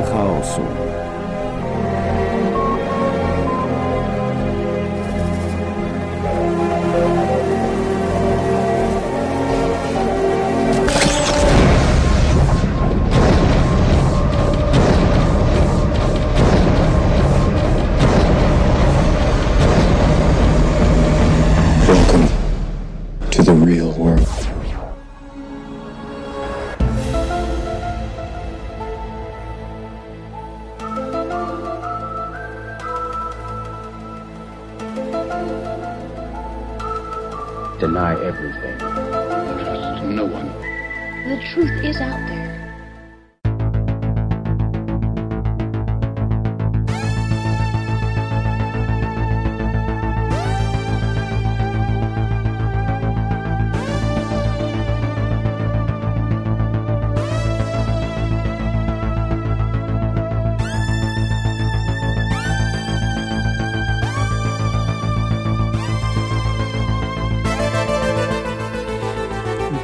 Teoria chaosu. Welcome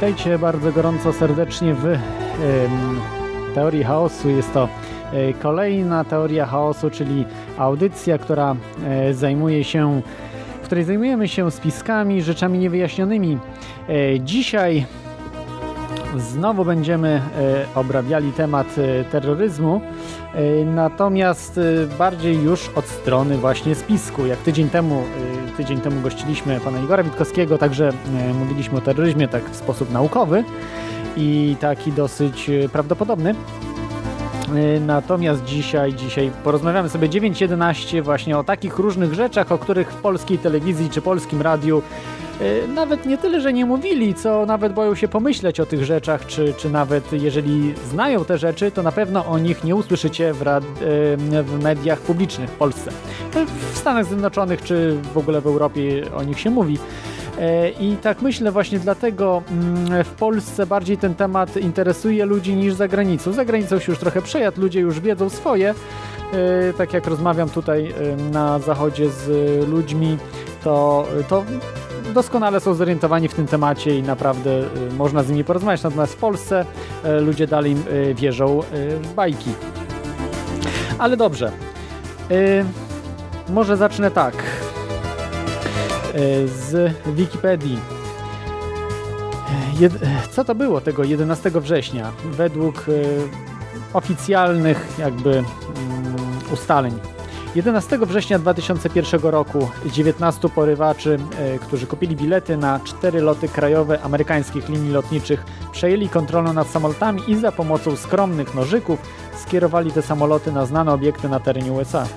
Witajcie bardzo gorąco serdecznie w Teorii Chaosu. Jest to e, kolejna Teoria Chaosu, czyli audycja, która e, zajmuje się, w której zajmujemy się spiskami, rzeczami niewyjaśnionymi. E, Dzisiaj znowu będziemy obrabiali temat terroryzmu, natomiast e, bardziej już od strony właśnie spisku. Jak tydzień temu, e, tydzień temu gościliśmy pana Igora Witkowskiego, także e, mówiliśmy o terroryzmie tak w sposób naukowy i taki dosyć e, prawdopodobny. E, Natomiast dzisiaj, dzisiaj porozmawiamy sobie 9.11 właśnie o takich różnych rzeczach, o których w polskiej telewizji czy polskim radiu e, nawet nie tyle, że nie mówili, co nawet boją się pomyśleć o tych rzeczach, czy, czy nawet jeżeli znają te rzeczy, to na pewno o nich nie usłyszycie w, rad, e, w mediach publicznych w Polsce. E, W Stanach Zjednoczonych czy w ogóle w Europie o nich się mówi. E, I tak myślę właśnie dlatego mm, w Polsce bardziej ten temat interesuje ludzi niż za granicą. Za granicą się już trochę przejadł, ludzie już wiedzą swoje. E, Tak jak rozmawiam tutaj e, na zachodzie z e, ludźmi, to, to doskonale są zorientowani w tym temacie i naprawdę e, można z nimi porozmawiać. Natomiast w Polsce e, ludzie dalej e, wierzą w bajki. Ale dobrze. Może zacznę tak z Wikipedii. Co to było tego 11 września? Według oficjalnych jakby mm, ustaleń. 11 września 2001 roku 19 porywaczy, e, którzy kupili bilety na cztery loty krajowe amerykańskich linii lotniczych, przejęli kontrolę nad samolotami i za pomocą skromnych nożyków skierowali te samoloty na znane obiekty na terenie USA.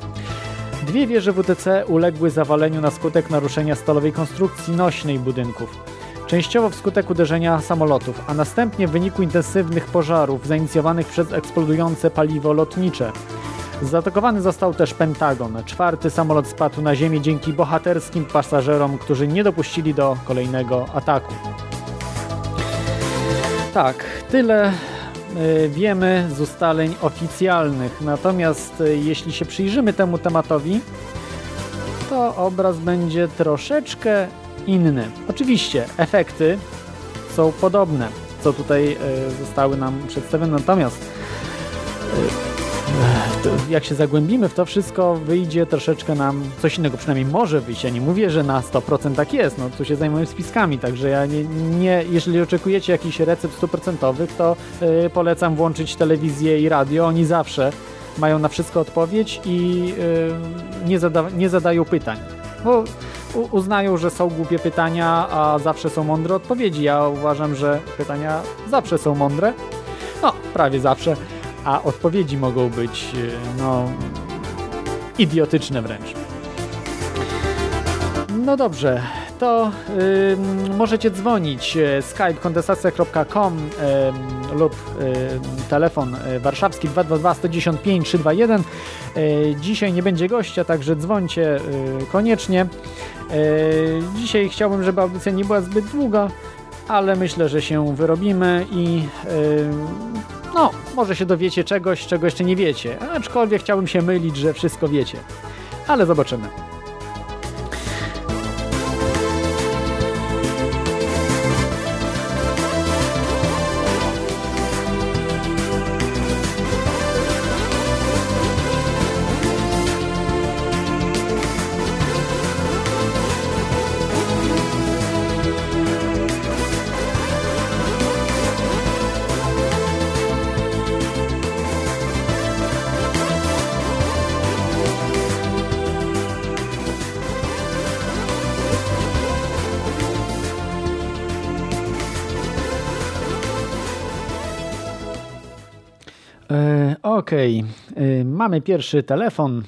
Dwie wieże WTC uległy zawaleniu na skutek naruszenia stalowej konstrukcji nośnej budynków. Częściowo wskutek uderzenia samolotów, a następnie w wyniku intensywnych pożarów zainicjowanych przez eksplodujące paliwo lotnicze. Zaatakowany został też Pentagon. Czwarty samolot spadł na ziemię dzięki bohaterskim pasażerom, którzy nie dopuścili do kolejnego ataku. Tak, tyle y, wiemy z ustaleń oficjalnych. Natomiast y, jeśli się przyjrzymy temu tematowi, to obraz będzie troszeczkę inny. Oczywiście efekty są podobne, co tutaj y, zostały nam przedstawione. Natomiast to jak się zagłębimy w to wszystko, wyjdzie troszeczkę nam coś innego, przynajmniej może wyjść. Ja nie mówię, że na 100% tak jest, no tu się zajmuję spiskami, także ja nie, nie jeżeli oczekujecie jakichś recept stuprocentowych, to y, polecam włączyć telewizję i radio, oni zawsze mają na wszystko odpowiedź i y, nie, zada, nie zadają pytań. Bo uznają, że są głupie pytania, a zawsze są mądre odpowiedzi. Ja uważam, że pytania zawsze są mądre. No, prawie zawsze a odpowiedzi mogą być y, no idiotyczne wręcz. No dobrze, to ym, możecie dzwonić y, skype kondensacja.com ym, lub ym, telefon y, warszawski 222 110 5 321. Y, Dzisiaj nie będzie gościa, także dzwońcie y, koniecznie. Y, Dzisiaj chciałbym, żeby audycja nie była zbyt długa, ale myślę, że się wyrobimy i y, no, może się dowiecie czegoś, czego jeszcze nie wiecie. Aczkolwiek chciałbym się mylić, że wszystko wiecie. Ale zobaczymy. Mamy pierwszy telefon.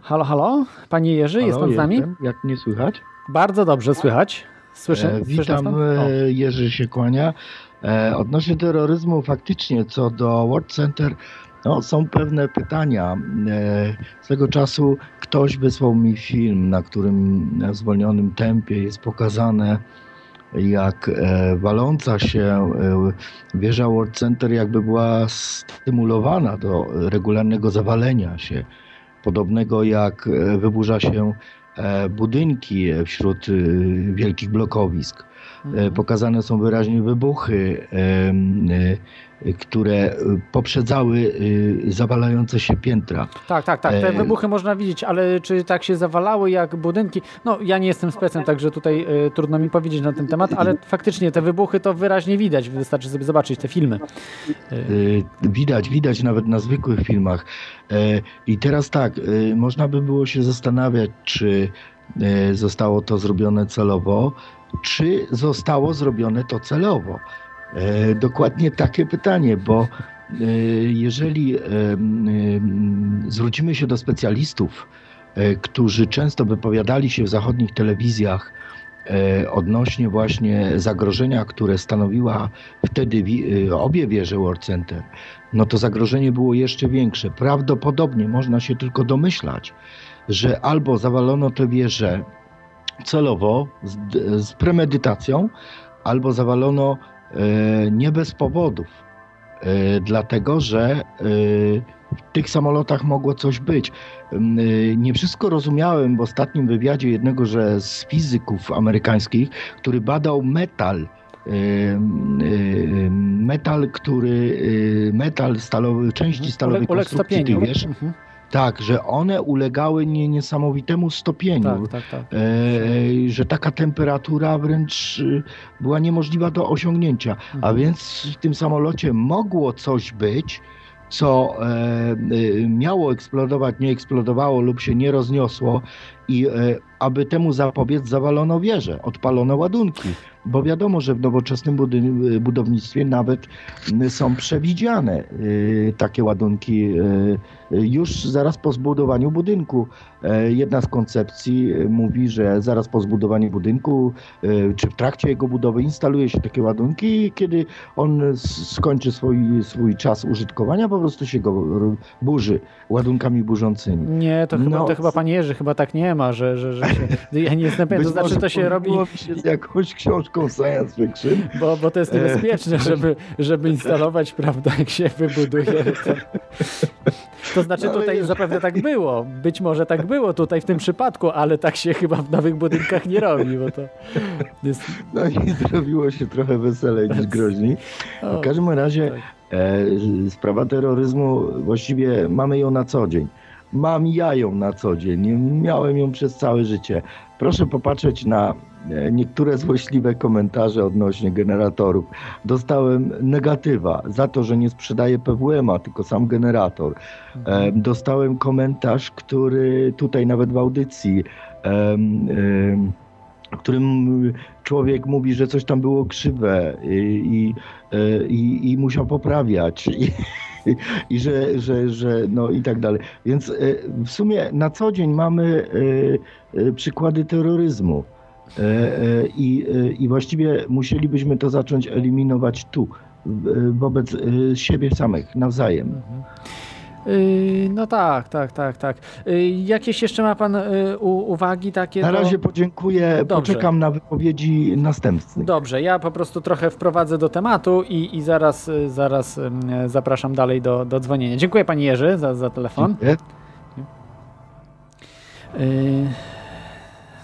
Halo, halo? Panie Jerzy, jest Halo, pan z nami? jestem. Jak mnie słychać? Bardzo dobrze słychać. Słyszę, E, witam, e, Jerzy się kłania. E, odnośnie terroryzmu faktycznie co do World Center no, są pewne pytania. E, swego czasu ktoś wysłał mi film, na którym w zwolnionym tempie jest pokazane jak e, waląca się e, wieża World Center jakby była stymulowana do regularnego zawalenia się. Podobnego jak e, wyburza się budynki wśród wielkich blokowisk. Mhm. E, Pokazane są wyraźnie wybuchy, e, które poprzedzały e, zawalające się piętra. Tak, tak, tak. Te wybuchy można widzieć, ale czy tak się zawalały jak budynki? No, ja nie jestem specem, także tutaj trudno mi powiedzieć na ten temat, ale faktycznie te wybuchy to wyraźnie widać. Wystarczy sobie zobaczyć te filmy. Widać, widać nawet na zwykłych filmach. I teraz tak, można by było się zastanawiać, czy zostało to zrobione celowo, czy zostało zrobione to celowo. E, Dokładnie takie pytanie, bo e, jeżeli em, zwrócimy się do specjalistów, e, którzy często wypowiadali się w zachodnich telewizjach e, odnośnie właśnie zagrożenia, które stanowiła wtedy obie wieże World Center, no to zagrożenie było jeszcze większe. Prawdopodobnie można się tylko domyślać, że albo zawalono tę wieżę celowo, z, z premedytacją, albo zawalono e, nie bez powodów. E, dlatego, że e, w tych samolotach mogło coś być. Nie wszystko rozumiałem w ostatnim wywiadzie jednego że z fizyków amerykańskich, który badał metal. Metal, który. Metal stalowy, części stalowej uległ konstrukcji stopieniu. wież, Mhm. Tak, że one ulegały nie, niesamowitemu stopieniu. Tak, tak, tak. E, że taka temperatura wręcz y, była niemożliwa do osiągnięcia. A Mhm. więc w tym samolocie mogło coś być, co e, y, miało eksplodować, nie eksplodowało lub się nie rozniosło i e, aby temu zapobiec zawalono wieżę, odpalono ładunki, bo wiadomo, że w nowoczesnym budy- budownictwie nawet y, są przewidziane y, takie ładunki y, y, już zaraz po zbudowaniu budynku. E, Jedna z koncepcji e, mówi, że zaraz po zbudowaniu budynku, e, czy w trakcie jego budowy instaluje się takie ładunki i kiedy on skończy swój, swój czas użytkowania, po prostu się go burzy ładunkami burzącymi. Nie, to chyba, No. to chyba panie Jerzy, chyba tak nie ma, że, że, że się, ja nie jestem pewien, to znaczy to się robi, się z jakąś książką science fiction. bo, bo to jest niebezpieczne, żeby, żeby instalować, prawda, jak się wybuduje. To, to znaczy No, tutaj już- zapewne tak było, być może tak było tutaj w tym przypadku, ale tak się chyba w nowych budynkach nie robi, bo to jest... No i zrobiło się trochę weselej niż groźniej. W każdym razie tak. e, sprawa terroryzmu właściwie mamy ją na co dzień. Mam ja ją na co dzień. Miałem ją przez całe życie. Proszę popatrzeć na niektóre złośliwe komentarze odnośnie generatorów. Dostałem negatywa za to, że nie sprzedaję PWM-a, tylko sam generator. E, dostałem komentarz, który tutaj nawet w audycji, w którym człowiek mówi, że coś tam było krzywe i, i, e, i, i musiał poprawiać. I, i że, że, że no i tak dalej. Więc e, w sumie na co dzień mamy e, e, przykłady terroryzmu. E, e, I, e, I właściwie musielibyśmy to zacząć eliminować tu, wobec siebie samych, nawzajem. Mhm. Yy, No tak, tak, tak, tak. Yy, Jakieś jeszcze ma pan u- uwagi takie? Na do- razie podziękuję, Dobrze. poczekam na wypowiedzi następcy. Dobrze, ja po prostu trochę wprowadzę do tematu i, i zaraz, y, zaraz zapraszam dalej do, do dzwonienia. Dziękuję Panie Jerzy za, za telefon. Dziękuję. Y,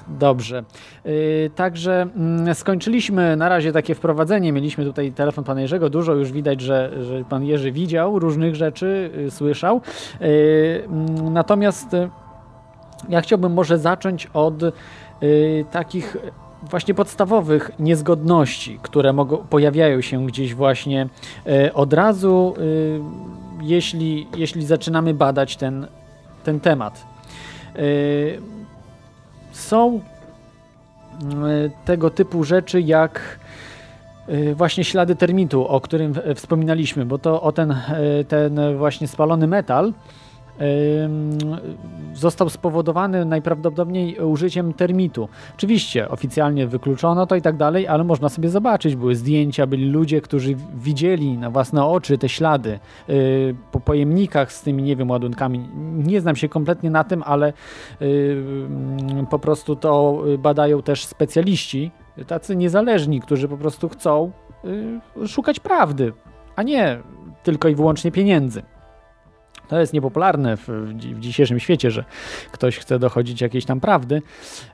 Dobrze. Y, Także mm, skończyliśmy na razie takie wprowadzenie. Mieliśmy tutaj telefon pana Jerzego. Dużo już widać, że, że pan Jerzy widział różnych rzeczy, y, słyszał. Y, mm, Natomiast ja chciałbym może zacząć od takich właśnie podstawowych niezgodności, które mogą, pojawiają się gdzieś właśnie od razu, jeśli, jeśli zaczynamy badać ten, ten temat. Są y, tego typu rzeczy jak y, właśnie ślady termitu, o którym wspominaliśmy, bo to o ten, y, ten właśnie spalony metal został spowodowany najprawdopodobniej użyciem termitu. Oczywiście oficjalnie wykluczono to i tak dalej, ale można sobie zobaczyć, były zdjęcia, byli ludzie, którzy widzieli na własne oczy te ślady po pojemnikach z tymi, nie wiem, ładunkami. Nie znam się kompletnie na tym, ale po prostu to badają też specjaliści, tacy niezależni, którzy po prostu chcą y, szukać prawdy, a nie tylko i wyłącznie pieniędzy. To jest niepopularne w, w dzi- w dzisiejszym świecie, że ktoś chce dochodzić jakiejś tam prawdy,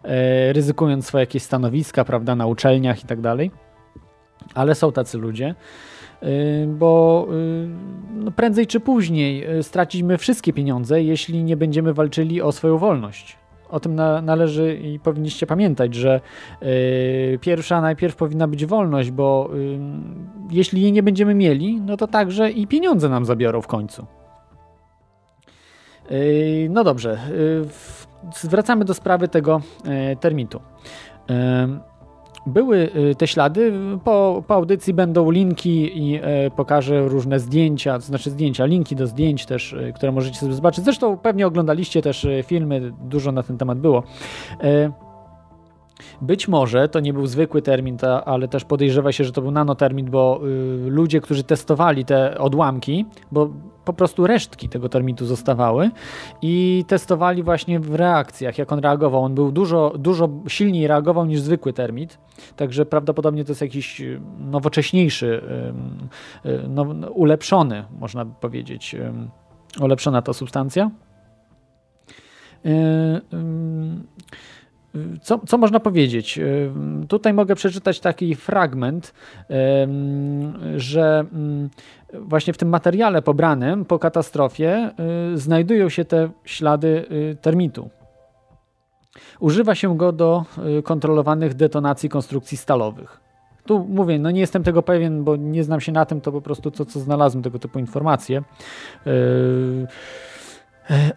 e, ryzykując swoje jakieś stanowiska, prawda, na uczelniach i tak dalej. Ale są tacy ludzie, y, bo y, no prędzej czy później y, stracimy wszystkie pieniądze, jeśli nie będziemy walczyli o swoją wolność. O tym na, należy i powinniście pamiętać, że y, pierwsza najpierw powinna być wolność, bo y, jeśli jej nie będziemy mieli, no to także i pieniądze nam zabiorą w końcu. No dobrze, yy, w- zwracamy do sprawy tego e, termitu. Były y, te ślady, po, po audycji będą linki i e, pokażę różne zdjęcia, to znaczy zdjęcia, linki do zdjęć też, e, które możecie sobie zobaczyć. Zresztą pewnie oglądaliście też filmy, dużo na ten temat było. Być może to nie był zwykły termin, ale też podejrzewa się, że to był nanotermin, bo y, ludzie, którzy testowali te odłamki, bo po prostu resztki tego termitu zostawały i testowali właśnie w reakcjach, jak on reagował. On był dużo, dużo silniej reagował niż zwykły termit, także prawdopodobnie to jest jakiś y, nowocześniejszy, y, no, ulepszony, można by powiedzieć, ulepszona ta substancja. Y, ym, co, co można powiedzieć? Ym, Tutaj mogę przeczytać taki fragment, że ym, właśnie w tym materiale pobranym po katastrofie y, znajdują się te ślady y, termitu. Używa się go do y, kontrolowanych detonacji konstrukcji stalowych. Tu mówię, no nie jestem tego pewien, bo nie znam się na tym, to po prostu to, co znalazłem, tego typu informacje. Yy,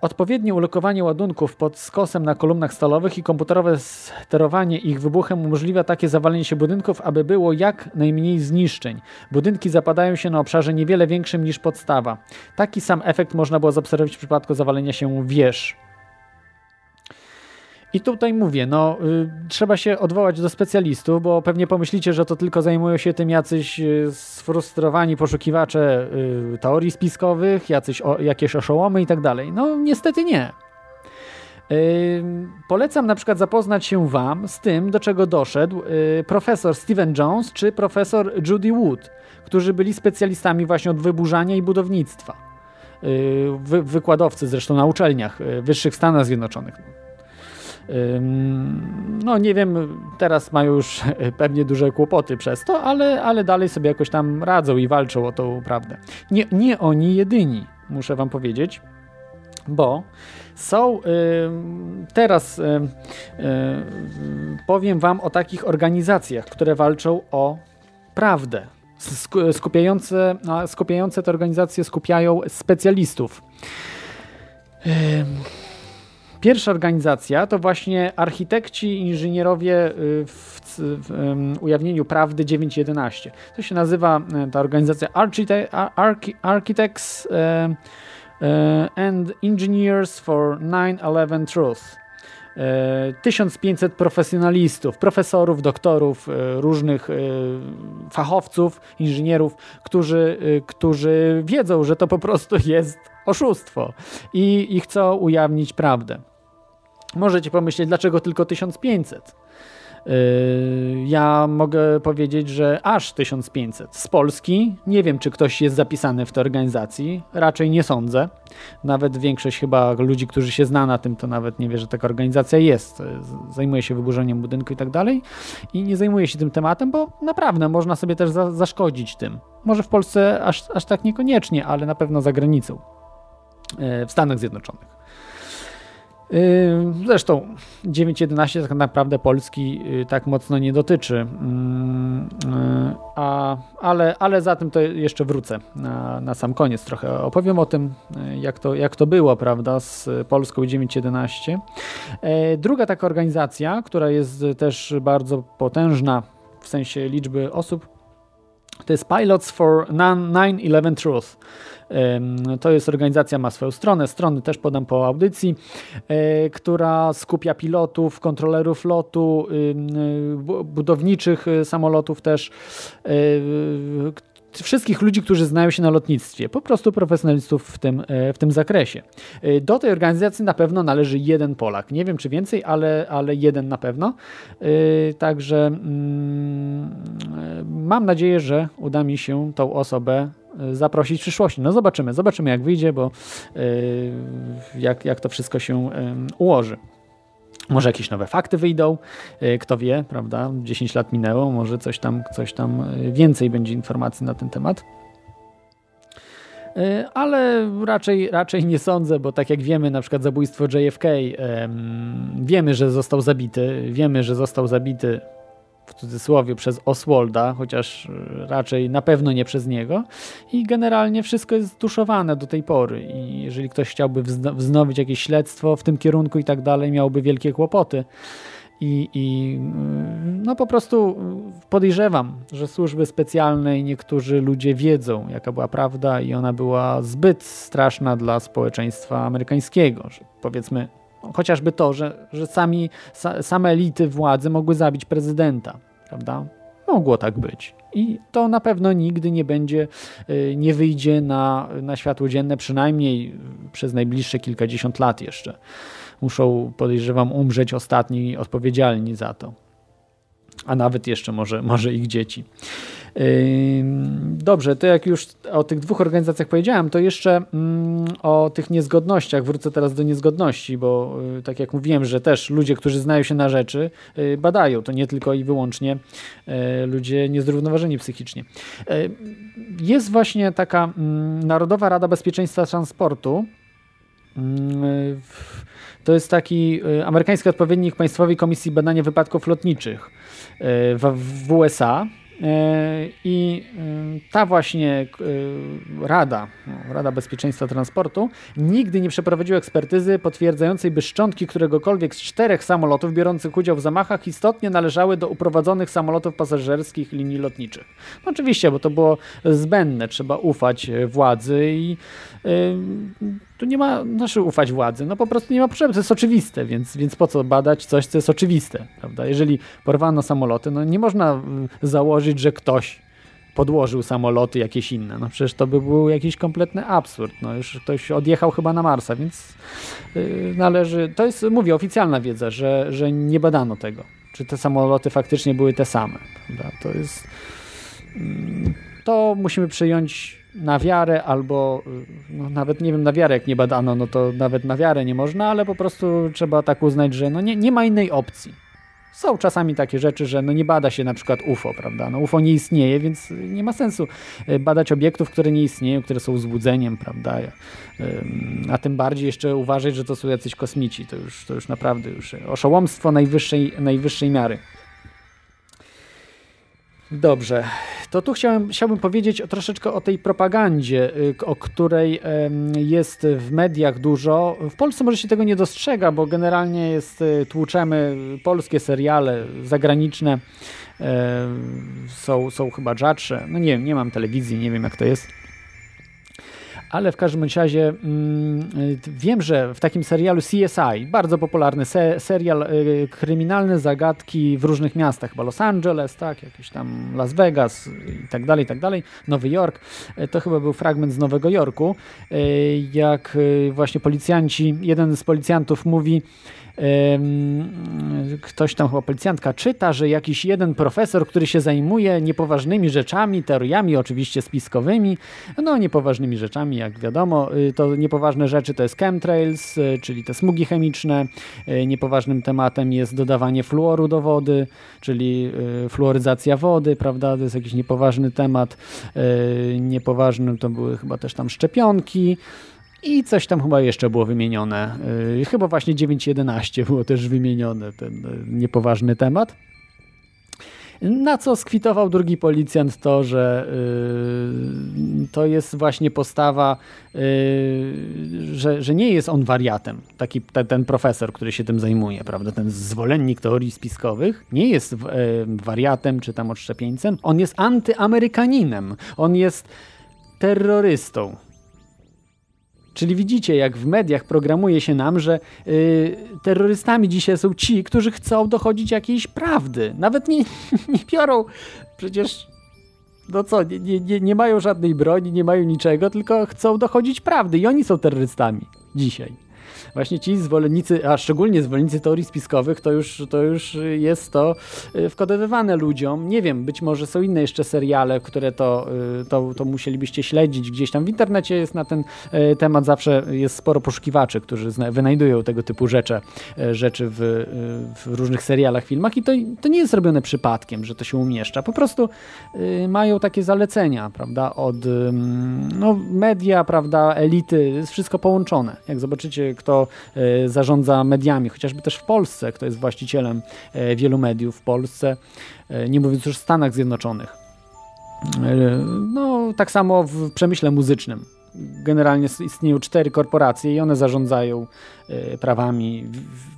Odpowiednie ulokowanie ładunków pod skosem na kolumnach stalowych i komputerowe sterowanie ich wybuchem umożliwia takie zawalenie się budynków, aby było jak najmniej zniszczeń. Budynki zapadają się na obszarze niewiele większym niż podstawa. Taki sam efekt można było zaobserwować w przypadku zawalenia się wież. I tutaj mówię, no y, trzeba się odwołać do specjalistów, bo pewnie pomyślicie, że to tylko zajmują się tym jacyś y, sfrustrowani poszukiwacze y, teorii spiskowych, jacyś o, jakieś oszołomy i tak dalej. No niestety nie. Y, polecam na przykład zapoznać się Wam z tym, do czego doszedł y, profesor Steven Jones czy profesor Judy Wood, którzy byli specjalistami właśnie od wyburzania i budownictwa. Y, wy, wykładowcy zresztą na uczelniach wyższych w Stanach Zjednoczonych. No nie wiem, teraz mają już pewnie duże kłopoty przez to, ale, ale dalej sobie jakoś tam radzą i walczą o tą prawdę. Nie, nie oni jedyni, muszę wam powiedzieć, bo są teraz powiem wam o takich organizacjach, które walczą o prawdę. Sku- Skupiające, skupiające te organizacje skupiają specjalistów. Pierwsza organizacja to właśnie architekci inżynierowie y, w, w em, ujawnieniu prawdy 911. To się nazywa e, ta organizacja Archite Archi Architects e, e, and Engineers for 9-11 Truth. E, 1500 profesjonalistów, profesorów, doktorów, różnych fachowców, inżynierów, którzy, którzy wiedzą, że to po prostu jest oszustwo i, i chcą ujawnić prawdę. Możecie pomyśleć, dlaczego tylko 1500? Yy, Ja mogę powiedzieć, że aż 1500. Z Polski nie wiem, czy ktoś jest zapisany w tej organizacji. Raczej nie sądzę. Nawet większość chyba ludzi, którzy się zna na tym, to nawet nie wie, że taka organizacja jest. Zajmuje się wyburzeniem budynku i tak dalej. I nie zajmuje się tym tematem, bo naprawdę można sobie też za zaszkodzić tym. Może w Polsce aż, aż tak niekoniecznie, ale na pewno za granicą. Yy, W Stanach Zjednoczonych. Yy, Zresztą 9.11 tak naprawdę Polski yy, tak mocno nie dotyczy, Mm, yy, a, ale, ale za tym to jeszcze wrócę na, na sam koniec trochę. Opowiem o tym, jak to, jak to było, prawda, z Polską 9.11. Yy, Druga taka organizacja, która jest też bardzo potężna w sensie liczby osób, To jest Pilots for 9-11 Truth. To jest organizacja, ma swoją stronę, strony też podam po audycji, e, która skupia pilotów, kontrolerów lotu, budowniczych e, samolotów też, e, wszystkich ludzi, którzy znają się na lotnictwie, po prostu profesjonalistów w tym, w tym zakresie. Do tej organizacji na pewno należy jeden Polak. Nie wiem czy więcej, ale, ale jeden na pewno. Także mm, mam nadzieję, że uda mi się tą osobę zaprosić w przyszłości. No zobaczymy, zobaczymy jak wyjdzie, bo e, jak, jak to wszystko się ułoży. Może jakieś nowe fakty wyjdą, e, kto wie, prawda? 10 lat minęło, może coś tam, coś tam więcej będzie informacji na ten temat. Ale raczej, raczej nie sądzę, bo tak jak wiemy, na przykład zabójstwo JFK, wiemy, że został zabity, wiemy, że został zabity w cudzysłowie przez Oswalda, chociaż e, raczej na pewno nie przez niego. I generalnie wszystko jest tuszowane do tej pory. I jeżeli ktoś chciałby wznowić jakieś śledztwo w tym kierunku i tak dalej, miałby wielkie kłopoty. I, I, no po prostu podejrzewam, że służby specjalne i niektórzy ludzie wiedzą, jaka była prawda, i ona była zbyt straszna dla społeczeństwa amerykańskiego. Że powiedzmy, chociażby to, że, że sami, same elity władzy mogły zabić prezydenta, prawda? Mogło tak być. I to na pewno nigdy nie będzie, y, nie wyjdzie na, na światło dzienne, przynajmniej przez najbliższe kilkadziesiąt lat jeszcze. Muszą, podejrzewam, umrzeć ostatni odpowiedzialni za to. A nawet jeszcze może, może ich dzieci. Dobrze, to jak już o tych dwóch organizacjach powiedziałem, to jeszcze mm, o tych niezgodnościach. Wrócę teraz do niezgodności, bo y, tak jak mówiłem, że też ludzie, którzy znają się na rzeczy, y, badają. To nie tylko i wyłącznie y, ludzie niezrównoważeni psychicznie. Jest właśnie taka mm, Narodowa Rada Bezpieczeństwa Transportu. Mm, to jest taki amerykański odpowiednik Państwowej Komisji Badania Wypadków Lotniczych w USA. E, I e, ta właśnie e, Rada, no, Rada Bezpieczeństwa Transportu, nigdy nie przeprowadziła ekspertyzy potwierdzającej, by szczątki któregokolwiek z czterech samolotów biorących udział w zamachach istotnie należały do uprowadzonych samolotów pasażerskich linii lotniczych. No oczywiście, bo to było zbędne, trzeba ufać władzy i tu nie ma, znaczy ufać władzy, no po prostu nie ma potrzeby, to jest oczywiste, więc, więc po co badać coś, co jest oczywiste, prawda? Jeżeli porwano samoloty, no nie można mm, założyć, że ktoś podłożył samoloty jakieś inne, no przecież to by był jakiś kompletny absurd, no już ktoś odjechał chyba na Marsa, więc yy, należy, to jest, mówię, oficjalna wiedza, że, że nie badano tego, czy te samoloty faktycznie były te same, prawda? To jest, yy, to musimy przyjąć na wiarę albo no nawet nie wiem na wiarę jak nie badano, no to nawet na wiarę nie można, ale po prostu trzeba tak uznać, że no nie, nie ma innej opcji. Są czasami takie rzeczy, że no nie bada się na przykład UFO, prawda? No UFO nie istnieje, więc nie ma sensu e, badać obiektów, które nie istnieją, które są zbudzeniem, prawda? A tym bardziej jeszcze uważać, że to są jacyś kosmici. To już, to już naprawdę już oszołomstwo najwyższej, najwyższej miary. Dobrze, to tu chciałem, chciałbym powiedzieć troszeczkę o tej propagandzie, y, o której jest w mediach dużo. W Polsce może się tego nie dostrzega, bo generalnie jest, y, tłuczemy polskie seriale zagraniczne, są, są chyba rzadsze. No nie wiem, nie mam telewizji, nie wiem jak to jest ale w każdym razie mm, wiem, że w takim serialu CSI, bardzo popularny se serial y, kryminalne zagadki w różnych miastach, chyba Los Angeles, tak, jakieś tam Las Vegas i tak dalej, i tak dalej, Nowy Jork, y, to chyba był fragment z Nowego Jorku, y, jak y, właśnie policjanci, jeden z policjantów mówi, ktoś tam chyba policjantka czyta, że jakiś jeden profesor, który się zajmuje niepoważnymi rzeczami, teoriami oczywiście spiskowymi, no niepoważnymi rzeczami, jak wiadomo, y, to niepoważne rzeczy to jest chemtrails, y, czyli te smugi chemiczne, y, niepoważnym tematem jest dodawanie fluoru do wody, czyli fluoryzacja wody, prawda, to jest jakiś niepoważny temat, niepoważnym to były chyba też tam szczepionki, i coś tam chyba jeszcze było wymienione. Yy, chyba właśnie 9.11 było też wymienione, ten yy, niepoważny temat. Na co skwitował drugi policjant to, że yy, to jest właśnie postawa, yy, że, że nie jest on wariatem, taki te, ten profesor, który się tym zajmuje, prawda, ten zwolennik teorii spiskowych, nie jest yy, wariatem czy tam odszczepieńcem, on jest antyamerykaninem, on jest terrorystą. Czyli widzicie, jak w mediach programuje się nam, że y, terrorystami dzisiaj są ci, którzy chcą dochodzić jakiejś prawdy. Nawet nie, nie biorą przecież. No co, nie, nie, nie mają żadnej broni, nie mają niczego, tylko chcą dochodzić prawdy i oni są terrorystami dzisiaj właśnie ci zwolennicy, a szczególnie zwolennicy teorii spiskowych, to już, to już jest to y, wkodowywane ludziom. Nie wiem, być może są inne jeszcze seriale, które to, y, to, to musielibyście śledzić gdzieś tam. W internecie jest na ten y, temat zawsze jest sporo poszukiwaczy, którzy wynajdują tego typu rzeczy, rzeczy w, w różnych serialach, filmach i to, to nie jest robione przypadkiem, że to się umieszcza. Po prostu mają takie zalecenia, prawda, od no, media, prawda, elity, jest wszystko połączone. Jak zobaczycie, kto E, zarządza mediami, chociażby też w Polsce, kto jest właścicielem e, wielu mediów w Polsce, e, nie mówiąc już w Stanach Zjednoczonych. No, tak samo w przemyśle muzycznym. Generalnie istnieją cztery korporacje i one zarządzają prawami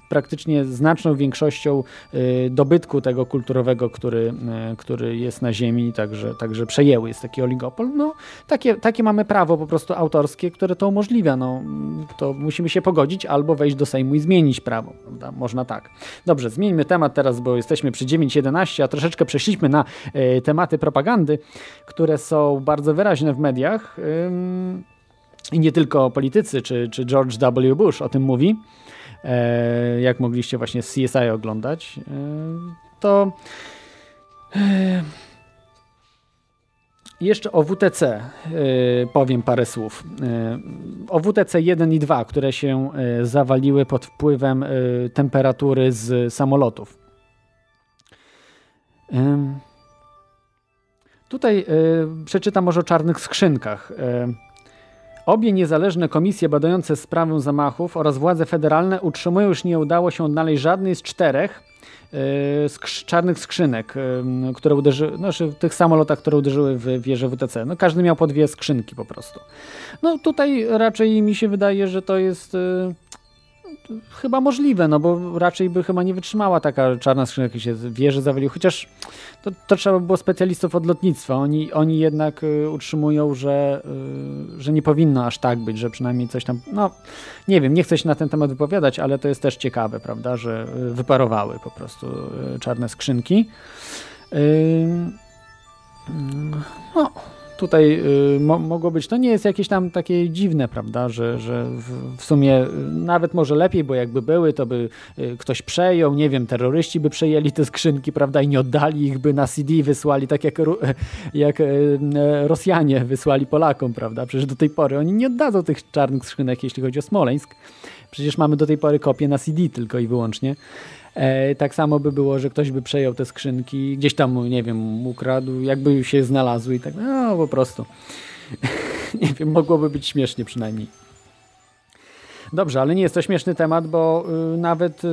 praktycznie znaczną większością y, dobytku tego kulturowego, który, y, który jest na ziemi, także, także przejęły, jest taki oligopol. No, takie, takie mamy prawo po prostu autorskie, które to umożliwia. No, to musimy się pogodzić albo wejść do Sejmu i zmienić prawo. Prawda? Można tak. Dobrze, zmieńmy temat teraz, bo jesteśmy przy 9.11, a troszeczkę przeszliśmy na y, tematy propagandy, które są bardzo wyraźne w mediach. I nie tylko politycy, czy, czy George W. Bush o tym mówi. E, jak mogliście właśnie CSI oglądać, e, to e, jeszcze o WTC powiem parę słów. O WTC 1 i 2, które się zawaliły pod wpływem temperatury z samolotów. Tutaj przeczytam może o czarnych skrzynkach. Obie niezależne komisje badające sprawę zamachów oraz władze federalne utrzymują, że nie udało się odnaleźć żadnej z czterech yy, czarnych skrzynek, yy, które uderzyły, no, znaczy w tych samolotach, które uderzyły w wieżę WTC. No, każdy miał po dwie skrzynki po prostu. No tutaj raczej mi się wydaje, że to jest yy, chyba możliwe, no bo raczej by chyba nie wytrzymała taka czarna skrzynka, jak się wieże zawalił, chociaż to, to trzeba by było specjalistów od lotnictwa. Oni, oni jednak y, utrzymują, że, y, że nie powinno aż tak być, że przynajmniej coś tam, no nie wiem, nie chcę się na ten temat wypowiadać, ale to jest też ciekawe, prawda, że y, wyparowały po prostu y, czarne skrzynki. no, tutaj y, mo, mogło być, to nie jest jakieś tam takie dziwne, prawda, że, że w, w, sumie y, nawet może lepiej, bo jakby były, to by y, ktoś przejął, nie wiem, terroryści by przejęli te skrzynki, prawda, i nie oddali ich, by na CD wysłali, tak jak, jak Rosjanie wysłali Polakom, prawda, przecież do tej pory oni nie oddadzą tych czarnych skrzynek, jeśli chodzi o Smoleńsk, przecież mamy do tej pory kopię na CD tylko i wyłącznie. E, tak samo by było, że ktoś by przejął te skrzynki, gdzieś tam, nie wiem, ukradł, jakby się znalazły i tak, no po prostu. nie wiem, mogłoby być śmiesznie przynajmniej. Dobrze, ale nie jest to śmieszny temat, bo y, nawet y,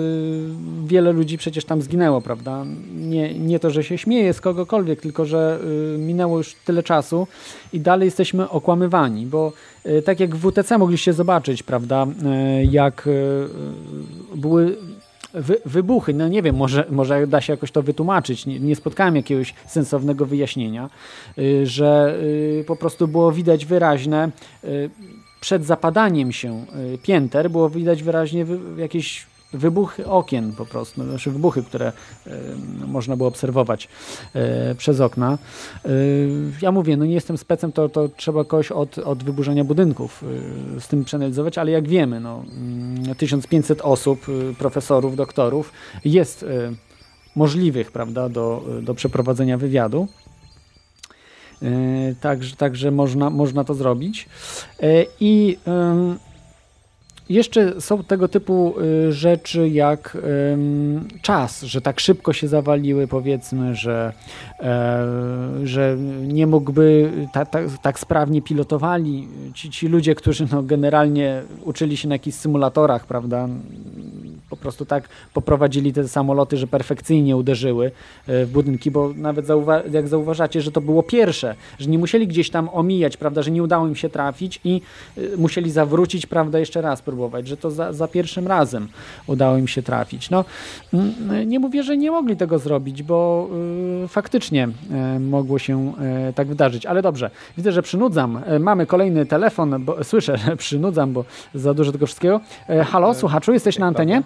wiele ludzi przecież tam zginęło, prawda? Nie, nie to, że się śmieje z kogokolwiek, tylko że y, minęło już tyle czasu i dalej jesteśmy okłamywani, bo y, tak jak w WTC mogliście zobaczyć, prawda, y, jak y, były wy, wybuchy. No nie wiem, może, może da się jakoś to wytłumaczyć. Nie, nie spotkałem jakiegoś sensownego wyjaśnienia, y, że y, po prostu było widać wyraźne y, przed zapadaniem się pięter, było widać wyraźnie jakieś wybuchy okien po prostu, znaczy wybuchy, które y, można było obserwować y, przez okna. Y, ja mówię, no nie jestem specem, to, to trzeba kogoś od, od wyburzenia budynków z tym przeanalizować, ale jak wiemy, no, 1500 mm, osób, profesorów, doktorów jest możliwych, prawda, do, do przeprowadzenia wywiadu. Także, także można, można to zrobić. I jeszcze są tego typu y, rzeczy jak czas, że tak szybko się zawaliły, powiedzmy, że, e, że nie mógłby ta, ta, tak sprawnie pilotowali ci, ci ludzie, którzy no, generalnie uczyli się na jakichś symulatorach, prawda? Po prostu tak poprowadzili te samoloty, że perfekcyjnie uderzyły e, w budynki, bo nawet zauwa jak zauważacie, że to było pierwsze, że nie musieli gdzieś tam omijać, prawda, że nie udało im się trafić i y, musieli zawrócić, prawda, jeszcze raz próbować, że to za, za pierwszym razem udało im się trafić. No, mm, nie mówię, że nie mogli tego zrobić, bo y, faktycznie y, mogło się y, tak wydarzyć, ale dobrze, widzę, że przynudzam. Mamy kolejny telefon, bo słyszę, że przynudzam, bo za dużo tego wszystkiego. Halo, słuchaczu, jesteś na antenie?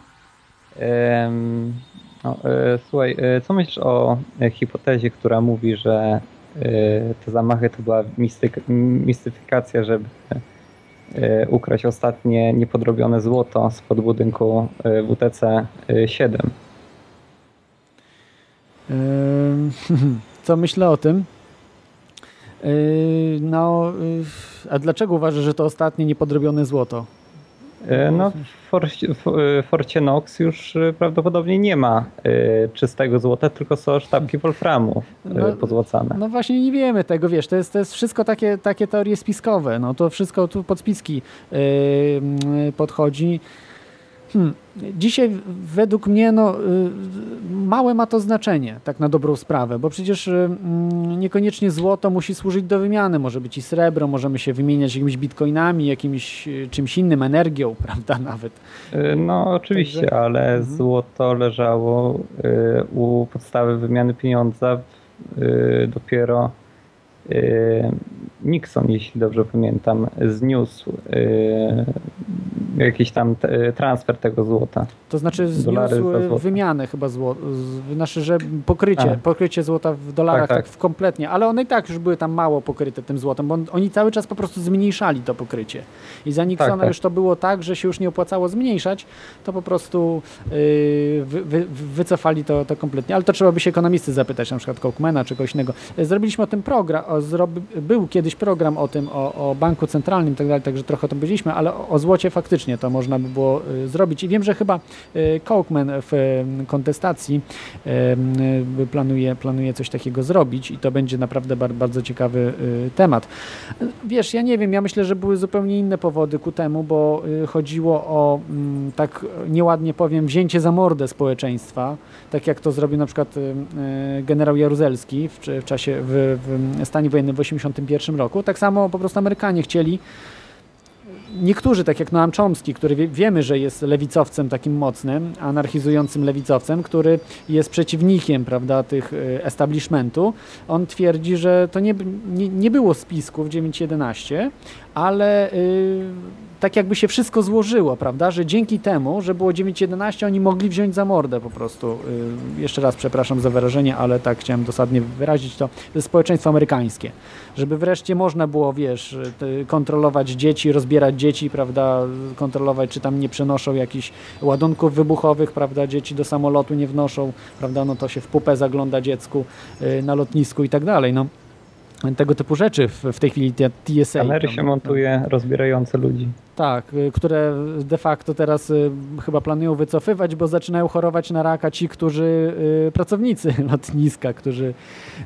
No, e, słuchaj, e, co myślisz o hipotezie, która mówi, że e, te zamachy to była mistyk, mistyfikacja, żeby ukraść ostatnie niepodrobione złoto spod budynku WTC e, 7? Ym, Co myślę o tym? No, a dlaczego uważasz, że to ostatnie niepodrobione złoto? E, No, w Forcie, w e, Forcie Knox już e, prawdopodobnie nie ma czystego złota, tylko są sztabki wolframu e, No, pozłacane. No właśnie nie wiemy tego, wiesz, to jest, to jest wszystko takie, takie teorie spiskowe, no to wszystko tu pod spiski podchodzi. Hmm. Dzisiaj według mnie no, yy, małe ma to znaczenie, tak na dobrą sprawę, bo przecież yy, mm, niekoniecznie złoto musi służyć do wymiany, może być i srebro, możemy się wymieniać jakimiś bitcoinami, jakimś yy, czymś innym, energią, prawda, nawet. No oczywiście, Także- ale Mhm. złoto leżało u podstawy wymiany pieniądza dopiero Nixon, jeśli dobrze pamiętam, zniósł e, jakiś tam te- transfer tego złota. To znaczy zniósł wymianę chyba złota, znaczy, że pokrycie, A. pokrycie złota w dolarach tak, Tak, tak. w kompletnie, ale one i tak już były tam mało pokryte tym złotem, bo on, oni cały czas po prostu zmniejszali to pokrycie. I za Nixona Tak, tak. już to było tak, że się już nie opłacało zmniejszać, to po prostu yy, wy, wy, wycofali to, to kompletnie. Ale to trzeba by się ekonomisty zapytać, na przykład Kochmana czy kogoś innego. Zrobiliśmy o tym program, zrobi, był kiedyś program o tym, o, o banku centralnym i tak dalej, także trochę o tym powiedzieliśmy, ale o, o złocie faktycznie to można by było y, zrobić. I wiem, że chyba y, Kochman w y, kontestacji planuje, planuje coś takiego zrobić i to będzie naprawdę bar, bardzo ciekawy temat. Wiesz, ja nie wiem, ja myślę, że były zupełnie inne powody ku temu, bo chodziło o, mm, tak nieładnie powiem, wzięcie za mordę społeczeństwa, tak jak to zrobił na przykład generał Jaruzelski w, w czasie, w, w stanie wojennym w 1981 roku. Tak samo po prostu Amerykanie chcieli Niektórzy, tak jak Noam Chomsky, który wie, wiemy, że jest lewicowcem takim mocnym, anarchizującym lewicowcem, który jest przeciwnikiem prawda, tych y, establishmentu, on twierdzi, że to nie, nie, nie było spisków 9.11, ale y, tak jakby się wszystko złożyło, prawda, że dzięki temu, że było 9.11, oni mogli wziąć za mordę po prostu. Y, jeszcze raz przepraszam za wyrażenie, ale tak chciałem dosadnie wyrazić to, społeczeństwo amerykańskie. Żeby wreszcie można było, wiesz, kontrolować dzieci, rozbierać dzieci, prawda, kontrolować, czy tam nie przenoszą jakichś ładunków wybuchowych, prawda, dzieci do samolotu nie wnoszą, prawda, no to się w pupę zagląda dziecku y, na lotnisku i tak dalej, no. Tego typu rzeczy w, w tej chwili TSA. Kamery się prawda? montuje rozbierające ludzi. Tak, y, które de facto teraz y, chyba planują wycofywać, bo zaczynają chorować na raka ci, którzy y, pracownicy lotniska, którzy,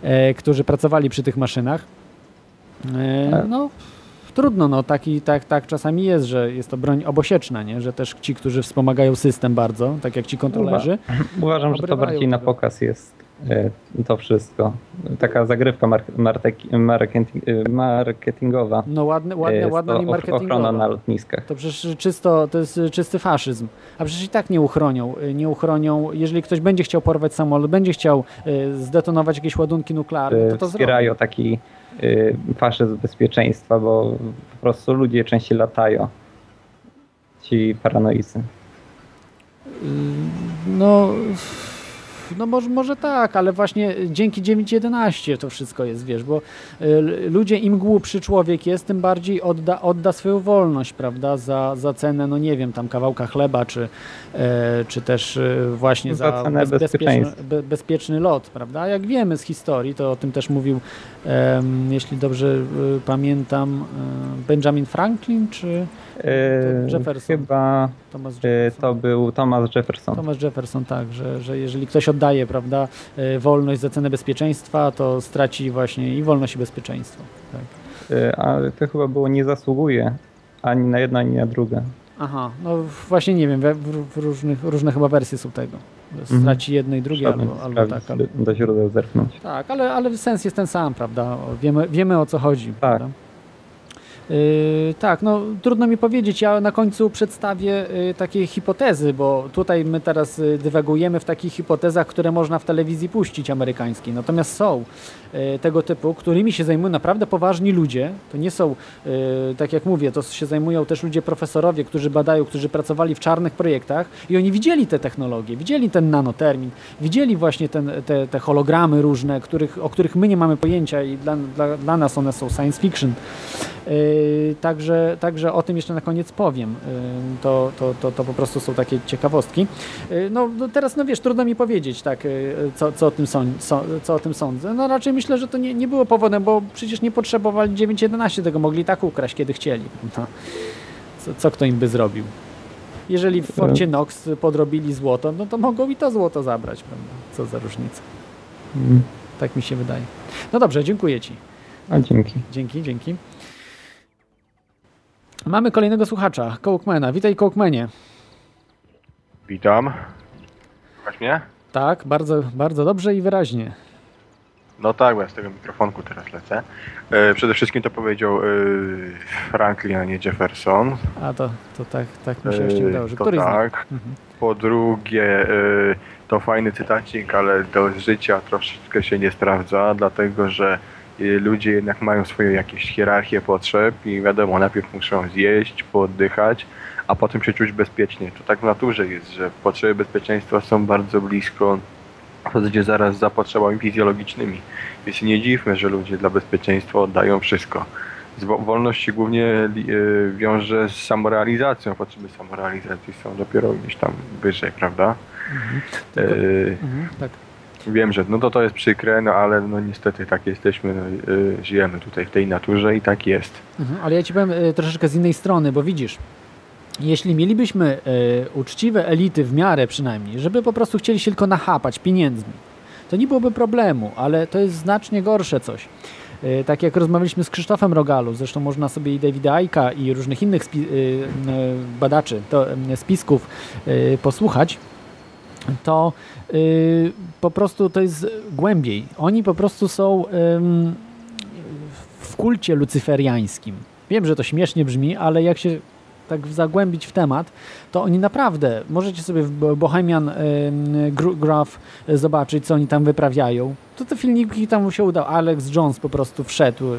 e, którzy pracowali przy tych maszynach. E, no, trudno, no taki, tak, tak czasami jest, że jest to broń obosieczna, nie? że też ci, którzy wspomagają system bardzo, tak jak ci kontrolerzy, Uważam, że to bardziej na tego. pokaz jest to wszystko. Taka zagrywka e, marketingowa. no ładne, e, ładne, to i marketingowa. ochrona na lotniskach. To przecież czysto, to jest czysty faszyzm. A przecież i tak nie uchronią. y, Nie uchronią. Jeżeli ktoś będzie chciał porwać samolot, będzie chciał zdetonować jakieś ładunki nuklearne, E, to to. Wspierają taki e, faszyzm bezpieczeństwa, bo po prostu ludzie częściej latają. Ci paranoicy. No, no może, może tak, ale właśnie dzięki 9.11 to wszystko jest, wiesz, bo y, ludzie, im głupszy człowiek jest, tym bardziej odda, odda swoją wolność, prawda, za, za cenę, no nie wiem, tam kawałka chleba, czy, e, czy też e, właśnie Za za, cenę bezpieczny, bezpieczny lot, prawda, jak wiemy z historii, to o tym też mówił, jeśli dobrze y, pamiętam, e, Benjamin Franklin, czy E, Jefferson. Chyba Thomas e, Jefferson? to był Thomas Jefferson. Thomas Jefferson, tak, że, że jeżeli ktoś oddaje, prawda, e, wolność za cenę bezpieczeństwa, to straci właśnie i wolność i bezpieczeństwo. Tak. E, Ale to chyba było nie zasługuje ani na jedno, ani na drugie. Aha, no właśnie nie wiem, w, w różnych, różne chyba wersje są tego. Straci jedno i drugie, Trzeba albo, albo tak. Albo, do, źródeł zerknąć. tak, ale, ale sens jest ten sam, prawda? Wiemy, wiemy o co chodzi. Tak. Prawda? Yy, tak, no trudno mi powiedzieć. Ja na końcu przedstawię yy, takie hipotezy, bo tutaj my teraz yy, dywagujemy w takich hipotezach, które można w telewizji puścić amerykańskiej. Natomiast są tego typu, którymi się zajmują naprawdę poważni ludzie. To nie są, tak jak mówię, to się zajmują też ludzie profesorowie, którzy badają, którzy pracowali w czarnych projektach i oni widzieli te technologie, widzieli ten nanotermin, widzieli właśnie ten, te, te hologramy różne, których, o których my nie mamy pojęcia i dla, dla, dla nas one są science fiction. Yy, Także, także o tym jeszcze na koniec powiem. Yy, To, to, to, to po prostu są takie ciekawostki. Yy, No, no teraz, no wiesz, trudno mi powiedzieć, tak, co, co, o tym co, co o tym sądzę. No raczej myślę, że to nie, nie było powodem, bo przecież nie potrzebowali 9.11 tego, mogli tak ukraść, kiedy chcieli. No. Co, co kto im by zrobił? Jeżeli w Forcie Knox podrobili złoto, no to mogą i to złoto zabrać, prawda? Co za różnica. Mm. Tak mi się wydaje. No dobrze, dziękuję Ci. A dzięki. Dzięki, dzięki. Mamy kolejnego słuchacza, Cołkmana. Witaj, Cołkmanie. Witam. Słychać mnie? Tak, bardzo, bardzo dobrze i wyraźnie. No tak, bo ja z tego mikrofonku teraz lecę. E, przede wszystkim to powiedział e, Franklin, a nie Jefferson. A to, to tak, tak mi się E, wydało, że to któryś tak. Mhm. Po drugie, to fajny cytacik, ale do życia troszeczkę się nie sprawdza, dlatego że ludzie jednak mają swoje jakieś hierarchie potrzeb i wiadomo, najpierw muszą zjeść, pooddychać, a potem się czuć bezpiecznie. To tak w naturze jest, że potrzeby bezpieczeństwa są bardzo blisko w zasadzie zaraz za potrzebami fizjologicznymi. Więc nie dziwmy, że ludzie dla bezpieczeństwa oddają wszystko. Wolność się głównie y, wiąże z samorealizacją. Potrzeby samorealizacji są dopiero gdzieś tam wyżej, prawda? Tylko- Y, Mhm, tak. Wiem, że no to, to jest przykre, no ale no niestety tak jesteśmy, no, y, żyjemy tutaj w tej naturze i tak jest. Mhm, ale ja ci powiem e, troszeczkę z innej strony, bo widzisz, jeśli mielibyśmy e, uczciwe elity w miarę przynajmniej, żeby po prostu chcieli się tylko nachapać pieniędzmi, to nie byłoby problemu, ale to jest znacznie gorsze coś. E, Tak jak rozmawialiśmy z Krzysztofem Rogalu, zresztą można sobie i Davida Aika i różnych innych e, e, badaczy to, spisków posłuchać, to y, po prostu to jest głębiej. Oni po prostu są w kulcie lucyferiańskim. Wiem, że to śmiesznie brzmi, ale jak się tak zagłębić w temat, to oni naprawdę, możecie sobie w Bo- Bohemian Graph y, zobaczyć, co oni tam wyprawiają. To te filmiki tam mu się udało. Alex Jones po prostu wszedł y,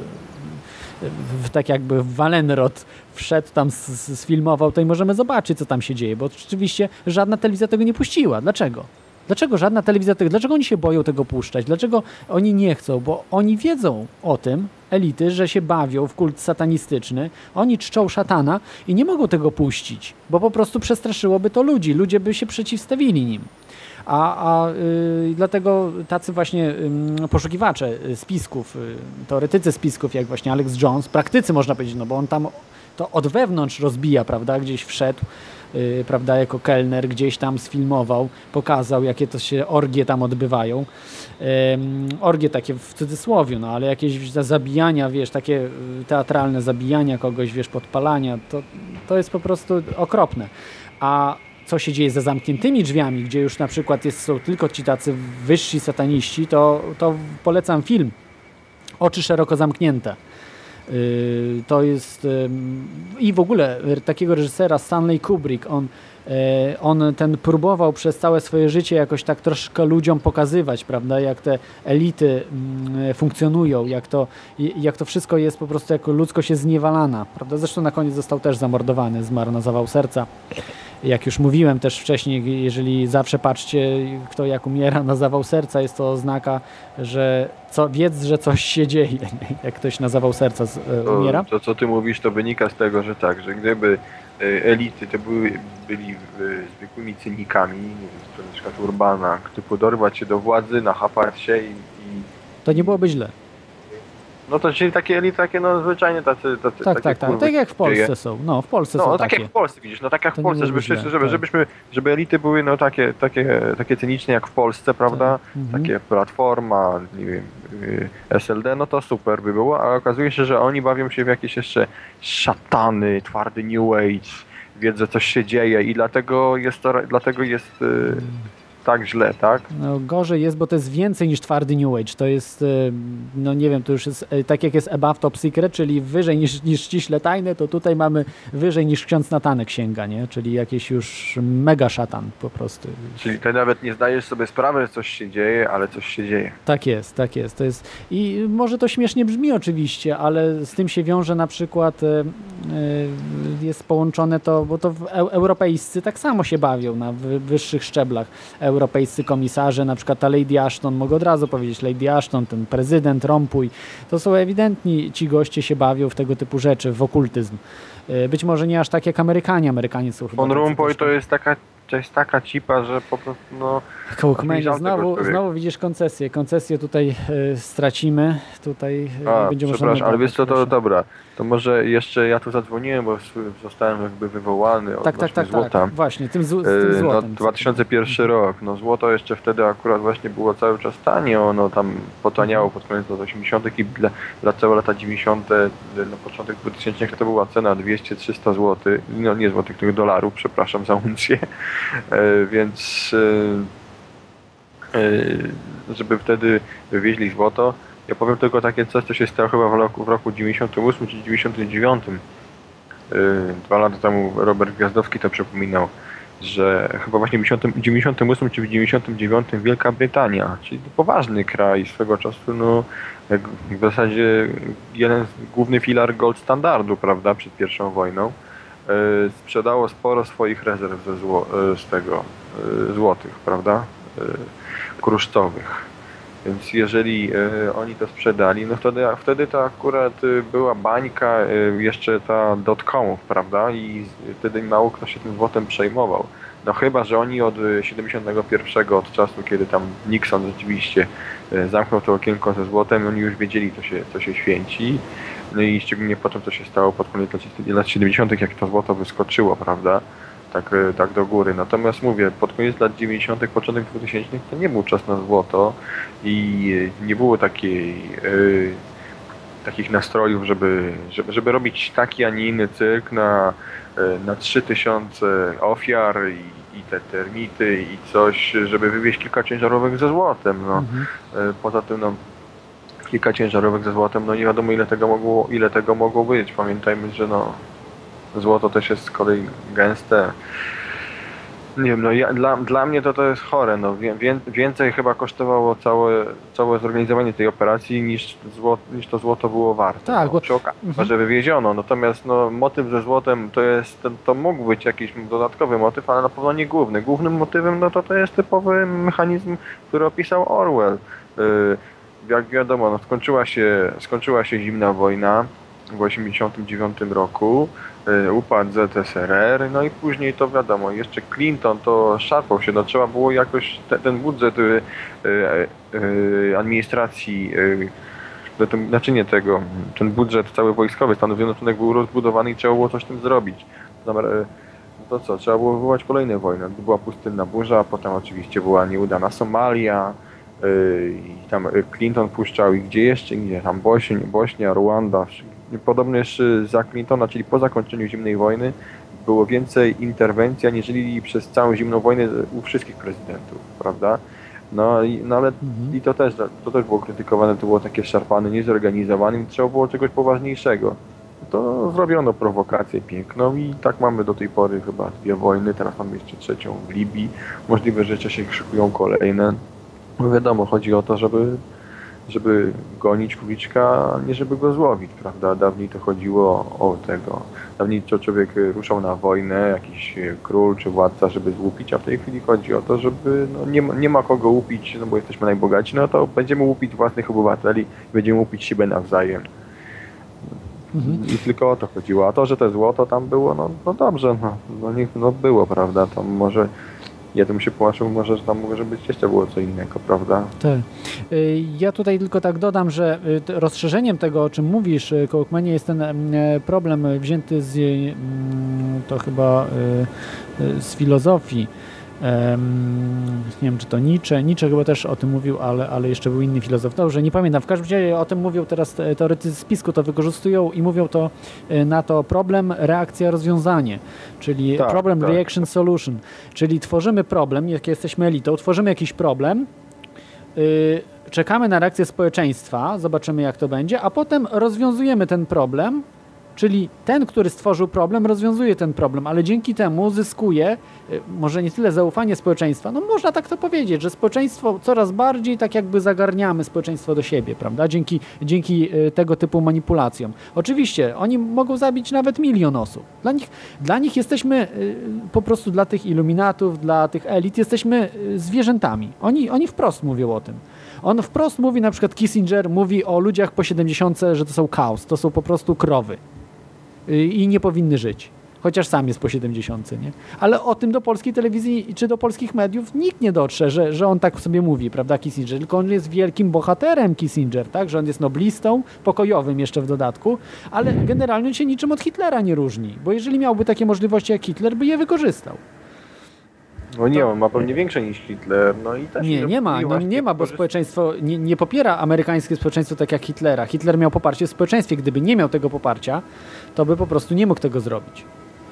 w, tak jakby w Walenrod wszedł tam, sfilmował, to i możemy zobaczyć, co tam się dzieje, bo oczywiście żadna telewizja tego nie puściła. Dlaczego? Dlaczego żadna telewizja tego, dlaczego oni się boją tego puszczać? Dlaczego oni nie chcą? Bo oni wiedzą o tym, elity, że się bawią w kult satanistyczny, oni czczą szatana i nie mogą tego puścić, bo po prostu przestraszyłoby to ludzi, ludzie by się przeciwstawili nim. A, a y, dlatego tacy właśnie ym, poszukiwacze y, spisków, y, teoretycy spisków, jak właśnie Alex Jones, praktycy można powiedzieć, no bo on tam to od wewnątrz rozbija, prawda, gdzieś wszedł, y, prawda, jako kelner, gdzieś tam sfilmował, pokazał, jakie to się orgie tam odbywają. Ym, orgie takie w cudzysłowie, no ale jakieś za- zabijania, wiesz, takie y, teatralne zabijania kogoś, wiesz, podpalania, to, to jest po prostu okropne. A co się dzieje za zamkniętymi drzwiami, gdzie już na przykład jest, są tylko ci tacy wyżsi sataniści, to, to polecam film Oczy szeroko zamknięte. Yy, To jest ym, i w ogóle y, takiego reżysera Stanley Kubrick, on, e, on ten próbował przez całe swoje życie jakoś tak troszkę ludziom pokazywać, prawda, jak te elity mm, funkcjonują, jak to, jak to wszystko jest po prostu jako ludzkość jest zniewalana, prawda, zresztą na koniec został też zamordowany, zmarł na zawał serca. Jak już mówiłem też wcześniej, jeżeli zawsze patrzcie, kto jak umiera na zawał serca, jest to oznaka, że co, wiedz, że coś się dzieje, jak ktoś na zawał serca z, e, umiera. to, co ty mówisz, to wynika z tego, że tak, że gdyby e, elity to były, byli e, zwykłymi cynikami, wiem, na przykład Urbana, typu dorwać się do władzy, nachapać się i, i To nie byłoby źle. No to czyli takie elity, takie no zwyczajnie tacy, tacy Tak, takie tak, tak. Tak jak w Polsce dzieje. są. No, w Polsce No, są tak takie. jak w Polsce widzisz, no tak jak To w Polsce, żeby, źle, żeby, tak. żebyśmy, żeby elity były no takie, takie, takie cyniczne jak w Polsce, prawda? Mhm. Takie Platforma, nie wiem, y, SLD, no to super by było, ale okazuje się, że oni bawią się w jakieś jeszcze szatany, twardy New Age, wiedz, że coś się dzieje i dlatego jest, to, dlatego jest y, tak źle, tak? No, gorzej jest, bo to jest więcej niż twardy New Age. To jest, e, no nie wiem, to już jest e, tak jak jest Above Top Secret, czyli wyżej niż, niż ściśle tajne, to tutaj mamy wyżej niż ksiądz Natanek sięga, nie? Czyli jakiś już mega szatan po prostu. Czyli ty nawet nie zdajesz sobie sprawy, że coś się dzieje, ale coś się dzieje. Tak jest, tak jest. To jest. I może to śmiesznie brzmi oczywiście, ale z tym się wiąże na przykład e, jest połączone to, bo to europejscy tak samo się bawią na wy- wyższych szczeblach. Europejscy komisarze, na przykład ta Lady Ashton, mogę od razu powiedzieć, Lady Ashton, ten prezydent, Rompuy, to są ewidentni ci goście się bawią w tego typu rzeczy, w okultyzm. E, Być może nie aż tak jak Amerykanie, Amerykanie są chyba Von Rompuy to jest taka, to jest taka cipa, że po prostu no... Tego znowu, znowu widzisz koncesję. Koncesję tutaj e, stracimy. Tutaj e, A, będzie przepraszam, ale wiesz co, to proszę. dobra. To może jeszcze ja tu zadzwoniłem, bo zostałem jakby wywołany Tak, tak, odnośnie tak, złota. tak. Właśnie, tym, zł- tym Yy, No, złotem. 2001 rok, no złoto jeszcze wtedy akurat właśnie było cały czas tanie, ono tam potaniało pod koniec lat 80. i dla, dla całe lata 90. yy, na początek 2000 to była cena 200-300 zł, no nie złotych, tylko dolarów, przepraszam za uncję, więc żeby wtedy wywieźli złoto, ja powiem tylko takie coś, co się stało chyba w roku, w roku 98 czy 99. Yy, Dwa lata temu Robert Gwiazdowski to przypominał, że chyba właśnie w 90 98 czy w 99 Wielka Brytania, czyli poważny kraj swego czasu, no w zasadzie jeden główny filar gold standardu, prawda, przed pierwszą wojną, yy, sprzedało sporo swoich rezerw ze zło, z tego złotych, prawda, kruszcowych. Więc jeżeli e, oni to sprzedali, no wtedy, wtedy to akurat e, była bańka e, jeszcze ta dotcomów, prawda? I wtedy mało kto się tym złotem przejmował. No chyba, że oni od e, 71, od czasu, kiedy tam Nixon rzeczywiście zamknął to okienko ze złotem, oni już wiedzieli, co się, co się święci. No i szczególnie potem, co się stało pod koniec lat 70., jak to złoto wyskoczyło, prawda? Tak, e, tak do góry. Natomiast mówię, pod koniec lat 90., początek 2000 to nie był czas na złoto i e, nie było takiej, e, takich nastrojów, żeby, żeby, żeby robić taki, a nie inny cyrk na, e, na 3000 ofiar i, i te termity i coś, żeby wywieźć kilka ciężarówek ze złotem. No. Mhm. Poza tym no, kilka ciężarówek ze złotem, no nie wiadomo ile tego mogło, ile tego mogło być. Pamiętajmy, że no, złoto też jest z kolei gęste. Nie wiem, no ja, dla, dla mnie to to jest chore. No, wie, wię- więcej chyba kosztowało całe, całe zorganizowanie tej operacji niż, zło, niż to złoto było warte. Tak, no, bo- przy okazji, Mhm. że wywieziono. Natomiast no, motyw ze złotem to jest, to, mógł być jakiś dodatkowy motyw, ale na pewno nie główny. Głównym motywem no, to, to jest typowy mechanizm, który opisał Orwell. Yy, jak wiadomo, no, skończyła, się, skończyła się zimna wojna w 1989 roku, upadł ZSRR, no i później to wiadomo, jeszcze Clinton to szarpał się, no trzeba było jakoś te, ten budżet y, y, y, administracji, y, no znaczy nie tego, ten budżet cały wojskowy Stanów Zjednoczonych był rozbudowany i trzeba było coś z tym zrobić. Y, no to co, trzeba było wywołać kolejne wojny. Była pustynna burza, potem oczywiście była nieudana Somalia, y, i tam y, Clinton puszczał i gdzie jeszcze, gdzie tam Bośnia, Bośnia Ruanda. Podobnież y, za Clintona, czyli po zakończeniu zimnej wojny, było więcej interwencji, aniżeli przez całą zimną wojnę u wszystkich prezydentów, prawda? No, i, no ale Mhm. i to też, to też było krytykowane, to było takie szarpane, niezorganizowane i trzeba było czegoś poważniejszego. To zrobiono prowokację piękną i tak mamy do tej pory chyba dwie wojny, teraz mamy jeszcze trzecią w Libii. Możliwe, że jeszcze się szykują kolejne. No wiadomo, chodzi o to, żeby, żeby gonić króliczka, a nie żeby go złowić, prawda? Dawniej to chodziło o tego. Dawniej to człowiek ruszał na wojnę, jakiś król czy władca, żeby złupić, a w tej chwili chodzi o to, żeby no, nie, ma, nie ma kogo łupić, no bo jesteśmy najbogaci, no to będziemy łupić własnych obywateli, będziemy łupić siebie nawzajem. Mhm. I tylko o to chodziło. A to, że to złoto tam było, no, no dobrze, no, no, niech, no było, prawda? To może ja bym się połączył, może że tam może być jeszcze było co innego, prawda? Tak. Y, Ja tutaj tylko tak dodam, że y, rozszerzeniem tego, o czym mówisz, y, Kołkmanie, jest ten em, e, problem wzięty z, mm, to chyba z filozofii, nie wiem, czy to Nietzsche. Nietzsche chyba też o tym mówił, ale, ale jeszcze był inny filozof. Dobrze, nie pamiętam. W każdym razie o tym mówią teraz teoretycy spisku, to wykorzystują i mówią to e, na to problem, reakcja, rozwiązanie, czyli Tak, problem, tak. reaction, solution. Czyli tworzymy problem, jak jesteśmy elitą, tworzymy jakiś problem, y, czekamy na reakcję społeczeństwa, zobaczymy jak to będzie, a potem rozwiązujemy ten problem, czyli ten, który stworzył problem, rozwiązuje ten problem, ale dzięki temu zyskuje y, może nie tyle zaufanie społeczeństwa, no można tak to powiedzieć, że społeczeństwo coraz bardziej tak jakby zagarniamy społeczeństwo do siebie, prawda, dzięki, dzięki y, tego typu manipulacjom. Oczywiście, oni mogą zabić nawet milion osób. Dla nich, dla nich jesteśmy y, po prostu dla tych iluminatów, dla tych elit, jesteśmy zwierzętami. Oni, oni wprost mówią o tym. On wprost mówi, na przykład Kissinger mówi o ludziach po 70, że to są chaos, to są po prostu krowy i nie powinny żyć. Chociaż sam jest po 70, nie? Ale o tym do polskiej telewizji czy do polskich mediów nikt nie dotrze, że, że on tak sobie mówi, prawda, Kissinger. Tylko on jest wielkim bohaterem Kissinger, tak? Że on jest noblistą, pokojowym jeszcze w dodatku, ale generalnie on się niczym od Hitlera nie różni, bo jeżeli miałby takie możliwości jak Hitler, by je wykorzystał. No nie, on ma pewnie większe niż Hitler, no i też... Nie, nie ma, no nie ma, bo społeczeństwo nie, nie popiera amerykańskie społeczeństwo tak jak Hitlera. Hitler miał poparcie w społeczeństwie. Gdyby nie miał tego poparcia, to by po prostu nie mógł tego zrobić.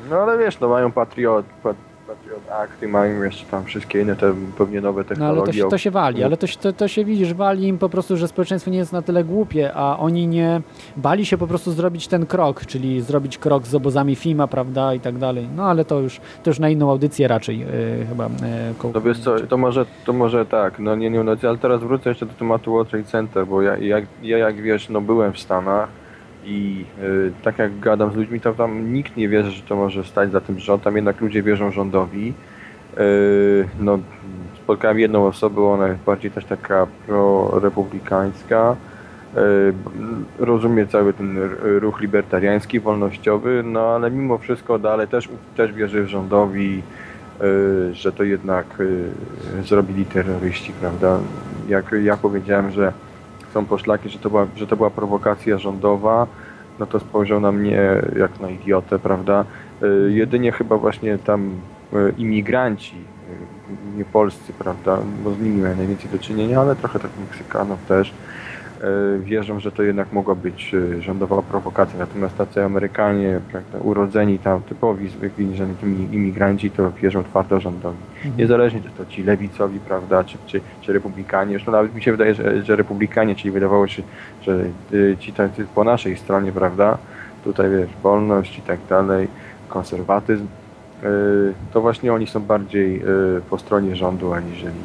No ale wiesz, no mają Patriot, pat, Patriot Acty, mają jeszcze tam wszystkie inne te pewnie nowe No technologie. ale to się, to się wali, ale to, się- to, to się widzisz, wali im po prostu, że społeczeństwo nie jest na tyle głupie, a oni nie bali się po prostu zrobić ten krok, czyli zrobić krok z obozami FIMA, prawda, i tak dalej. No ale to już, to już na inną audycję raczej yy, chyba. Yy, koło- No wiesz co, to może, to może tak, no nie, nie, no, ale teraz wrócę jeszcze do tematu World Trade Center, bo ja, jak, ja jak wiesz, no byłem w Stanach i y, tak jak gadam z ludźmi, to tam nikt nie wierzy, że to może stać za tym rząd, tam jednak ludzie wierzą rządowi. Y, no, spotkałem jedną osobę, ona jest bardziej też taka pro-republikańska, y, rozumie cały ten ruch libertariański, wolnościowy, no ale mimo wszystko dalej też, też wierzy w rządowi, że to jednak zrobili terroryści, prawda? Jak ja powiedziałem, że są poszlaki, że to była, że to była prowokacja rządowa, no to spojrzał na mnie jak na idiotę, prawda? Y, Jedynie chyba właśnie tam y, imigranci, y, nie polscy, prawda, bo z nimi miałem najwięcej do czynienia, ale trochę tak Meksykanów też, wierzą, że to jednak mogła być y, rządowa prowokacja. Natomiast tacy Amerykanie, prawda, urodzeni tam, typowi, zwykli, że tymi imigranci, to wierzą twardo rządowi. Niezależnie, czy to ci lewicowi, prawda, czy, czy, czy republikanie. Zresztą nawet mi się wydaje, że, że republikanie, czyli wydawało się, że y, ci tacy po naszej stronie, prawda, tutaj wiesz, wolność i tak dalej, konserwatyzm, to właśnie oni są bardziej y, po stronie rządu, aniżeli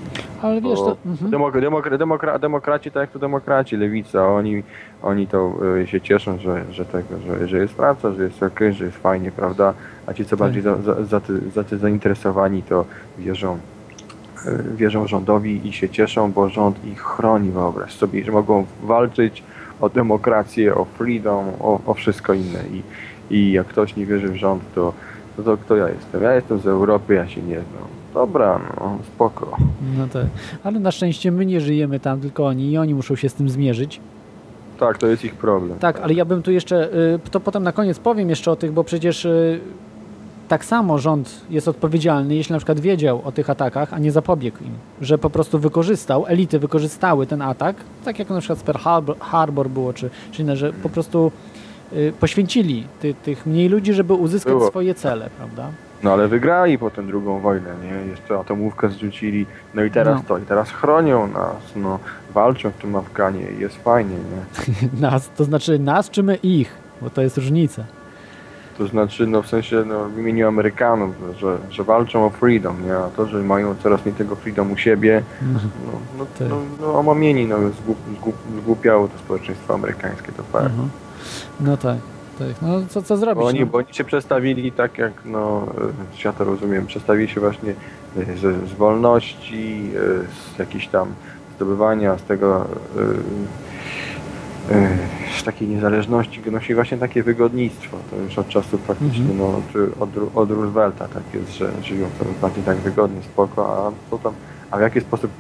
Ale wiesz, to... Mhm. demok- demokra- demokra- demokraci tak jak to demokraci, lewica, oni, oni to y, się cieszą, że, że, tego, że, że jest praca, że jest ok, że jest fajnie, prawda? A ci co bardziej za, za, za, ty, za ty zainteresowani, to wierzą, wierzą rządowi i się cieszą, bo rząd ich chroni, wyobraź sobie, że mogą walczyć o demokrację, o freedom, o, o wszystko inne. I, I jak ktoś nie wierzy w rząd, to, to, to kto ja jestem? Ja jestem z Europy, ja się nie znam. Dobra, no spoko. No tak. Ale na szczęście my nie żyjemy tam, tylko oni i oni muszą się z tym zmierzyć. Tak, to jest ich problem. Tak, ale ja bym tu jeszcze, y, to potem na koniec powiem jeszcze o tych, bo przecież y, tak samo rząd jest odpowiedzialny, jeśli na przykład wiedział o tych atakach, a nie zapobiegł im, że po prostu wykorzystał, elity wykorzystały ten atak, tak jak na przykład z Pearl Harbor, Harbor było, czy, czy inne, że po prostu poświęcili ty, tych mniej ludzi, żeby uzyskać Było. swoje cele, prawda? No ale wygrali potem drugą wojnę, nie? Jeszcze atomówkę zrzucili, no i teraz No. to, i teraz chronią nas, no, walczą w tym Afganie i jest fajnie, nie? Nas, to znaczy nas czy my ich, bo to jest różnica. To znaczy, no w sensie, no, w imieniu Amerykanów, że, że walczą o freedom, nie? A to, że mają coraz mniej tego freedom u siebie, no, no, Tak. no, no omamieni, no, zgłup, zgłup, zgłupiało to społeczeństwo amerykańskie, to fakt. Mhm. No tak, tak. No co, co zrobić? Bo oni, no? bo oni się przestawili tak jak, no, e, ja to rozumiem, przestawili się właśnie e, z, z wolności, e, z jakichś tam zdobywania, z tego, z takiej niezależności, nosili właśnie takie wygodnictwo. To już od czasów praktycznie, Mhm. no, od, od Roosevelta tak jest, że żyją sobie bardziej tak wygodnie, spoko, a co tam, a w jaki sposób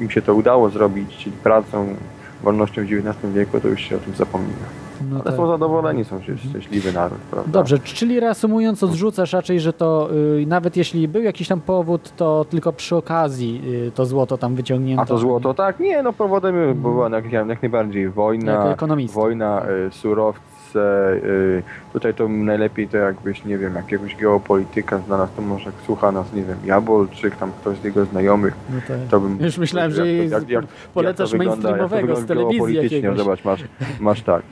im się to udało zrobić, czyli pracą, wolnością w XIX wieku, to już się o tym zapomina. No Ale tak. są zadowoleni, są szczę- szczęśliwy naród, prawda? Dobrze, czyli reasumując, odrzucasz raczej, że to y, nawet jeśli był jakiś tam powód, to tylko przy okazji y, to złoto tam wyciągnięto. A to złoto, tak? Nie, no powodem była jak, jak najbardziej wojna, wojna, y, surowce, y, tutaj to najlepiej to jakbyś, nie wiem, jakiegoś geopolityka zna nas, to może jak słucha nas, nie wiem, Jabolczyk, tam ktoś z jego znajomych, No tak. to bym... Już myślałem, że jak, jak, jak, polecasz jak to wygląda, jak to mainstreamowego z telewizji jakiegoś. Zobacz, masz, masz tak.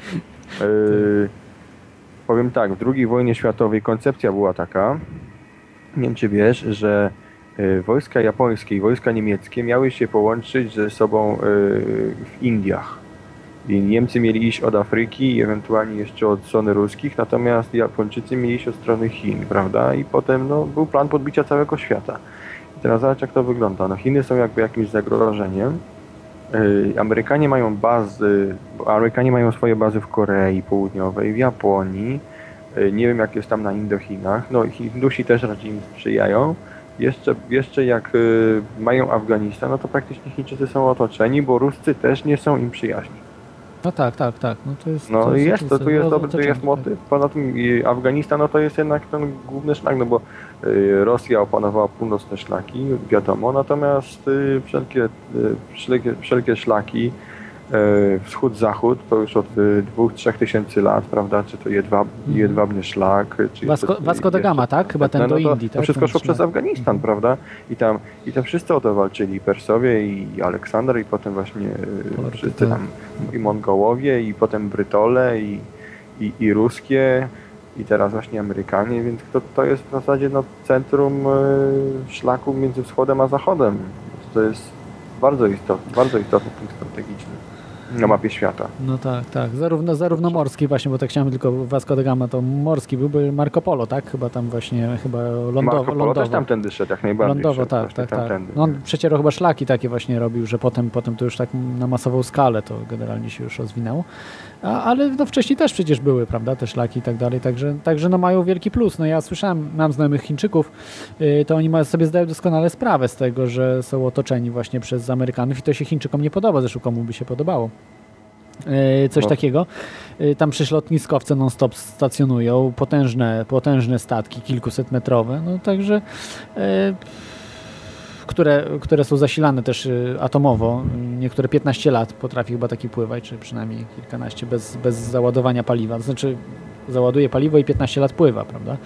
Y, powiem tak, w II wojnie światowej koncepcja była taka, nie wiem czy wiesz, że y, wojska japońskie i wojska niemieckie miały się połączyć ze sobą y, w Indiach. I Niemcy mieli iść od Afryki i ewentualnie jeszcze od strony ruskich, natomiast Japończycy mieli iść od strony Chin, prawda? I potem no, był plan podbicia całego świata. I teraz zobacz jak to wygląda. No, Chiny są jakby jakimś zagrożeniem. Y, Amerykanie mają bazy, bo Amerykanie mają swoje bazy w Korei Południowej, w Japonii. Y, Nie wiem jak jest tam na Indochinach. No Hindusi też raczej im sprzyjają. Jeszcze, jeszcze jak y, mają Afganistan, no to praktycznie Chińczycy są otoczeni, bo Ruscy też nie są im przyjaźni. No tak, tak, tak. No to jest. No to i jest, to tu jest dobry, otoczenie, jest motyw. Poza tym Afganistan, no to jest jednak ten główny szlak, no bo Rosja opanowała północne szlaki, wiadomo, natomiast y, wszelkie, y, wszelkie, wszelkie szlaki y, wschód-zachód to już od y, dwóch, trzech tysięcy lat, prawda, czy to jedwab, jedwabny szlak, czy Vasco- da Gama, tak? Chyba ten no do to, Indii, To tak? wszystko Ten szło przez. Afganistan, prawda? I tam, I tam wszyscy o to walczyli, Persowie i Aleksander i potem właśnie y, wszyscy tak. tam i Mongołowie i potem Brytole i, i, i ruskie i teraz właśnie Amerykanie, więc to, to jest w zasadzie no, centrum y, szlaku między wschodem a zachodem. To jest bardzo istotny, bardzo istotny punkt strategiczny na mapie świata. No tak, tak. Zarówno, zarówno morski właśnie, bo tak chciałem tylko Vasco da Gama to morski byłby Marco Polo, tak? Chyba tam właśnie, chyba lądowo. Marco Polo lądowo. też tamtędy szedł, jak najbardziej. Lądowo, tak, tak, tak. tamtędy. No, on przecierał chyba szlaki takie właśnie robił, że potem, potem to już tak na masową skalę to generalnie się już rozwinęło. A, ale no wcześniej też przecież były, prawda, te szlaki i tak dalej, także, także no mają wielki plus. No ja słyszałem, mam znajomych Chińczyków, yy, to oni sobie zdają doskonale sprawę z tego, że są otoczeni właśnie przez Amerykanów i to się Chińczykom nie podoba, zresztą komu by się podobało. Yy, Coś No. takiego. Yy, Tam przecież lotniskowce non-stop stacjonują, potężne, potężne statki, kilkusetmetrowe, no także które, które są zasilane też y, atomowo. Niektóre 15 lat potrafi chyba taki pływać, czy przynajmniej kilkanaście bez, bez załadowania paliwa. To znaczy załaduje paliwo i 15 lat pływa, prawda?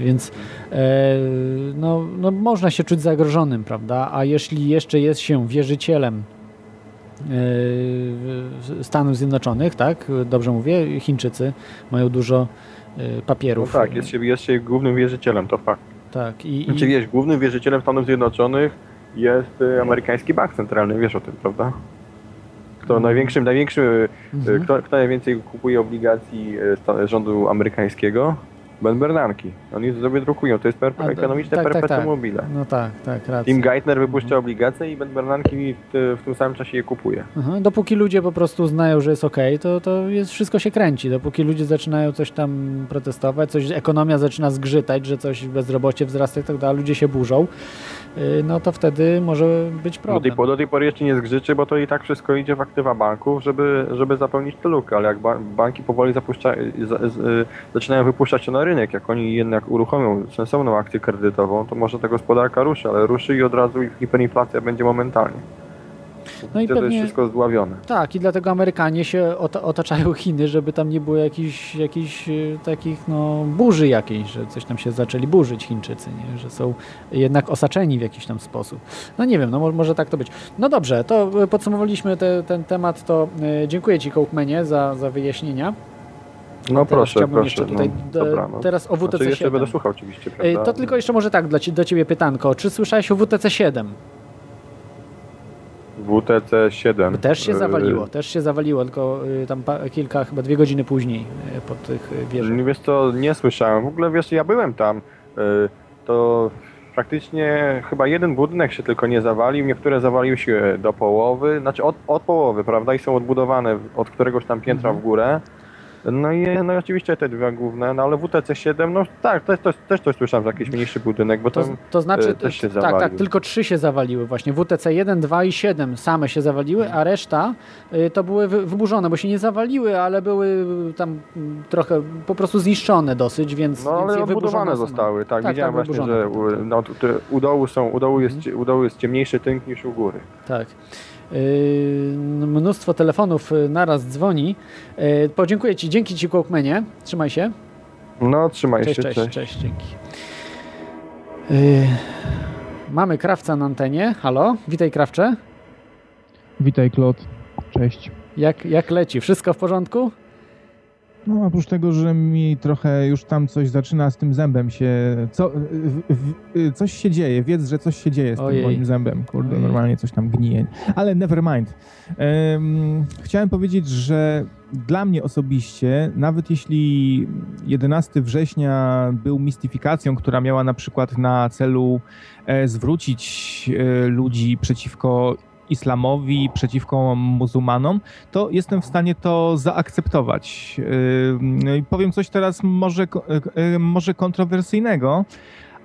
Więc e, no, no, można się czuć zagrożonym, prawda? A jeśli jeszcze jest się wierzycielem e, Stanów Zjednoczonych, tak? Dobrze mówię, Chińczycy mają dużo e, No papierów. tak, jest się, jest się głównym wierzycielem, to fakt. Tak, i, i, Znaczy wiesz, głównym wierzycielem Stanów Zjednoczonych jest y, amerykański bank centralny, wiesz o tym, prawda? Kto największym, największym, y, Mhm. kto, kto najwięcej kupuje obligacji y, rządu amerykańskiego? Ben Bernanke. Oni sobie drukują, to jest per, A, to- ekonomiczne tak, tak, perpetuum tak. mobile. No tak, tak, racja. Tim Geithner wypuszcza obligacje i Ben Bernanke w, w tym samym czasie je kupuje. Aha, dopóki ludzie po prostu znają, że jest ok, to, to jest, wszystko się kręci. Dopóki ludzie zaczynają coś tam protestować, coś, ekonomia zaczyna zgrzytać, że coś bezrobocie wzrasta i tak dalej, ludzie się burzą, no to wtedy może być Do tej, problem. do tej pory jeszcze nie zgrzyczy, bo to i tak wszystko idzie w aktywa banków, żeby, żeby zapełnić tę lukę, ale jak ba banki powoli z, z, y, zaczynają wypuszczać się na rynek, jak oni jednak uruchomią sensowną akcję kredytową, to może ta gospodarka ruszy, ale ruszy i od razu hiperinflacja będzie momentalnie. No i Wtedy pewnie- jest wszystko zdławione. Tak, i dlatego Amerykanie się ota- otaczają Chiny, żeby tam nie było jakichś, jakichś yy, takich no, burzy jakiejś, że coś tam się zaczęli burzyć Chińczycy, nie? że są jednak osaczeni w jakiś tam sposób. No nie wiem, no mo- może tak to być. No dobrze, to yy, podsumowaliśmy te, ten temat, to yy, dziękuję Ci Kołkmenie za, za wyjaśnienia. No proszę, chciałbym proszę. jeszcze tutaj no, dobra, no. teraz o WTC Znaczy, jeszcze 7. będę słuchał oczywiście, prawda? To tylko jeszcze może tak dla do Ciebie pytanko. Czy słyszałeś o WTC 7? WTC 7. Też się y, zawaliło, też się zawaliło, tylko yy, tam kilka, chyba dwie godziny później yy, po tych wieżach. Wiesz co, nie słyszałem. W ogóle wiesz, ja byłem tam. y, To praktycznie chyba jeden budynek się tylko nie zawalił, niektóre zawaliły się do połowy, znaczy od, od połowy, prawda? I są odbudowane od któregoś tam piętra Mhm. w górę. No i, no i oczywiście te dwie główne, no ale WTC 7, no tak, też, też, też coś słyszałem, że jakiś mniejszy budynek, bo To, tam to znaczy, e, też się tak, zawalił. tak, tylko trzy się zawaliły właśnie. WTC 1, 2 i 7 same się zawaliły, a reszta y, to były wy- wyburzone, bo się nie zawaliły, ale były y, tam mm, trochę po prostu zniszczone dosyć, więc, No ale odbudowane same. zostały, tak, Tak, widziałem tak, właśnie, wyburzone że u, no, u dołu są, u dołu jest, Mhm. u dołu jest ciemniejszy tynk niż u góry. Tak. Yy, mnóstwo telefonów y, naraz dzwoni. Yy, podziękuję Ci, dzięki Ci Kłokmenie. Trzymaj się. No trzymaj Cześć, się, cześć, cześć. cześć, dzięki. Yy, mamy krawca na antenie. Halo, witaj krawcze. Witaj, Klot. Cześć. Jak, jak leci? Wszystko w porządku? No, oprócz tego, że mi trochę już tam coś zaczyna z tym zębem się. Co, w, w, coś się dzieje. Wiedz, że coś się dzieje z Ojej. tym moim zębem. Kurde, Ojej. normalnie coś tam gnije. Ale never mind. Em, chciałem powiedzieć, że dla mnie osobiście, nawet jeśli 11 września był mistyfikacją, która miała na przykład na celu e, zwrócić e, ludzi przeciwko islamowi, przeciwko muzułmanom, to jestem w stanie to zaakceptować. Yy, i Powiem coś teraz może, yy, może kontrowersyjnego,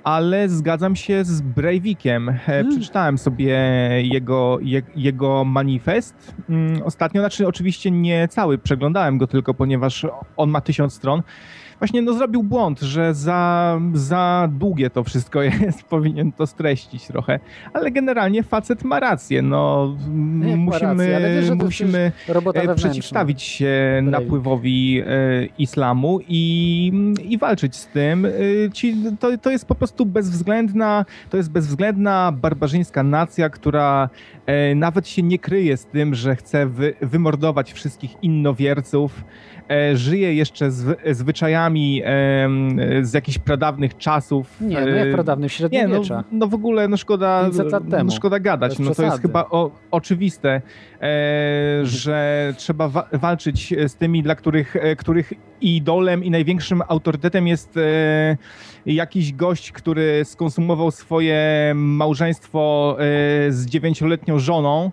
ale zgadzam się z Breivikiem. E, Przeczytałem sobie jego, je, jego manifest mm, ostatnio, znaczy oczywiście nie cały, przeglądałem go tylko, ponieważ on ma tysiąc stron. Właśnie no, zrobił błąd, że za, za długie to wszystko jest, powinien to streścić trochę, ale generalnie facet ma rację, no Jak ma musimy, rację, wiesz, musimy e, przeciwstawić się napływowi e, islamu i, i walczyć z tym. E, Ci, to, to jest po prostu bezwzględna, to jest bezwzględna barbarzyńska nacja, która e, nawet się nie kryje z tym, że chce wy, wymordować wszystkich innowierców. E, żyje jeszcze z, zwyczajami z jakichś pradawnych czasów. Nie, no jak E, pradawny w nie, no, średniowiecza. no w ogóle no szkoda, 500 lat temu. no szkoda gadać. No to jest chyba o, oczywiste, e, że trzeba wa- walczyć z tymi, dla których, e, których idolem i największym autorytetem jest jakiś gość, który skonsumował swoje małżeństwo z dziewięcioletnią żoną.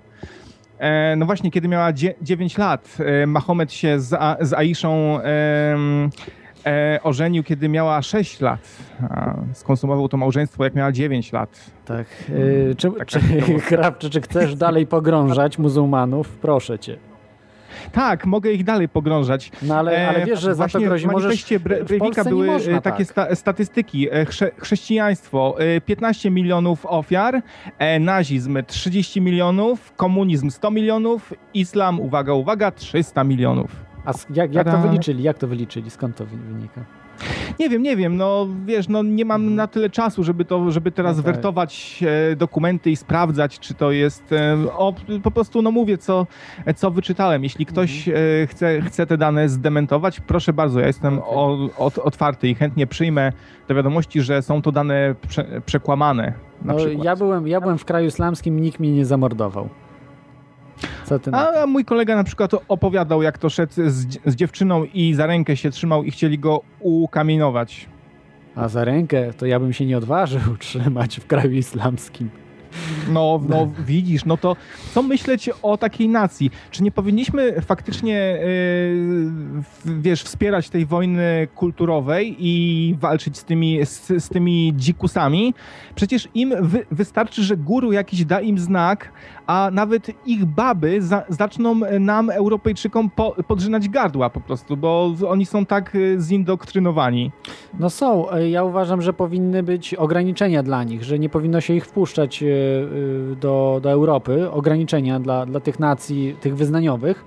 No właśnie, kiedy miała dzie- 9 lat, Mahomet się z, z Aiszą em, e, ożenił, kiedy miała 6 lat. A skonsumował to małżeństwo, jak miała 9 lat. Tak. Yy, czy, Taka czy, ciekawostka. Krawcze, czy chcesz dalej pogrążać muzułmanów? Proszę cię. Tak, mogę ich dalej pogrążać. No ale, ale E, wiesz, że za to właśnie grozi w możesz... manifestie Bre- w Breivika były można e, takie tak. sta statystyki. E, Chrze chrześcijaństwo e, 15 milionów ofiar, e, nazizm 30 milionów, komunizm 100 milionów, islam, uwaga, uwaga, 300 milionów. A jak, jak to wyliczyli? Jak to wyliczyli? Skąd to wy- wynika? Nie wiem, nie wiem, no wiesz, no nie mam na tyle czasu, żeby to, żeby teraz No tak. wertować e, dokumenty i sprawdzać, czy to jest, e, o, po prostu no mówię, co, co wyczytałem. Jeśli ktoś Mhm. e, chce, chce te dane zdementować, proszę bardzo, ja jestem Okej. o, ot, otwarty i chętnie przyjmę do wiadomości, że są to dane prze, przekłamane. Na No, ja, byłem, ja byłem w kraju islamskim, nikt mnie nie zamordował. A mój kolega na przykład opowiadał, jak to szedł z, z dziewczyną i za rękę się trzymał i chcieli go ukamienować. A za rękę to ja bym się nie odważył trzymać w kraju islamskim. No, no widzisz, no to co myśleć o takiej nacji? Czy nie powinniśmy faktycznie, w- wiesz, wspierać tej wojny kulturowej i walczyć z tymi, z, z tymi dzikusami? Przecież im wy, wystarczy, że guru jakiś da im znak, a nawet ich baby za, zaczną nam, Europejczykom, po, podrzynać gardła po prostu, bo oni są tak y, zindoktrynowani. No są. E, Ja uważam, że powinny być ograniczenia dla nich, że nie powinno się ich wpuszczać e, e, do, do Europy. Ograniczenia dla, dla tych nacji, tych wyznaniowych.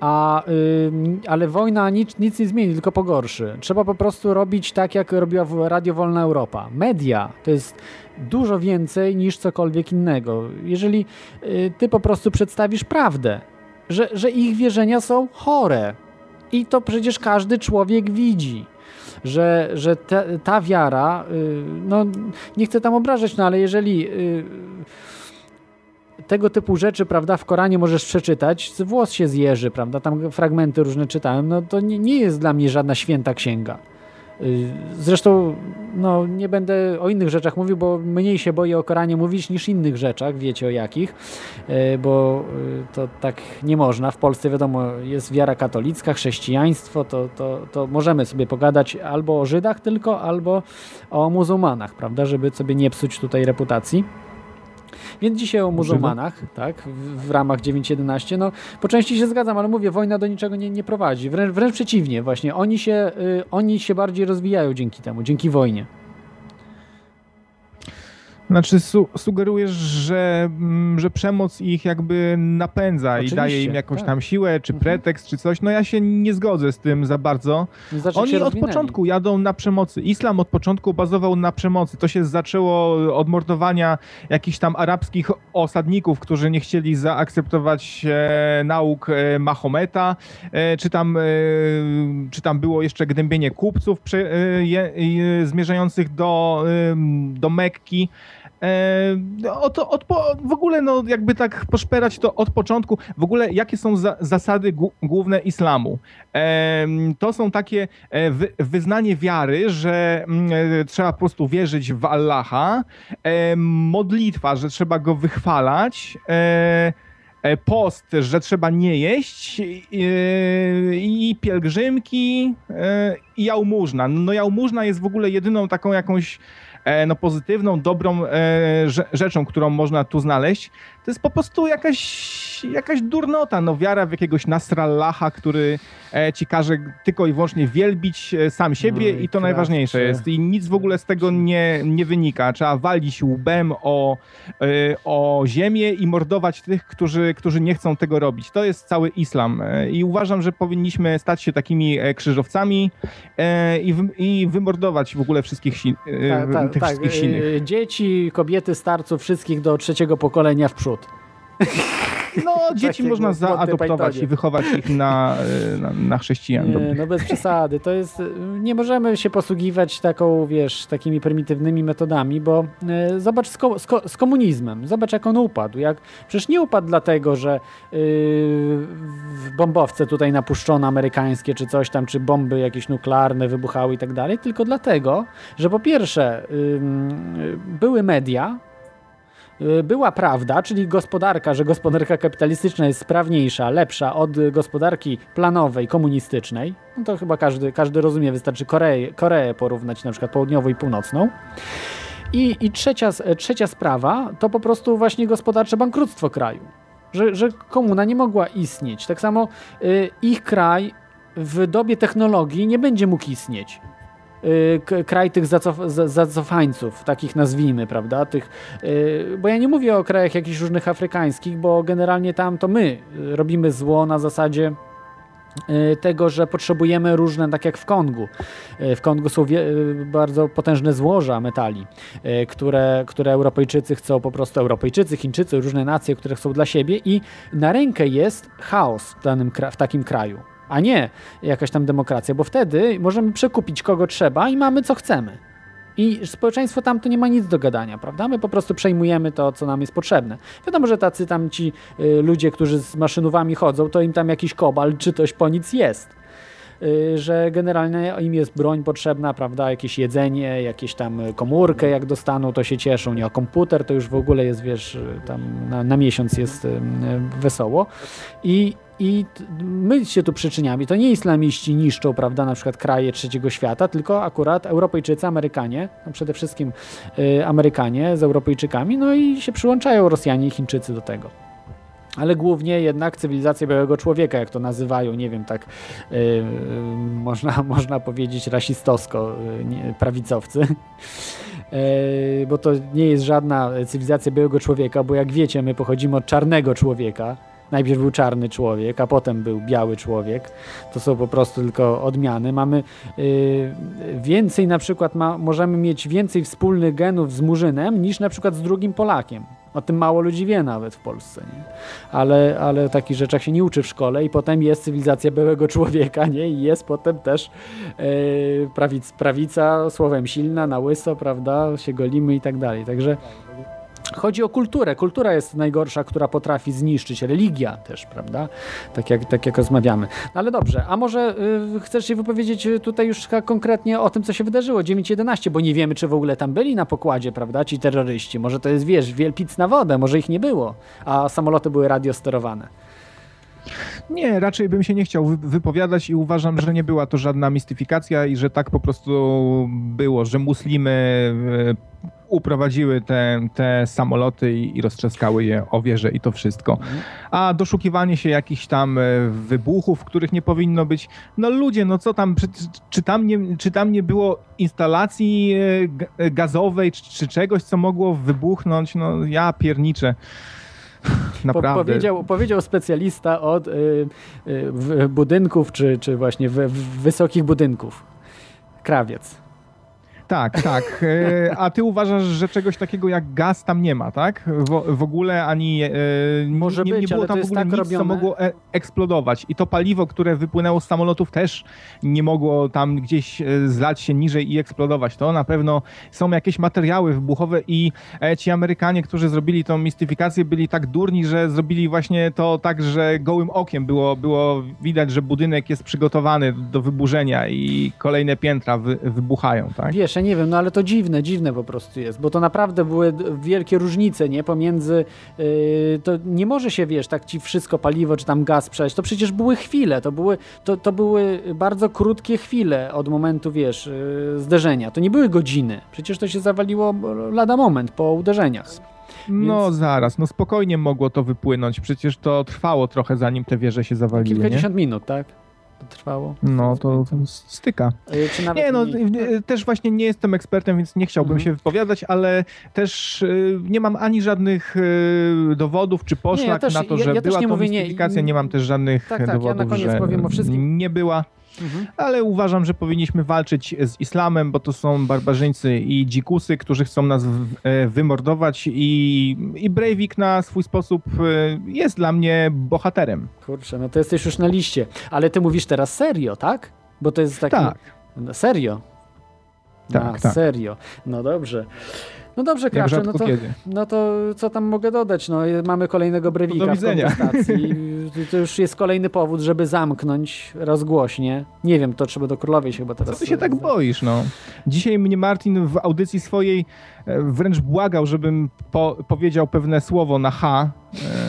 A, ym, ale wojna nic, nic nie zmieni, tylko pogorszy. Trzeba po prostu robić tak, jak robiła Radio Wolna Europa. Media to jest dużo więcej niż cokolwiek innego. Jeżeli y, ty po prostu przedstawisz prawdę, że, że ich wierzenia są chore. I to przecież każdy człowiek widzi że, że ta, wiara, y, no nie chcę tam obrażać, no ale jeżeli y, tego typu rzeczy, prawda, w Koranie możesz przeczytać, włos się zjeży, prawda, tam fragmenty różne czytałem, no to nie, nie jest dla mnie żadna święta księga. Y, zresztą no, nie będę o innych rzeczach mówił, bo mniej się boję o Koranie mówić niż innych rzeczach, wiecie o jakich, y, bo y, to tak nie można. W Polsce wiadomo jest wiara katolicka, chrześcijaństwo, to, to, to możemy sobie pogadać albo o Żydach tylko, albo o muzułmanach, prawda, żeby sobie nie psuć tutaj reputacji. Więc dzisiaj o muzułmanach, tak, w, w ramach 9.11, no po części się zgadzam, ale mówię, wojna do niczego nie, nie prowadzi. Wręcz, wręcz przeciwnie, właśnie oni się, y, oni się bardziej rozwijają dzięki temu, dzięki wojnie. Znaczy su sugerujesz, że, mm, że przemoc ich jakby napędza Oczywiście, i daje im jakąś tak. tam siłę, czy Mhm. pretekst, czy coś. No ja się nie zgodzę z tym za bardzo. Znaczy, Oni od początku jadą na przemocy. Islam od początku bazował na przemocy. To się zaczęło od mordowania jakichś tam arabskich osadników, którzy nie chcieli zaakceptować e, nauk e, Mahometa, e, czy, tam, e, czy tam było jeszcze gnębienie kupców prze, e, e, zmierzających do, do Mekki. E, od, od, w ogóle, no, jakby tak poszperać to od początku. W ogóle, jakie są za, zasady głu- główne islamu? Em, to są takie e, wy, wyznanie wiary, że mm, e, trzeba po prostu wierzyć w Allaha, e, modlitwa, że trzeba go wychwalać, e, e, post, że trzeba nie jeść e, i pielgrzymki e, i jałmużna. No jałmużna jest w ogóle jedyną taką jakąś e, no, pozytywną, dobrą e, rze- rzeczą, którą można tu znaleźć. To jest po prostu jakaś, jakaś durnota, no wiara w jakiegoś Nasrallaha, który e, ci każe tylko i wyłącznie wielbić e, sam siebie No i i to najważniejsze jest. I nic w ogóle z tego nie, nie wynika. Trzeba walić łbem o, e, o ziemię i mordować tych, którzy, którzy nie chcą tego robić. To jest cały islam. E, I uważam, że powinniśmy stać się takimi e, krzyżowcami e, i, i wymordować w ogóle wszystkich, si, e, Tak, tak, tych tak. wszystkich silnych. y, Dzieci, kobiety, starców, wszystkich do trzeciego pokolenia w przód. No, dzieci można zaadoptować i wychować ich na, e, na, na chrześcijan. Nie, no bez przesady. To jest, nie możemy się posługiwać taką, wiesz, takimi prymitywnymi metodami, bo e, zobacz z, ko, z, ko, z komunizmem, zobacz jak on upadł. Jak, przecież nie upadł dlatego, że w bombowce tutaj napuszczono amerykańskie czy coś tam, czy bomby jakieś nuklearne wybuchały i tak dalej, tylko dlatego, że po pierwsze były media, była prawda, czyli gospodarka, że gospodarka kapitalistyczna jest sprawniejsza, lepsza od gospodarki planowej, komunistycznej. No to chyba każdy, każdy rozumie, wystarczy Koreę, Koreę porównać, na przykład południową i północną. I, i trzecia, trzecia sprawa to po prostu właśnie gospodarcze bankructwo kraju. Że, że komuna nie mogła istnieć. Tak samo y, ich kraj w dobie technologii nie będzie mógł istnieć y, kraj tych zacof- za- zacofańców, takich nazwijmy, prawda? Tych, y, bo ja nie mówię o krajach jakichś różnych afrykańskich, bo generalnie tam to my y, robimy zło na zasadzie y, tego, że potrzebujemy różne, tak jak w Kongu. Y, W Kongu są y, bardzo potężne złoża metali, y, które, które Europejczycy chcą po prostu, Europejczycy, Chińczycy, różne nacje, które chcą dla siebie i na rękę jest chaos w, danym, w takim kraju a nie jakaś tam demokracja, bo wtedy możemy przekupić kogo trzeba i mamy co chcemy. I społeczeństwo tam to nie ma nic do gadania, prawda? My po prostu przejmujemy to, co nam jest potrzebne. Wiadomo, że tacy tam ci y, ludzie, którzy z maszynówami chodzą, to im tam jakiś kobal czy coś po nic jest. Y, że generalnie im jest broń potrzebna, prawda? Jakieś jedzenie, jakieś tam komórkę, jak dostaną, to się cieszą. Nie, a komputer to już w ogóle jest, wiesz, tam na, na miesiąc jest y, y, wesoło. I, i my się tu przyczyniamy. To nie islamiści niszczą, prawda, na przykład kraje trzeciego świata, tylko akurat Europejczycy, Amerykanie, no przede wszystkim y, Amerykanie z Europejczykami, no i się przyłączają Rosjanie i Chińczycy do tego. Ale głównie jednak cywilizacja białego człowieka, jak to nazywają, nie wiem, tak y, y, można, można powiedzieć rasistowsko, y, nie, prawicowcy. E, bo to nie jest żadna cywilizacja białego człowieka, bo jak wiecie, my pochodzimy od czarnego człowieka. Najpierw był czarny człowiek, a potem był biały człowiek. To są po prostu tylko odmiany. Mamy y, więcej, na przykład ma, możemy mieć więcej wspólnych genów z Murzynem niż na przykład z drugim Polakiem. O tym mało ludzi wie nawet w Polsce. Nie? Ale, ale o takich rzeczach się nie uczy w szkole i potem jest cywilizacja białego człowieka nie? i jest potem też y, prawic, prawica słowem silna, na łyso, prawda, się golimy i tak dalej. Także Chodzi o kulturę. Kultura jest najgorsza, która potrafi zniszczyć. Religia też, prawda? Tak jak, tak jak rozmawiamy. No ale dobrze, a może y, chcesz się wypowiedzieć tutaj już konkretnie o tym, co się wydarzyło 9.11, bo nie wiemy, czy w ogóle tam byli na pokładzie, prawda, ci terroryści. Może to jest, wiesz, wielpic na wodę, może ich nie było, a samoloty były radiosterowane. Nie, raczej bym się nie chciał wypowiadać i uważam, że nie była to żadna mistyfikacja i że tak po prostu było, że muslimy e, uprowadziły te, te samoloty i, i roztrzaskały je o wieże i to wszystko. A doszukiwanie się jakichś tam e, wybuchów, których nie powinno być, no ludzie, no co tam, czy, czy tam, nie, czy tam nie było instalacji e, gazowej, czy, czy czegoś, co mogło wybuchnąć, no ja pierniczę. Naprawdę. Po, powiedział, powiedział specjalista od y, y, budynków, czy, czy właśnie w, w wysokich budynków. Krawiec. Tak, tak. E, a ty uważasz, że czegoś takiego jak gaz tam nie ma, tak? W, w ogóle ani e, Może nie, być, nie było tam w ogóle tak nic, robione. co mogło e, eksplodować. I to paliwo, które wypłynęło z samolotów też nie mogło tam gdzieś zlać się niżej i eksplodować. To na pewno są jakieś materiały wybuchowe i ci Amerykanie, którzy zrobili tą mistyfikację, byli tak durni, że zrobili właśnie to tak, że gołym okiem było, było widać, że budynek jest przygotowany do wyburzenia i kolejne piętra wy, wybuchają, tak? Wiesz, nie wiem, no ale to dziwne, dziwne po prostu jest, bo to naprawdę były wielkie różnice, nie, pomiędzy, yy, to nie może się, wiesz, tak ci wszystko paliwo, czy tam gaz przejść, to przecież były chwile, to były, to, to były bardzo krótkie chwile od momentu, wiesz, yy, zderzenia, to nie były godziny, przecież to się zawaliło lada moment po uderzeniach. No Więc... zaraz, no spokojnie mogło to wypłynąć, przecież to trwało trochę zanim te wieże się zawaliły, Kilkadziesiąt nie? minut, tak? To trwało? No, to, to styka. Y, nie, no, y, też właśnie nie jestem ekspertem, więc nie chciałbym mhm. się wypowiadać, ale też y, nie mam ani żadnych dowodów czy poszlak nie, ja też, na to, że ja, ja była to mówię, mistyfikacja. Nie, nie mam też żadnych tak, tak, dowodów, ja na koniec że powiem o wszystkim. nie była. Mhm. Ale uważam, że powinniśmy walczyć z islamem, bo to są barbarzyńcy i dzikusy, którzy chcą nas e, wymordować i, i Breivik na swój sposób e, jest dla mnie bohaterem. Kurczę, no to jesteś już na liście. Ale ty mówisz teraz serio, tak? Bo to jest taki... Tak. Serio? Tak, na tak. serio. No dobrze. No dobrze, Krawcze, no to, no to co tam mogę dodać? No, mamy kolejnego Brewika no do widzenia. w To już jest kolejny powód, żeby zamknąć rozgłośnie. Nie wiem, to trzeba do Królowej się chyba teraz... Co ty się tak boisz, no? Dzisiaj mnie Martin w audycji swojej e, wręcz błagał, żebym po, powiedział pewne słowo na H,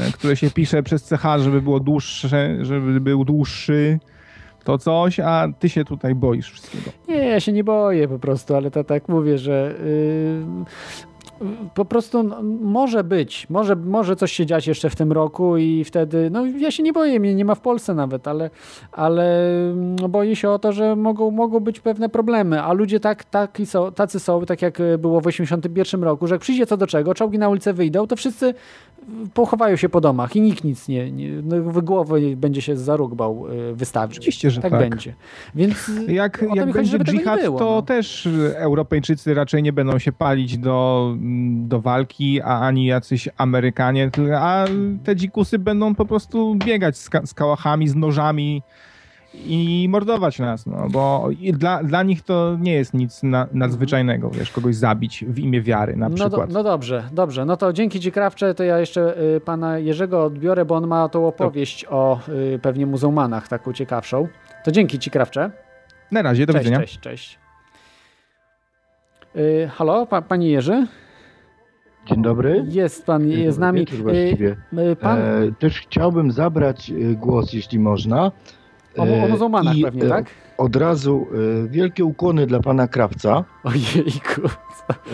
e, które się pisze przez CH, żeby było dłuższe, żeby był dłuższy to coś, a ty się tutaj boisz wszystkiego. Nie, ja się nie boję po prostu, ale to tak mówię, że yy, po prostu no, może być, może, może coś się dziać jeszcze w tym roku i wtedy, no ja się nie boję, mnie nie ma w Polsce nawet, ale, ale no, boję się o to, że mogą, mogą być pewne problemy, a ludzie tak, są, tacy są, tak jak było w 81 roku, że jak przyjdzie co do czego, czołgi na ulicę wyjdą, to wszyscy pochowają się po domach i nikt nic nie, nie no, w głowy będzie się za róg bał y, wystawić. Oczywiście, że tak. tak. będzie. Więc jak, jak będzie chodzi, dżihad, było, to no. też Europejczycy raczej nie będą się palić do, do walki, a ani jacyś Amerykanie, a te dzikusy będą po prostu biegać z, z kałachami, z nożami, i mordować nas, no, bo dla, dla nich to nie jest nic na, nadzwyczajnego, wiesz, kogoś zabić w imię wiary na przykład. No, do, no dobrze, dobrze, no to dzięki Ci Krawcze, to ja jeszcze y, pana Jerzego odbiorę, bo on ma tą opowieść to. o y, pewnie muzułmanach taką ciekawszą. To dzięki Ci Krawcze. Na razie, do cześć, widzenia. Cześć, cześć. Y, halo, pa, Panie Jerzy? Dzień dobry. Jest pan jest z nami. Wieczór właściwie. Y, pan... E, też chciałbym zabrać y, głos, jeśli można. O, o muzułmanach I pewnie, tak? Od razu e, wielkie ukłony dla pana Krawca. Ojejku. E,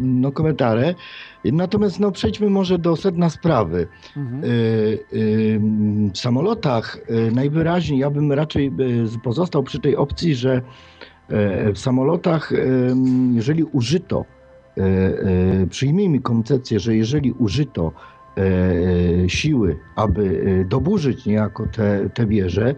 no komentare. Natomiast no, przejdźmy może do sedna sprawy. Mhm. E, w samolotach najwyraźniej ja bym raczej pozostał przy tej opcji, że w samolotach, jeżeli użyto, przyjmijmy koncepcję, że jeżeli użyto E, siły, aby e, doburzyć niejako te, te wieże,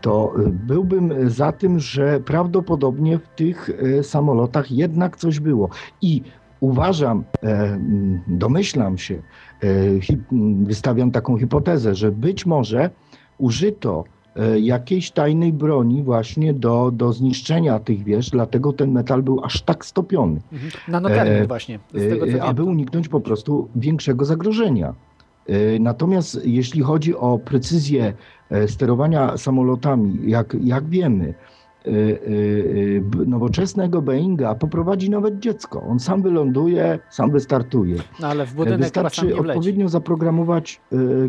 to e, byłbym za tym, że prawdopodobnie w tych samolotach jednak coś było. I uważam, domyślam się, wystawiam taką hipotezę, że być może użyto e, jakiejś tajnej broni właśnie do, do zniszczenia tych wież, dlatego ten metal był aż tak stopiony. Mhm. Nanotermin E, właśnie, z tego co E, aby wiem. uniknąć po prostu większego zagrożenia. E, Natomiast jeśli chodzi o precyzję e, sterowania samolotami, jak, jak wiemy, e, e, e, nowoczesnego Boeinga poprowadzi nawet dziecko. On sam wyląduje, sam wystartuje. No ale w budynek Wystarczy odpowiednio zaprogramować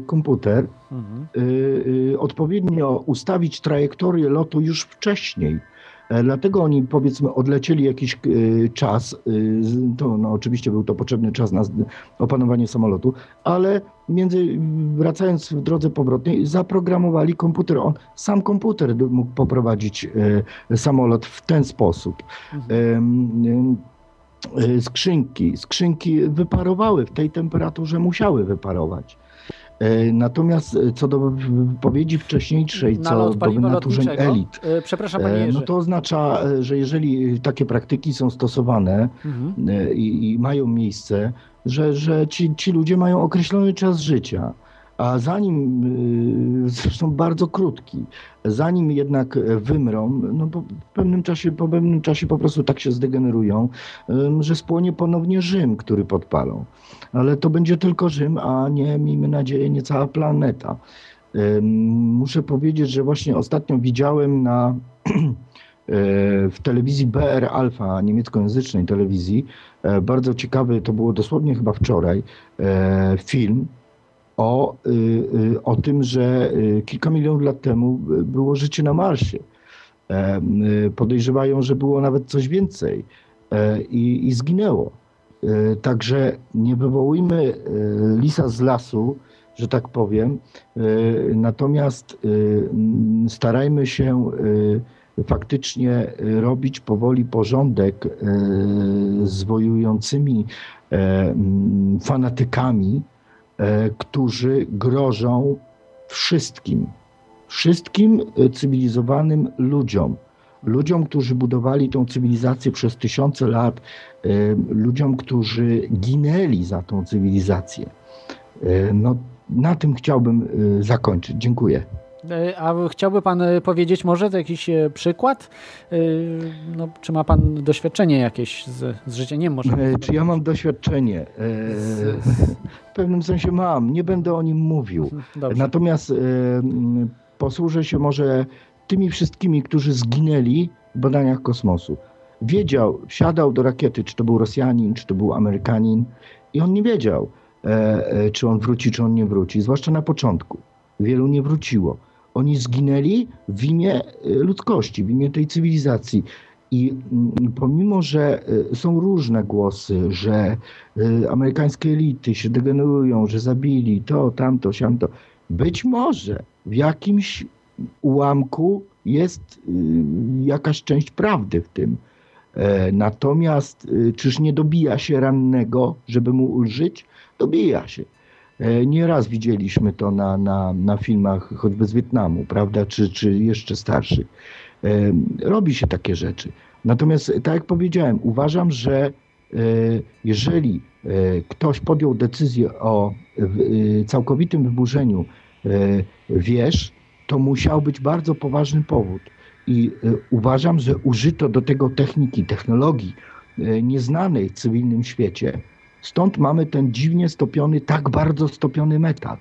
komputer, Mhm. y, y, odpowiednio ustawić trajektorię lotu już wcześniej. E, Dlatego oni powiedzmy odlecieli jakiś y, czas, z- to no, oczywiście był to potrzebny czas na opanowanie samolotu, ale między, wracając w drodze powrotnej zaprogramowali komputer. On, sam komputer mógł poprowadzić samolot w ten sposób. Y, Skrzynki, skrzynki wyparowały w tej temperaturze, musiały wyparować. E, Natomiast e, co do wypowiedzi wcześniejszej, co do wynaturzeń elit, E, Przepraszam panie no to oznacza, że jeżeli takie praktyki są stosowane Mhm. i, i mają miejsce, że, że ci, ci ludzie mają określony czas życia. A zanim, y, zresztą bardzo krótki, zanim jednak wymrą, no w pewnym czasie, po pewnym czasie po prostu tak się zdegenerują, że spłonie ponownie Rzym, który podpalą. Ale to będzie tylko Rzym, a nie, miejmy nadzieję, nie cała planeta. Muszę powiedzieć, że właśnie ostatnio widziałem na e, w telewizji BR Alpha, niemieckojęzycznej telewizji, e, bardzo ciekawy, to było dosłownie chyba wczoraj, e, film o, y, y, o tym, że y, kilka milionów lat temu było życie na Marsie. Podejrzewają, że było nawet coś więcej e, i, i zginęło. E, Także nie wywołujmy e, lisa z lasu, że tak powiem. Natomiast starajmy się faktycznie robić powoli porządek z wojującymi fanatykami, którzy grożą wszystkim, wszystkim e, cywilizowanym ludziom. Ludziom, którzy budowali tą cywilizację przez tysiące lat, e, ludziom, którzy ginęli za tą cywilizację. E, No, na tym chciałbym e, zakończyć. Dziękuję. E, A chciałby pan e, powiedzieć może to jakiś e, przykład? No, czy ma pan doświadczenie jakieś z, z życia? Nie może. Czy ja mam doświadczenie? W pewnym sensie mam, nie będę o nim mówił. Dobrze. Natomiast posłużę się może tymi wszystkimi, którzy zginęli w badaniach kosmosu. Wiedział, wsiadał do rakiety, czy to był Rosjanin, czy to był Amerykanin, i on nie wiedział, czy on wróci, czy on nie wróci, zwłaszcza na początku. Wielu nie wróciło. Oni zginęli w imię e, ludzkości, w imię tej cywilizacji. I mm, pomimo, że e, są różne głosy, że e, amerykańskie elity się degenerują, że zabili to, tamto, siamto, być może w jakimś ułamku jest y, jakaś część prawdy w tym. Natomiast czyż nie dobija się rannego, żeby mu ulżyć? Dobija się. E, Nieraz widzieliśmy to na, na, na filmach choćby z Wietnamu, prawda, czy, czy jeszcze starszych. E, Robi się takie rzeczy. Natomiast, tak jak powiedziałem, uważam, że e, jeżeli ktoś podjął decyzję o całkowitym wyburzeniu wież, to musiał być bardzo poważny powód. I uważam, że użyto do tego techniki, technologii nieznanej w cywilnym świecie. Stąd mamy ten dziwnie stopiony, tak bardzo stopiony metal.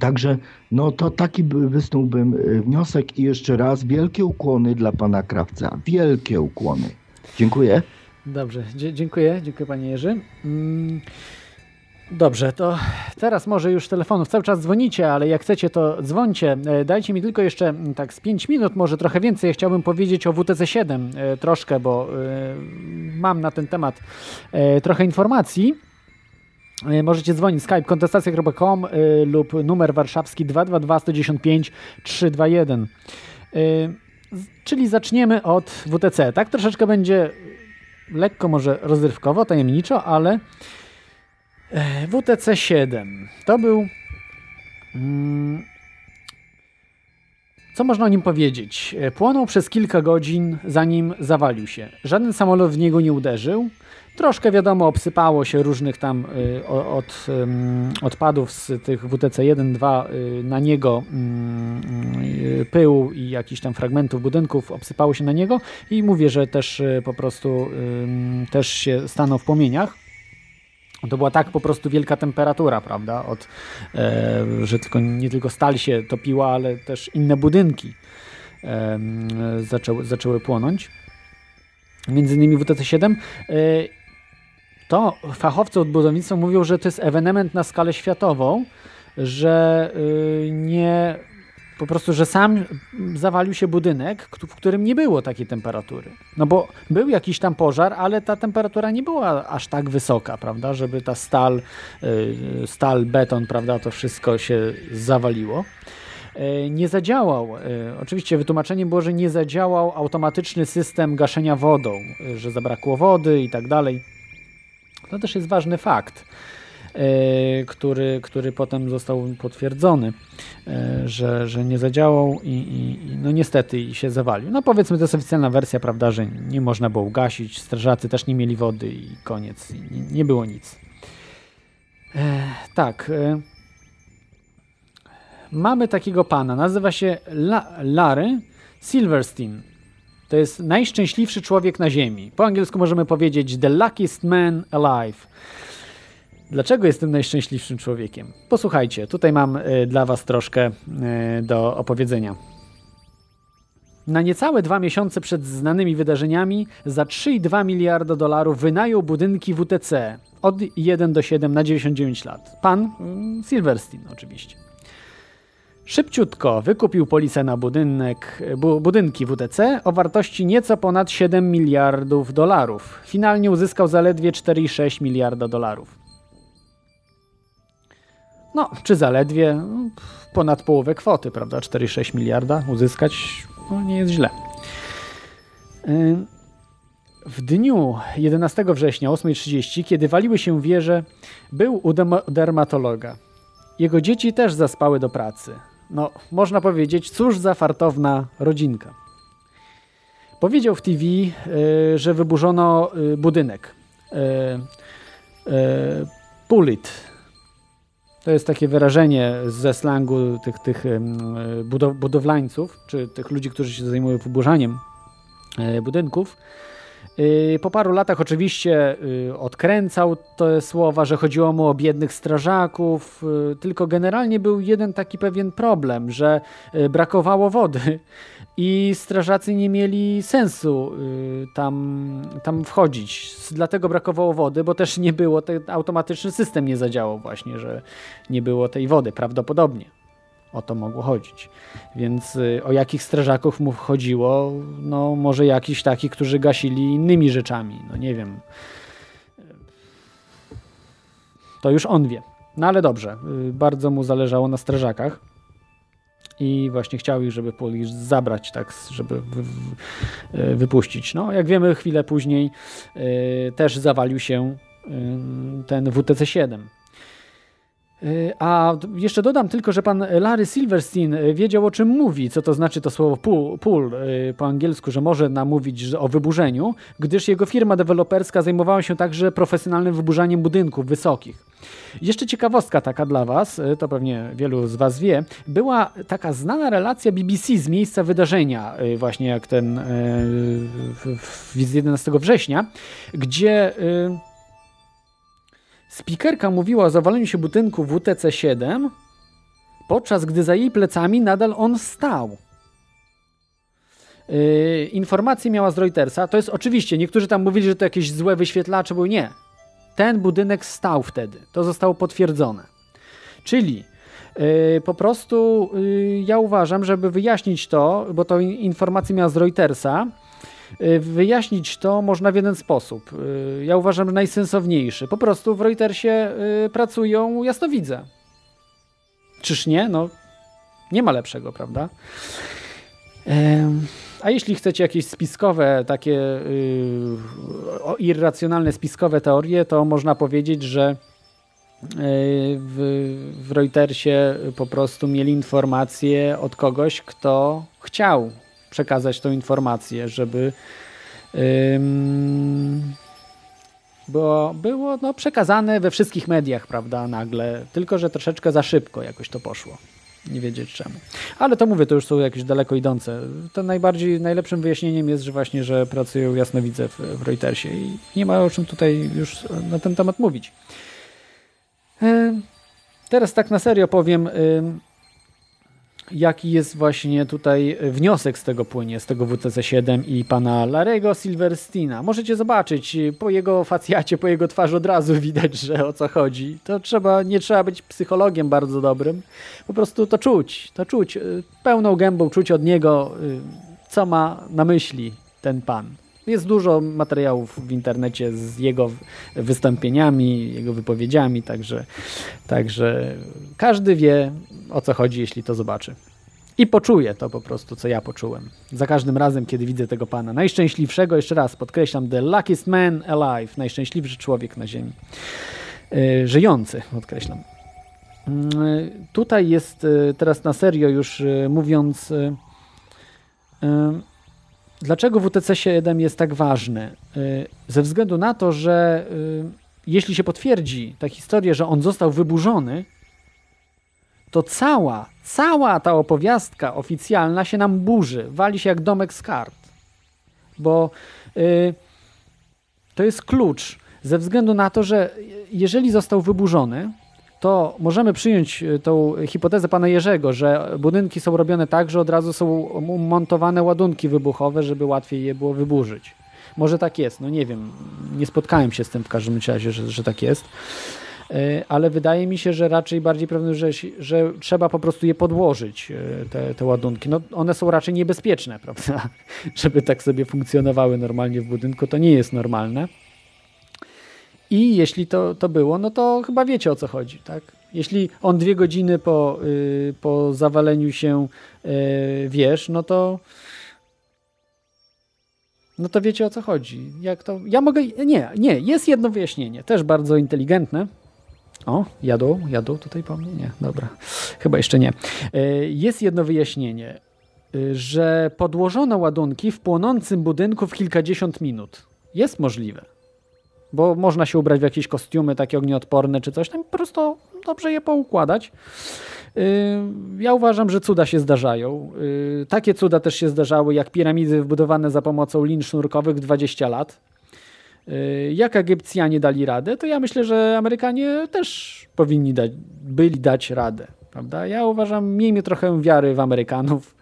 Także no to taki by wysnułbym e, wniosek i jeszcze raz wielkie ukłony dla pana Krawca. Wielkie ukłony. Dziękuję. Dobrze, dziękuję, dziękuję panie Jerzy. Dobrze, to teraz może już telefonów cały czas dzwonicie, ale jak chcecie to dzwońcie. E, Dajcie mi tylko jeszcze mm, tak z 5 minut, może trochę więcej. Chciałbym powiedzieć o WTC 7 e, troszkę, bo e, mam na ten temat trochę informacji. Możecie dzwonić skype kontestacja.com lub numer warszawski 222 195 321. E, z- Czyli zaczniemy od WTC. Tak troszeczkę będzie lekko może rozrywkowo, tajemniczo, ale e, WTC 7 to był mm, co można o nim powiedzieć? E, płonął przez kilka godzin, zanim zawalił się. Żaden samolot w niego nie uderzył. Troszkę wiadomo, obsypało się różnych tam y, od, odpadów z tych WTC 1, 2 y, na niego mm, y, pył i jakichś tam fragmentów budynków obsypało się na niego i mówię, że też po prostu też się stanął w płomieniach. To była tak po prostu wielka temperatura, prawda? Od, e, że tylko, nie tylko stal się topiła, ale też inne budynki e, zaczęły, zaczęły płonąć. Między innymi WTC-7. E, to fachowcy od budownictwa mówią, że to jest ewenement na skalę światową, że y, nie po prostu, że sam zawalił się budynek, w którym nie było takiej temperatury. No bo był jakiś tam pożar, ale ta temperatura nie była aż tak wysoka, prawda, żeby ta stal, y, stal, beton, prawda, to wszystko się zawaliło. Y, nie zadziałał, oczywiście wytłumaczeniem było, że nie zadziałał automatyczny system gaszenia wodą, że zabrakło wody i tak dalej. To też jest ważny fakt, e, który, który potem został potwierdzony, e, że, że nie zadziałał i, i, no niestety i się zawalił. No powiedzmy, to jest oficjalna wersja, prawda, że nie można było ugasić, strażacy też nie mieli wody i koniec, nie, nie było nic. E, tak. Mamy takiego pana, nazywa się La Larry Silverstein. To jest najszczęśliwszy człowiek na Ziemi. Po angielsku możemy powiedzieć The luckiest man alive. Dlaczego jestem najszczęśliwszym człowiekiem? Posłuchajcie, tutaj mam y, dla Was troszkę y, do opowiedzenia. Na niecałe dwa miesiące przed znanymi wydarzeniami za 3,2 miliarda dolarów wynajął budynki WTC od 1 do 7 na 99 lat. Pan y, Silverstein oczywiście. Szybciutko wykupił polisę na budynek, bu, budynki WTC o wartości nieco ponad 7 miliardów dolarów. Finalnie uzyskał zaledwie 4,6 miliarda dolarów. No, czy zaledwie ponad połowę kwoty, prawda? 4,6 miliarda uzyskać no, nie jest źle. W dniu 11 września o 8.30, kiedy waliły się wieże, był u dermatologa. Jego dzieci też zaspały do pracy no, można powiedzieć, cóż za fartowna rodzinka. Powiedział w TV, y, że wyburzono y, budynek. Y, Pulit. To jest takie wyrażenie ze slangu tych, tych budowlańców, czy tych ludzi, którzy się zajmują wyburzaniem budynków. Y, po paru latach oczywiście y, odkręcał te słowa, że chodziło mu o biednych strażaków, y, tylko generalnie był jeden taki pewien problem, że brakowało wody i strażacy nie mieli sensu tam, tam wchodzić. Dlatego brakowało wody, bo też nie było, ten automatyczny system nie zadziałał właśnie, że nie było tej wody prawdopodobnie. O to mogło chodzić. Więc y, o jakich strażaków mu chodziło? No może jakiś takich, którzy gasili innymi rzeczami. No nie wiem. To już on wie. No ale dobrze. Y, bardzo mu zależało na strażakach. I właśnie chciał ich, żeby Polish zabrać, tak, żeby y, wypuścić. No, jak wiemy, chwilę później też zawalił się ten WTC-7 Y, a jeszcze dodam tylko, że pan Larry Silverstein y, wiedział o czym mówi, co to znaczy to słowo pool, pool y, po angielsku, że może namówić o wyburzeniu, gdyż jego firma deweloperska zajmowała się także profesjonalnym wyburzaniem budynków wysokich. Jeszcze ciekawostka taka dla Was, to pewnie wielu z Was wie, była taka znana relacja BBC z miejsca wydarzenia, właśnie jak ten z 11 września, gdzie Spikerka mówiła o zawaleniu się budynku WTC-7, podczas gdy za jej plecami nadal on stał. Yy, informacje miała z Reutersa. To jest oczywiście, niektórzy tam mówili, że to jakieś złe wyświetlacze były. Nie. Ten budynek stał wtedy. To zostało potwierdzone. Czyli yy, po prostu yy, ja uważam, żeby wyjaśnić to, bo to informacje miała z Reutersa, wyjaśnić to można w jeden sposób. Y, ja uważam, najsensowniejszy. Po prostu w Reutersie y, pracują jasnowidze. Czyż nie? No, nie ma lepszego, prawda? A jeśli chcecie jakieś spiskowe, takie irracjonalne spiskowe teorie, to można powiedzieć, że w, w Reutersie po prostu mieli informację od kogoś, kto chciał przekazać tą informację, żeby było, było no, przekazane we wszystkich mediach, prawda, nagle, tylko że troszeczkę za szybko jakoś to poszło. Nie wiedzieć czemu. Ale to mówię, to już są jakieś daleko idące. To najbardziej, najlepszym wyjaśnieniem jest, że właśnie, że pracują jasnowidze w, w Reutersie i nie ma o czym tutaj już na ten temat mówić. Teraz tak na serio powiem, jaki jest właśnie tutaj wniosek z tego płynie, z tego WTC-7 i pana Larego Silverstina. Możecie zobaczyć, po jego facjacie, po jego twarzy od razu widać, że o co chodzi. To trzeba, nie trzeba być psychologiem bardzo dobrym, po prostu to czuć, to czuć, y, pełną gębą czuć od niego, y, co ma na myśli ten pan. Jest dużo materiałów w internecie z jego wystąpieniami, jego wypowiedziami, także, także każdy wie o co chodzi, jeśli to zobaczy. I poczuje to po prostu, co ja poczułem. Za każdym razem, kiedy widzę tego pana. Najszczęśliwszego, jeszcze raz podkreślam, the luckiest man alive, najszczęśliwszy człowiek na ziemi. Yy, żyjący, podkreślam. Yy, tutaj jest yy, teraz na serio już mówiąc Dlaczego WTC 7 jest tak ważny? Y, ze względu na to, że y, jeśli się potwierdzi ta historia, że on został wyburzony, to cała, cała ta opowiastka oficjalna się nam burzy, wali się jak domek z kart. Bo y, to jest klucz ze względu na to, że jeżeli został wyburzony, to możemy przyjąć e, tą hipotezę pana Jerzego, że budynki są robione tak, że od razu są montowane ładunki wybuchowe, żeby łatwiej je było wyburzyć. Może tak jest, no nie wiem, nie spotkałem się z tym w każdym razie, że, że tak jest, e, ale wydaje mi się, że raczej bardziej pewne, że, że trzeba po prostu je podłożyć, e, te, te ładunki. No, one są raczej niebezpieczne, prawda? Żeby tak sobie funkcjonowały normalnie w budynku, to nie jest normalne. I jeśli to, to było, no to chyba wiecie o co chodzi, tak? Jeśli on dwie godziny po, yy, po zawaleniu się yy, wiesz, no to no to wiecie o co chodzi. Jak to. Ja mogę. Nie, nie, jest jedno wyjaśnienie, też bardzo inteligentne. O, jadą, jadą tutaj po mnie? Nie, dobra. Chyba jeszcze nie. Yy, jest jedno wyjaśnienie, że podłożono ładunki w płonącym budynku w kilkadziesiąt minut. Jest możliwe bo można się ubrać w jakieś kostiumy takie ognioodporne czy coś tam, po prostu dobrze je poukładać. Y, ja uważam, że cuda się zdarzają. Y, takie cuda też się zdarzały, jak piramidy wbudowane za pomocą lin sznurkowych 20 lat. Y, jak Egipcjanie dali radę, to ja myślę, że Amerykanie też powinni dać, byli dać radę. Prawda? Ja uważam, miejmy trochę wiary w Amerykanów.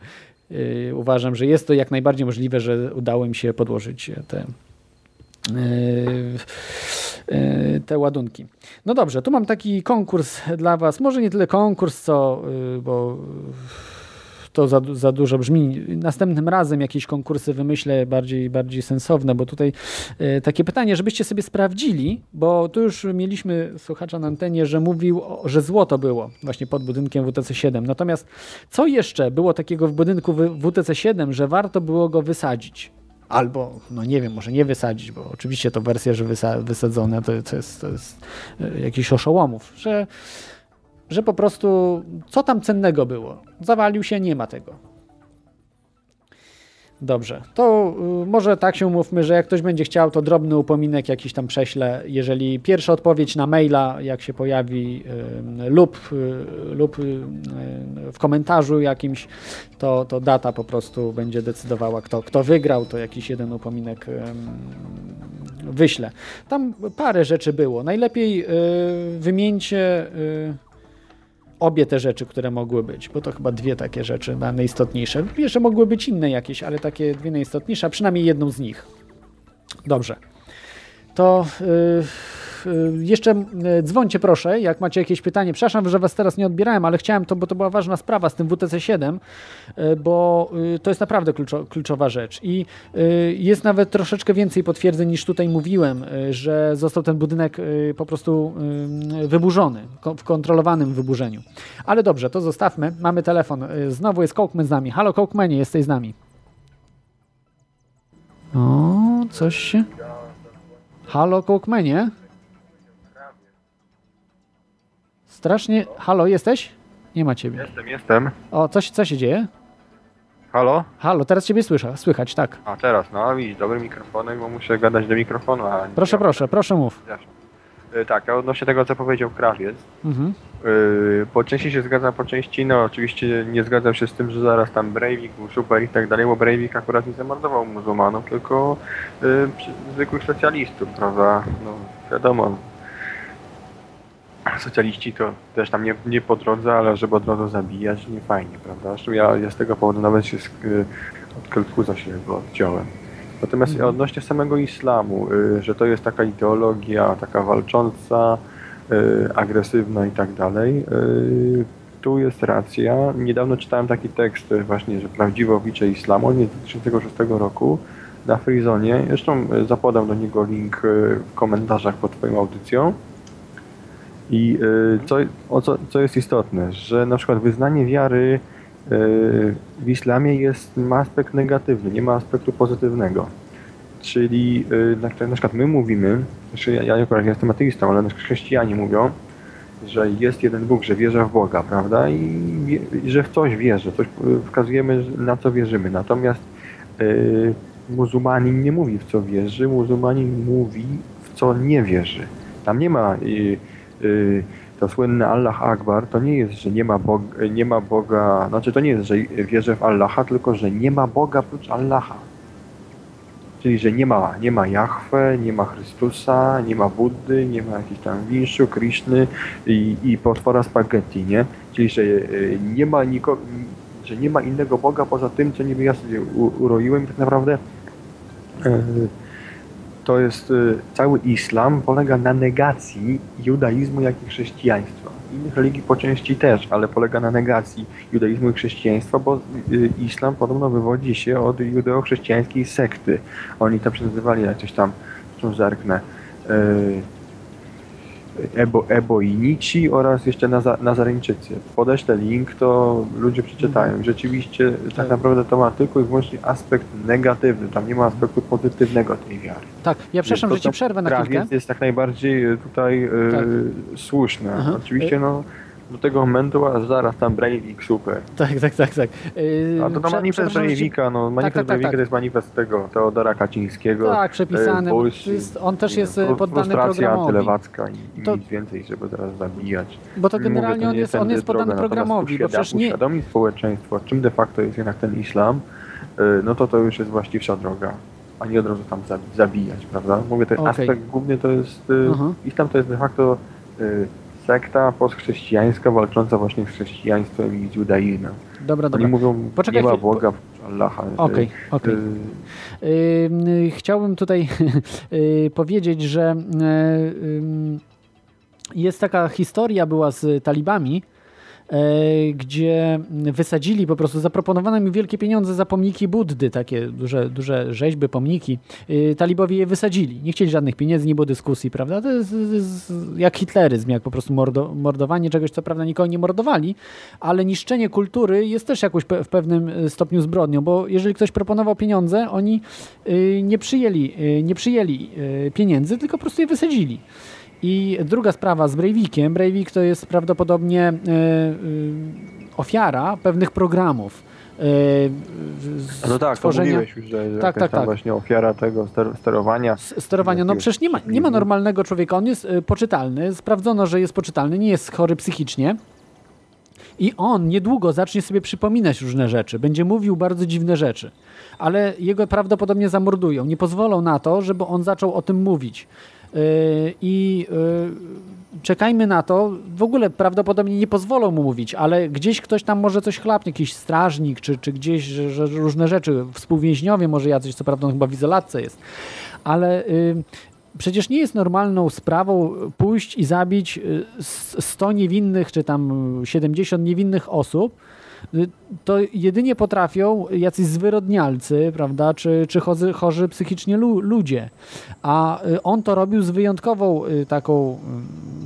Uważam, że jest to jak najbardziej możliwe, że udało im się podłożyć te te ładunki. No dobrze, tu mam taki konkurs dla Was. Może nie tyle konkurs, co, e, bo to za, za dużo brzmi. Następnym razem jakieś konkursy wymyślę bardziej, bardziej sensowne, bo tutaj takie pytanie, żebyście sobie sprawdzili, bo tu już mieliśmy słuchacza na antenie, że mówił, że złoto było właśnie pod budynkiem WTC-7. Natomiast co jeszcze było takiego w budynku WTC-7, że warto było go wysadzić? Albo, no nie wiem, może nie wysadzić, bo oczywiście to wersja, że wysa wysadzone to, to, jest, to jest e, jakiś oszołomów, że, że po prostu co tam cennego było? Zawalił się, nie ma tego. Dobrze, to y, może tak się umówmy, że jak ktoś będzie chciał, to drobny upominek jakiś tam prześlę. Jeżeli pierwsza odpowiedź na maila, jak się pojawi, y, lub, y, lub w komentarzu jakimś, to, to data po prostu będzie decydowała, kto, kto wygrał, to jakiś jeden upominek wyślę. Tam parę rzeczy było. Najlepiej wymieńcie obie te rzeczy, które mogły być, bo to chyba dwie takie rzeczy najistotniejsze. Jeszcze mogły być inne jakieś, ale takie dwie najistotniejsze, a przynajmniej jedną z nich. Dobrze. To yy, jeszcze y, dzwońcie proszę, jak macie jakieś pytanie. Przepraszam, że was teraz nie odbierałem, ale chciałem to, bo to była ważna sprawa z tym WTC-7, y, bo to jest naprawdę kluczowa rzecz. I jest nawet troszeczkę więcej potwierdzeń niż tutaj mówiłem, że został ten budynek po prostu wyburzony, w kontrolowanym wyburzeniu. Ale dobrze, to zostawmy. Mamy telefon. Znowu jest Cokeman z nami. Halo Cokemanie, jesteś z nami. O, coś się... Halo Cokemanie? Strasznie. Halo, jesteś? Nie ma ciebie. Jestem, jestem. O, coś, co się dzieje? Halo? Halo, teraz ciebie słyszę, słychać, tak. A teraz, no widzisz, dobry mikrofonek, bo muszę gadać do mikrofonu, a nie Proszę, mam- proszę, proszę mów. Y, Tak, a odnośnie tego, co powiedział krawiec, Mhm. Yy, po części się zgadzam, po części no oczywiście nie zgadzam się z tym, że zaraz tam Breivik był super i tak dalej, bo Breivik akurat nie zamordował muzułmanów, tylko yy, zwykłych socjalistów, prawda? No wiadomo, socjaliści to też tam nie, nie po drodze, ale żeby od razu zabijać, nie fajnie, prawda? Zresztą ja, ja z tego powodu nawet się z, od Kelkuza się go odciąłem. Natomiast Mhm. odnośnie samego islamu, yy, że to jest taka ideologia, taka walcząca, y, agresywna i tak dalej. Y, Tu jest racja. Niedawno czytałem taki tekst y, właśnie, że prawdziwe oblicze islamu, jest z 2006 roku na Freezonie. Zresztą y, zapodam do niego link y, w komentarzach pod Twoją audycją. I y, co, o co, co jest istotne, że na przykład wyznanie wiary y, w islamie jest, ma aspekt negatywny, nie ma aspektu pozytywnego. Czyli y, na, przykład my mówimy, znaczy ja, ja akurat jestem ateistą, ale na chrześcijanie mówią, że jest jeden Bóg, że wierzę w Boga, prawda? I, i że w coś wierzę, coś wskazujemy, na co wierzymy. Natomiast y, muzułmanin nie mówi w co wierzy, muzułmanin mówi w co nie wierzy. Tam nie ma y, y, to słynne Allah Akbar, to nie jest, że nie ma, Bog, nie ma Boga, znaczy to nie jest, że wierzę w Allaha, tylko że nie ma Boga prócz Allaha. Czyli, że nie ma, nie ma Jahwe, nie ma Chrystusa, nie ma Buddy, nie ma jakichś tam Winszu, Krishny i, i potwora spaghetti, nie? Czyli, że y, nie ma nikogo, że nie ma innego Boga poza tym, co niby ja sobie uroiłem tak naprawdę y, to jest y, cały islam polega na negacji judaizmu, jak i chrześcijaństwa. Innych religii po części też, ale polega na negacji judaizmu i chrześcijaństwa, bo y, islam podobno wywodzi się od judeo-chrześcijańskiej sekty. Oni tam się nazywali jak coś tam, zresztą zerknę, y, Ebo, Eboinici oraz jeszcze Naza, Nazareńczycy. Podeślę link, to ludzie przeczytają. Rzeczywiście tak naprawdę to ma tylko i wyłącznie aspekt negatywny. Tam nie ma aspektu pozytywnego tej wiary. Tak, ja przepraszam, że ci przerwę na chwilkę. jest tak najbardziej tutaj e, Tak. słuszne. Aha. Oczywiście no do tego momentu, a zaraz tam Breivik super. Tak, tak, tak, tak. Yy, A to to manifest Breivika, no manifest tak, tak, Breivika tak. to jest manifest tego Teodora Kaczyńskiego. Tak, przepisany, e, bo Polski. jest- on też jest, e, poddany programowi. antylewacka i, i To- nic więcej, żeby teraz zabijać. Bo to Mówię, generalnie to on jest, on jest poddany droga, programowi, bo przecież nie... Społeczeństwo, czym de facto jest jednak ten islam, y, no to to już jest właściwsza droga, a nie od razu tam zabi- zabijać, prawda? Mówię, ten Okej. aspekt główny to jest, y, Aha. islam to jest de facto y, sekta postchrześcijańska walcząca właśnie z chrześcijaństwem i z judaizmem. Dobra, Oni dobra. mówią, Poczekaj nie ma Boga, Allaha. Okej, okej. y, Ym, Chciałbym tutaj y, powiedzieć, że y, jest taka historia była z talibami, gdzie wysadzili po prostu, zaproponowano im wielkie pieniądze za pomniki Buddy, takie duże, duże rzeźby, pomniki. Y, Talibowie je wysadzili. Nie chcieli żadnych pieniędzy, nie było dyskusji, prawda? To jest, jest jak hitleryzm, jak po prostu mordo, mordowanie czegoś, co prawda nikogo nie mordowali, ale niszczenie kultury jest też jakoś pe- w pewnym y, stopniu zbrodnią, bo jeżeli ktoś proponował pieniądze, oni nie przyjęli, nie przyjęli pieniędzy, tylko po prostu je wysadzili. I druga sprawa z Breivikiem. Breivik to jest prawdopodobnie y, y, ofiara pewnych programów. z- No tak, to tworzenia- mówiłeś już, że, że Tak, tak, tak. właśnie ofiara tego ster- sterowania. Sterowania. No przecież nie ma, nie ma normalnego człowieka. On jest poczytalny. Sprawdzono, że jest poczytalny, nie jest chory psychicznie. I on niedługo zacznie sobie przypominać różne rzeczy. Będzie mówił bardzo dziwne rzeczy. Ale jego prawdopodobnie zamordują. Nie pozwolą na to, żeby on zaczął o tym mówić. Yy, I yy, czekajmy na to. W ogóle prawdopodobnie nie pozwolą mu mówić, ale gdzieś ktoś tam może coś chlapnie, jakiś strażnik, czy, czy gdzieś że, że różne rzeczy, współwięźniowie może jacyś, co prawda on chyba w izolatce jest. Ale y, przecież nie jest normalną sprawą pójść i zabić y, s- 100 niewinnych, czy tam 70 niewinnych osób. Y, To jedynie potrafią jacyś zwyrodnialcy, prawda, czy, czy chorzy, chorzy psychicznie lu, ludzie. A y, on to robił z wyjątkową y, taką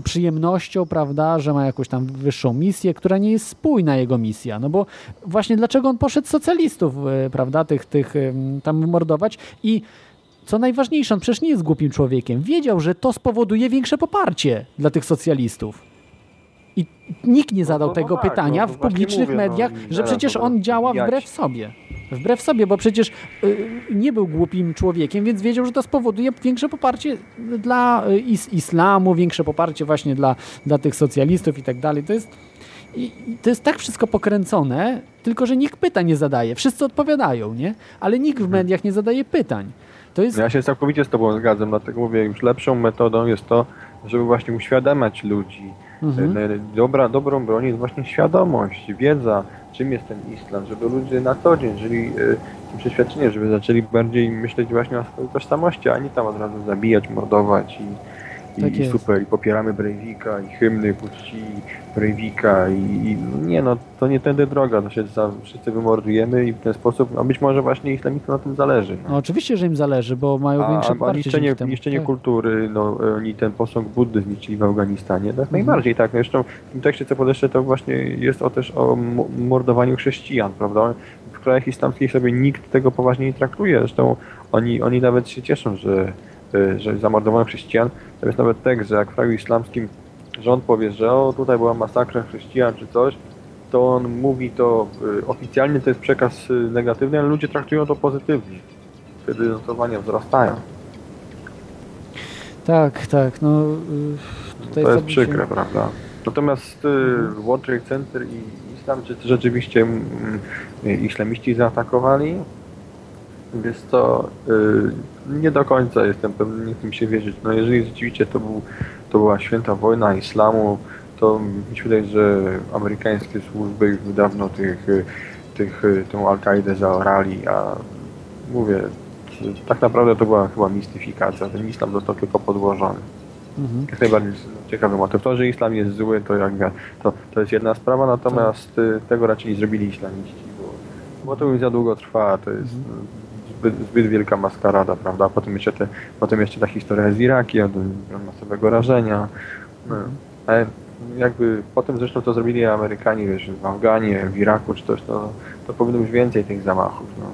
y, przyjemnością, prawda, że ma jakąś tam wyższą misję, która nie jest spójna jego misja. No bo właśnie dlaczego on poszedł socjalistów, prawda, tych, tych tam mordować i co najważniejsze, on przecież nie jest głupim człowiekiem. Wiedział, że to spowoduje większe poparcie dla tych socjalistów. I nikt nie zadał no tego tak, pytania no w właśnie publicznych mówię, no mediach, i że przecież on działa jać. wbrew sobie. Wbrew sobie, bo przecież y, nie był głupim człowiekiem, więc wiedział, że to spowoduje większe poparcie dla y, is islamu, większe poparcie właśnie dla, dla tych socjalistów i tak dalej. To jest, i, i to jest tak wszystko pokręcone, tylko że nikt pytań nie zadaje. Wszyscy odpowiadają, nie? Ale nikt w mediach nie zadaje pytań. To jest Ja się całkowicie z Tobą zgadzam, dlatego mówię, już lepszą metodą jest to, żeby właśnie uświadamiać ludzi. Mhm. E, Dobra, dobrą broń jest właśnie świadomość, wiedza, czym jest ten islam, żeby ludzie na co dzień żyli e, tym przeświadczeniem, żeby zaczęli bardziej myśleć właśnie o swojej tożsamości, a nie tam od razu zabijać, mordować i, i, Tak super, i popieramy Breivika, i hymny puści Breivika i, i nie no, to nie tędy droga, to się za, wszyscy wymordujemy i w ten sposób, a być może właśnie islamistom na tym zależy. No oczywiście, że im zależy, bo mają większe A, a poparcie niszczenie, dzięki temu. niszczenie Tak. kultury, no, oni ten posąg Buddy zniszczyli w Afganistanie, tak Mhm. najbardziej tak. Zresztą w tym tekście, co podeszły, to właśnie jest o też o mo- mordowaniu chrześcijan, prawda? W krajach islamskich sobie nikt tego poważnie nie traktuje, zresztą oni, oni nawet się cieszą, że, że zamordowano chrześcijan. To jest nawet tekst, że jak w kraju islamskim rząd powie, że o, tutaj była masakra chrześcijan czy coś, to on mówi to y, oficjalnie, to jest przekaz y, negatywny, ale ludzie traktują to pozytywnie. Wtedy notowania wzrastają. Tak, tak, no y, tutaj To jest sobie się- przykre, prawda? Natomiast y, World Trade Center i Islam, czy to rzeczywiście mm, y, islamiści zaatakowali? Jest to y, nie do końca jestem pewny, nie chcę mi się wierzyć. No jeżeli rzeczywiście to, był, to była święta wojna islamu, to mi się wydaje, że amerykańskie służby już dawno tych, y, tych, y, tą Al-Kaidę zaorali, a mówię, tak naprawdę to była chyba mistyfikacja. Ten islam został tylko podłożony. Mhm. Jak najbardziej ciekawy motyw. To, że islam jest zły, to jak to, to jest jedna sprawa, natomiast y, tego raczej nie zrobili islamiści, bo, bo to już za długo trwa, to jest y, zbyt, zbyt wielka maskarada, prawda? Potem jeszcze, te, potem jeszcze ta historia z Irakiem, od masowego rażenia. No, ale jakby potem zresztą to zrobili Amerykanie, wiesz, w Afganie, w Iraku czy coś, to, to powinno być więcej tych zamachów, no.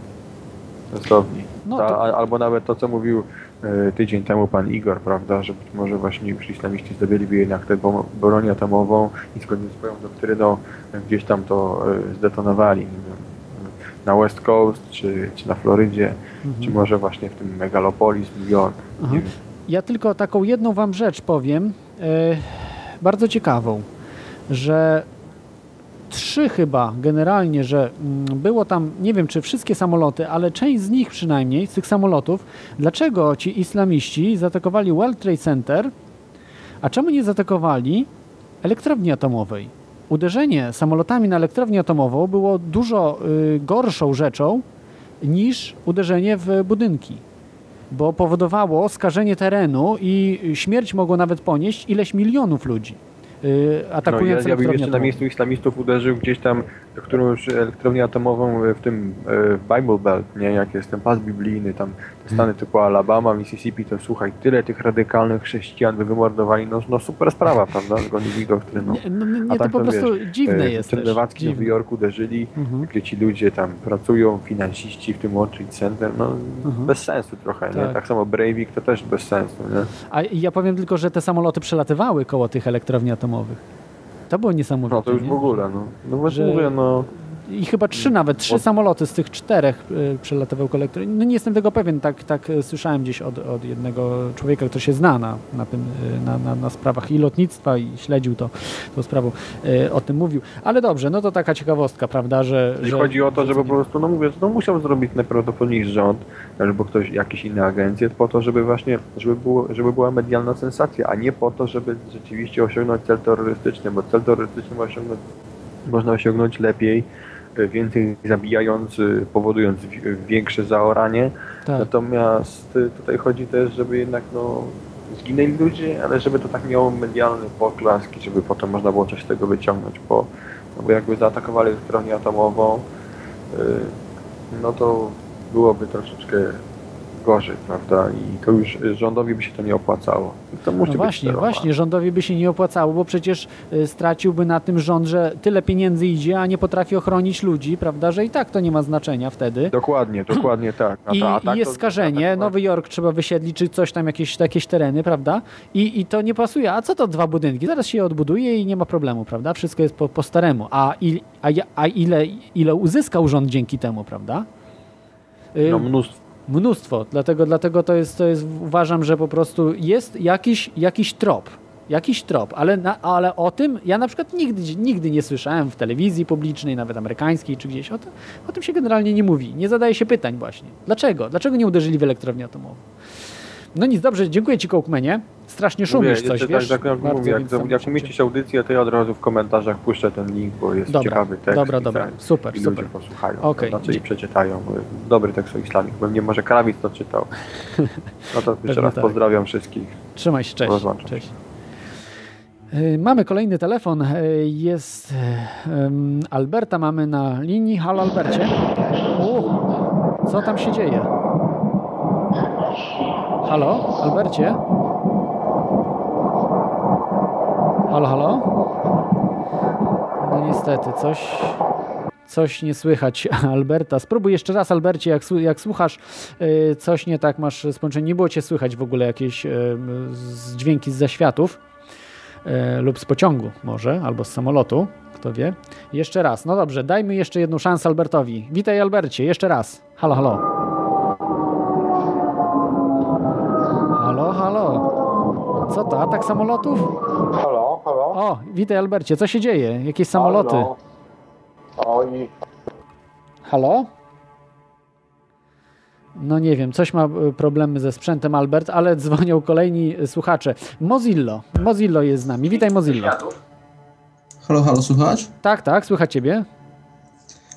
Sensowniej. No to- Albo nawet to, co mówił e, tydzień temu pan Igor, prawda, że być może właśnie już islamiści zdobyliby jednak tę broń atomową i zgodnie z swoją doktryną gdzieś tam to e, zdetonowali. Na West Coast, czy, czy na Florydzie, czy może właśnie w tym megalopolis wiem. Ja tylko taką jedną wam rzecz powiem, e, bardzo ciekawą, że trzy chyba generalnie, że mm, było tam, nie wiem czy wszystkie samoloty, ale część z nich przynajmniej, z tych samolotów, dlaczego ci islamiści zaatakowali World Trade Center, a czemu nie zaatakowali elektrowni atomowej? Uderzenie samolotami na elektrownię atomową było dużo y, gorszą rzeczą niż uderzenie w budynki bo powodowało skażenie terenu i śmierć mogło nawet ponieść ileś milionów ludzi, yy, No, ja, ja bym jeszcze na miejscu islamistów uderzył gdzieś tam którąś elektrownię atomową w tym e, Bible Belt, nie? Jak jest ten pas biblijny, tam stany typu Alabama, Mississippi, to słuchaj, tyle tych radykalnych chrześcijan by wymordowali, no, no super sprawa, prawda? Zgodnie z ich doktryną. Nie, no, nie, A to tak po to prostu wiesz, dziwne e, jest lewacki w. New Yorku uderzyli, Mhm. gdzie ci ludzie tam pracują, finansiści w tym Trade Center, no Mhm. bez sensu trochę, nie? Tak. Tak samo Breivik to też bez sensu, nie? A ja powiem tylko, że te samoloty przelatywały koło tych elektrowni atomowych. To było niesamowite. No to już nie? w ogóle, no. No właśnie Że- mówię, no... I chyba trzy nawet, trzy samoloty z tych czterech y, przelatywały koło elektrowni. No nie jestem tego pewien, tak, tak y, słyszałem gdzieś od, od jednego człowieka, który się zna na, na, tym, y, na, na, na sprawach i lotnictwa i śledził to, tą sprawą, o tym mówił. Ale dobrze, no to taka ciekawostka, prawda, że... I że chodzi o to, żeby że po prostu, no mówię, no musiał zrobić najprawdopodobniej rząd, albo ktoś, jakieś inne agencje, po to, żeby właśnie, żeby, było, żeby była medialna sensacja, a nie po to, żeby rzeczywiście osiągnąć cel terrorystyczny, bo cel terrorystyczny można osiągnąć, można osiągnąć lepiej, więcej zabijając, y, powodując wi- większe zaoranie, Tak. natomiast y, tutaj chodzi też, żeby jednak, no, zginęli ludzie, ale żeby to tak miało medialny poklask i żeby potem można było coś z tego wyciągnąć, bo, no bo jakby zaatakowali elektrownię atomową, y, no to byłoby troszeczkę gorzej, prawda? I to już rządowi by się to nie opłacało. To musi No właśnie, właśnie, rządowi by się nie opłacało, bo przecież y, straciłby na tym rząd, że tyle pieniędzy idzie, a nie potrafi ochronić ludzi, prawda, że i tak to nie ma znaczenia wtedy. Dokładnie, dokładnie tak. I, a tak i jest to- skażenie, tak, Nowy Jork trzeba wysiedlić, czy coś tam, jakieś, jakieś tereny, prawda? I, I to nie pasuje. A co to dwa budynki? Zaraz się je odbuduje i nie ma problemu, prawda? Wszystko jest po, po staremu. A, il, a, a ile, ile uzyskał rząd dzięki temu, prawda? Y, No mnóstwo. Mnóstwo, dlatego, dlatego to, jest, to jest, uważam, że po prostu jest jakiś, jakiś trop. Jakiś trop, ale, na, ale o tym ja na przykład nigdy, nigdy nie słyszałem w telewizji publicznej, nawet amerykańskiej czy gdzieś. O, to, o tym się generalnie nie mówi. Nie zadaje się pytań właśnie. Dlaczego? Dlaczego nie uderzyli w elektrownię atomową? No nic, dobrze, dziękuję Ci Kołkmenie. Strasznie szumisz Mówię, coś, jeszcze wiesz? Tak, jak, mówię, jak, jak zobaczycie. umieścisz audycję, to ja od razu w komentarzach puszczę ten link, bo jest Dobra, ciekawy tekst. dobra, dobra. tak, Super, I super. ludzie posłuchają, okay. znaczy i przeczytają. Dobry tekst o islamie. Pewnie może Krawit to czytał. No to jeszcze raz tak. pozdrawiam wszystkich. Trzymaj się, cześć. Rozłączam cześć. Y, Mamy kolejny telefon. Y, Jest em, Alberta mamy na linii. Halo Albercie. U, co tam się dzieje? Halo, Albercie? Halo, halo? No niestety, coś, coś nie słychać Alberta. Spróbuj jeszcze raz, Albercie, jak, jak słuchasz, y, coś nie tak masz z. Nie było cię słychać w ogóle jakieś y, z dźwięki z zaświatów y, lub z pociągu może, albo z samolotu, kto wie. Jeszcze raz, no dobrze, dajmy jeszcze jedną szansę Albertowi. Witaj Albercie, jeszcze raz. Halo, halo. Halo, halo. Co to, atak samolotów? Halo, halo? O, witaj Albercie, co się dzieje? Jakieś samoloty? Halo. Oj, Halo? No nie wiem, coś ma e, problemy ze sprzętem Albert, ale dzwonią kolejni e, słuchacze. Mozillo, Mozillo jest z nami. Witaj Mozillo. Halo, halo, słuchać? Tak, tak, słychać ciebie.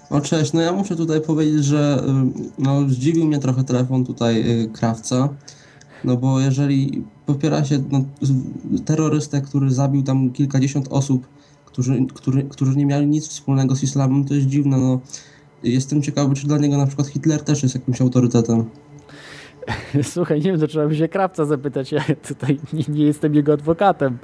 O cześć, no ja muszę tutaj powiedzieć, że no, zdziwił mnie trochę telefon tutaj y, krawca, no bo jeżeli popiera się no, terrorystę, który zabił tam kilkadziesiąt osób, którzy, który, którzy nie mieli nic wspólnego z islamem, to jest dziwne, no. Jestem ciekawy, czy dla niego na przykład Hitler też jest jakimś autorytetem. Słuchaj, nie wiem, to trzeba by się Krawca zapytać. Ja tutaj nie, nie jestem jego adwokatem.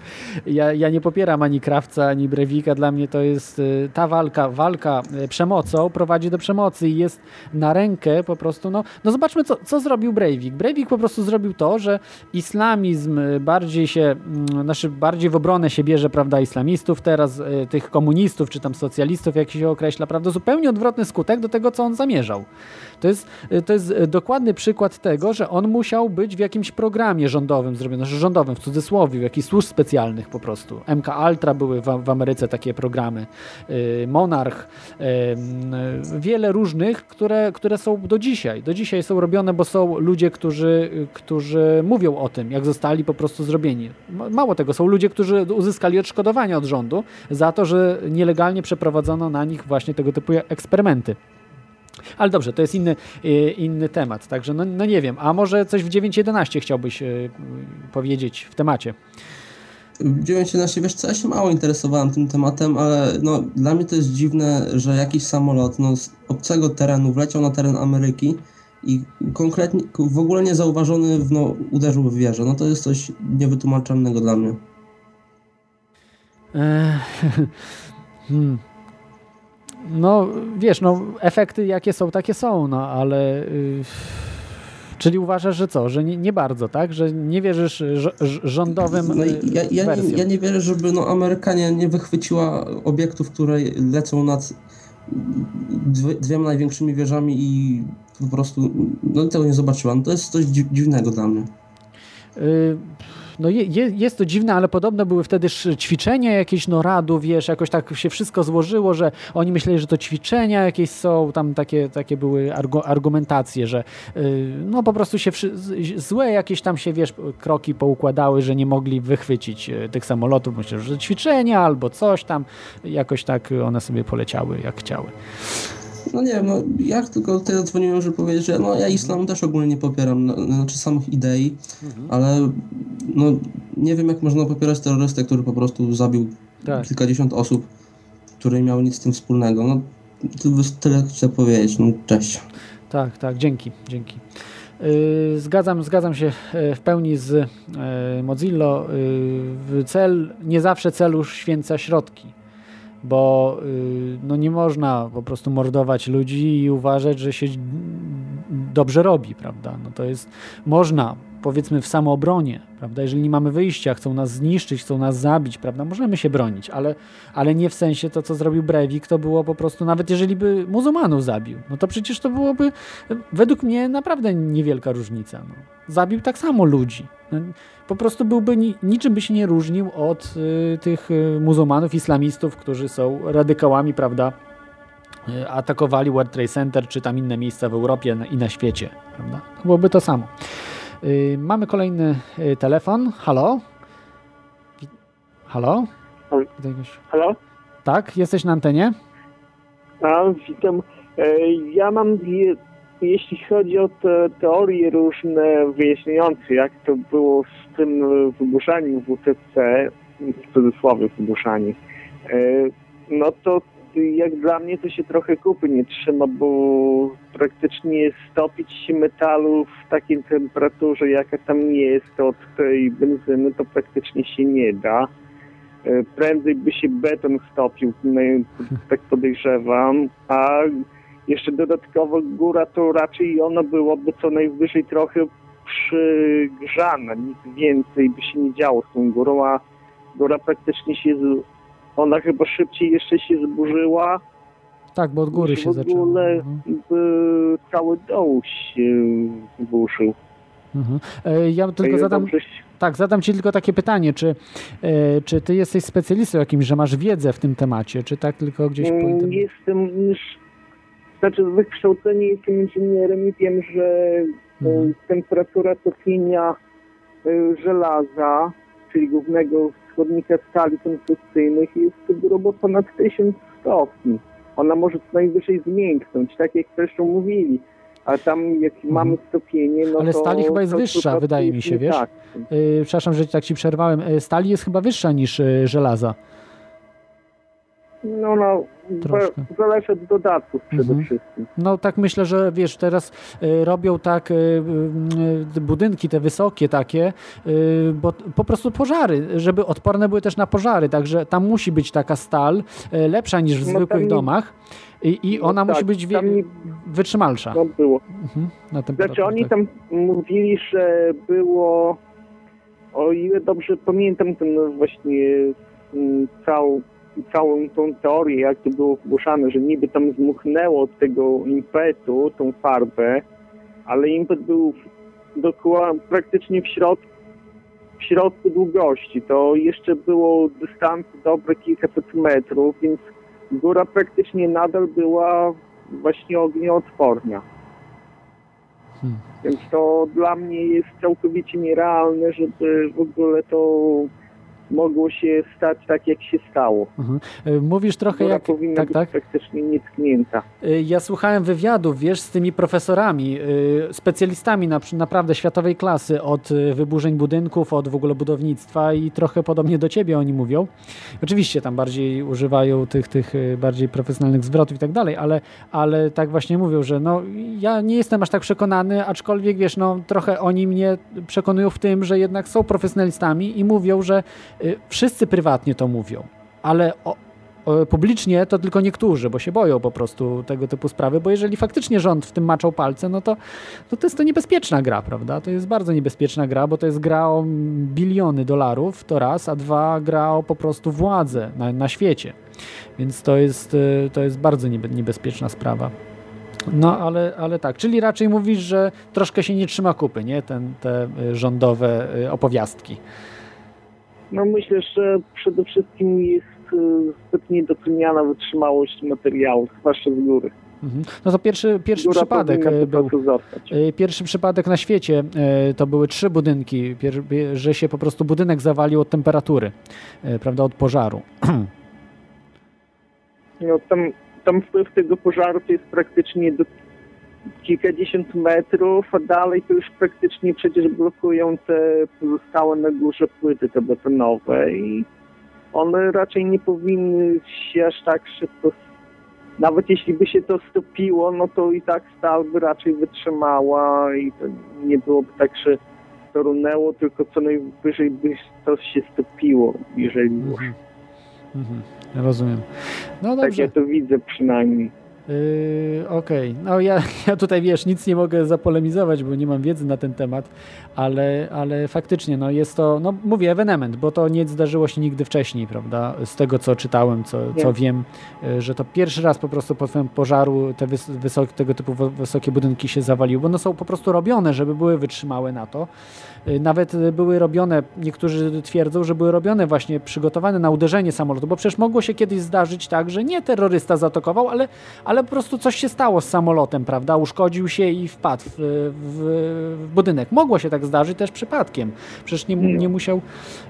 Ja, ja nie popieram ani Krawca, ani Brewika. Dla mnie to jest y, ta walka, walka y, przemocą prowadzi do przemocy i jest na rękę po prostu. No, no zobaczmy, co, co zrobił Breivik. Breivik po prostu zrobił to, że islamizm y, bardziej się, mm, znaczy bardziej w obronę się bierze, prawda, islamistów, teraz tych komunistów, czy tam socjalistów, jak się określa, prawda, zupełnie odwrotny skutek do tego, co on zamierzał. To jest, to jest e, dokładny przykład tego, że on musiał być w jakimś programie rządowym zrobiony, znaczy rządowym w cudzysłowie, w jakichś służb specjalnych po prostu. MK Ultra były w, w Ameryce takie programy, y, Monarch, y, y, wiele różnych, które, które są do dzisiaj. Do dzisiaj są robione, bo są ludzie, którzy, którzy mówią o tym, jak zostali po prostu zrobieni. Ma- Mało tego, są ludzie, którzy uzyskali odszkodowania od rządu za to, że nielegalnie przeprowadzono na nich właśnie tego typu eksperymenty. Ale dobrze, to jest inny, y, inny temat, także no, no nie wiem, a może coś w 9.11 chciałbyś y, powiedzieć w temacie? W 9.11, wiesz co, ja się mało interesowałem tym tematem, ale no, dla mnie to jest dziwne, że jakiś samolot no, z obcego terenu wleciał na teren Ameryki i konkretnie, w ogóle niezauważony no, uderzył w wieżę. No to jest coś niewytłumaczalnego dla mnie. Hmm. No wiesz, no efekty jakie są, takie są, no ale... y, Czyli uważasz, że co, że nie, nie bardzo, tak? Że nie wierzysz rz- rz- rządowym No, ja, ja, nie, ja nie wierzę, żeby no, Amerykanie nie wychwyciła obiektów, które lecą nad dwie, dwiema największymi wieżami i po prostu no, tego nie zobaczyłam. To jest coś dzi- dziwnego dla mnie. Y, No je, je, jest to dziwne, ale podobno były wtedy ćwiczenia jakieś NORADu, wiesz, jakoś tak się wszystko złożyło, że oni myśleli, że to ćwiczenia jakieś są, tam takie, takie były argu, argumentacje, że y, no po prostu się złe jakieś tam się, wiesz, kroki poukładały, że nie mogli wychwycić y, tych samolotów, myślę, że ćwiczenia albo coś tam, jakoś tak one sobie poleciały jak chciały. No nie wiem, no, ja tylko tutaj zadzwoniłem, żeby powiedzieć, że no, ja islamu też ogólnie nie popieram, no, znaczy samych idei, ale no, nie wiem jak można popierać terrorystę, który po prostu zabił Tak. kilkadziesiąt osób, które nie miały nic z tym wspólnego. No, tyle, chcę powiedzieć, no cześć. Tak, tak, dzięki, dzięki. Y, Zgadzam, zgadzam się e, w pełni z e, Mozilla. Cel, nie zawsze cel uświęca środki, bo y, no nie można po prostu mordować ludzi i uważać, że się dobrze robi, prawda? No to jest, można, powiedzmy w samoobronie, prawda? Jeżeli nie mamy wyjścia, chcą nas zniszczyć, chcą nas zabić, prawda? Możemy się bronić, ale, ale nie w sensie to, co zrobił Breivik, to było po prostu, nawet jeżeli by muzułmanów zabił, no to przecież to byłoby według mnie naprawdę niewielka różnica. No. Zabił tak samo ludzi. Po prostu byłby, ni- niczym by się nie różnił od y, tych y, muzułmanów, islamistów, którzy są radykałami, prawda? Y, atakowali World Trade Center, czy tam inne miejsca w Europie i na świecie, prawda? Byłoby to samo. Y, Mamy kolejny y, telefon. Halo? Halo? Halo? Tak, jesteś na antenie? A, witam. E, Ja mam, je, jeśli chodzi o te teorie różne wyjaśniające, jak to było z tym wybuszaniem WTC, w cudzysłowie wybuszanie, e, no to jak dla mnie to się trochę kupy nie trzyma, bo praktycznie stopić metalu w takiej temperaturze, jaka tam jest od tej benzyny, to praktycznie się nie da. E, Prędzej by się beton stopił, no, tak podejrzewam, a jeszcze dodatkowo góra to raczej ona byłaby co najwyżej trochę przygrzana, nic więcej by się nie działo z tą górą, a góra praktycznie się. Ona chyba szybciej jeszcze się zburzyła, Tak, bo od góry się w zaczęło. ogóle by cały dół się zburzył. Mhm. Ja tylko zadam, tak, zadam Ci tylko takie pytanie, czy, e, czy Ty jesteś specjalistą jakimś, że masz wiedzę w tym temacie, czy tak tylko gdzieś po Mm, internecie? Jestem już, znaczy z wykształcenia jestem inżynierem i wiem, że Mhm. e, temperatura topienia e, żelaza, czyli głównego składnika stali konstrukcyjnych jest grubo ponad 1000 stopni. Ona może co najwyżej zmięknąć, tak jak zresztą mówili. A tam jak mamy stopienie, no Mhm. Ale to... stali chyba jest to wyższa, wydaje mi się, wiesz? Tak. Przepraszam, że tak Ci przerwałem. E, Stali jest chyba wyższa niż e, żelaza. No, no, Troszkę. za- zależy od dodatków przede Mhm. wszystkim. No tak myślę, że wiesz, teraz y, robią tak y, y, budynki te wysokie takie, y, bo po prostu pożary, żeby odporne były też na pożary, także tam musi być taka stal y, lepsza niż w No zwykłych nie- domach i, i No ona musi tak, być wie, tam nie- wytrzymalsza. No było. Mhm, na Znaczy oni tak. tam mówili, że było, o ile dobrze pamiętam ten właśnie mm, całą, całą tą teorię, jak to było wgłoszane, że niby tam zmuchnęło od tego impetu tą farbę, ale impet był dokładnie praktycznie w środku, w środku długości. To jeszcze było dystans dobre kilkaset metrów, więc góra praktycznie nadal była właśnie ognioodporna. Hmm. Więc to dla mnie jest całkowicie nierealne, żeby w ogóle to mogło się stać tak, jak się stało. Mhm. Y, Mówisz trochę Góra jak... powinna Tak, być tak. praktycznie nietknięta. Y, Ja słuchałem wywiadów, wiesz, z tymi profesorami, y, specjalistami na, naprawdę światowej klasy od wyburzeń budynków, od w ogóle budownictwa i trochę podobnie do ciebie oni mówią. Oczywiście tam bardziej używają tych, tych bardziej profesjonalnych zwrotów i tak dalej, ale, ale tak właśnie mówią, że no ja nie jestem aż tak przekonany, aczkolwiek wiesz, no trochę oni mnie przekonują w tym, że jednak są profesjonalistami i mówią, że wszyscy prywatnie to mówią, ale o, o, publicznie to tylko niektórzy, bo się boją po prostu tego typu sprawy, bo jeżeli faktycznie rząd w tym maczał palce, no to, no to jest to niebezpieczna gra, prawda? To jest bardzo niebezpieczna gra, bo to jest gra o biliony dolarów, to raz, a dwa gra o po prostu władzę na, na świecie. Więc to jest, y, to jest bardzo niebe, niebezpieczna sprawa. No, ale, ale tak, czyli raczej mówisz, że troszkę się nie trzyma kupy, nie? Ten, te y, rządowe y, opowiastki. No myślę, że przede wszystkim jest y, zbyt niedoceniana wytrzymałość materiału, zwłaszcza z góry. Mhm. No to pierwszy, pierwszy Góra przypadek po był. Y, Pierwszy przypadek na świecie y, to były trzy budynki, że się po prostu budynek zawalił od temperatury, prawda, od pożaru. No, tam, tam wpływ tego pożaru to jest praktycznie kilkadziesiąt metrów, a dalej to już praktycznie przecież blokują te pozostałe na górze płyty te betonowe i one raczej nie powinny się aż tak szybko nawet jeśli by się to stopiło, no to i tak stal by raczej wytrzymała i to nie byłoby tak, że to runęło, tylko co najwyżej by to się stopiło, jeżeli już. Mhm. Rozumiem. No Tak dobrze. ja to widzę przynajmniej. Yy, Okej, no ja, ja tutaj wiesz, nic nie mogę zapolemizować, bo nie mam wiedzy na ten temat, ale, ale faktycznie no jest to, no mówię, ewenement, bo to nie zdarzyło się nigdy wcześniej, prawda? Z tego co czytałem, co, co wiem, yy, że to pierwszy raz po prostu po tym pożaru te wys, wysok, tego typu wysokie budynki się zawaliły, bo one są po prostu robione, żeby były wytrzymałe na to. Yy, Nawet były robione, niektórzy twierdzą, że były robione właśnie przygotowane na uderzenie samolotu, bo przecież mogło się kiedyś zdarzyć tak, że nie terrorysta zaatakował, ale, ale po prostu coś się stało z samolotem, prawda? Uszkodził się i wpadł w, w, w budynek. Mogło się tak zdarzyć też przypadkiem. Przecież nie, nie musiał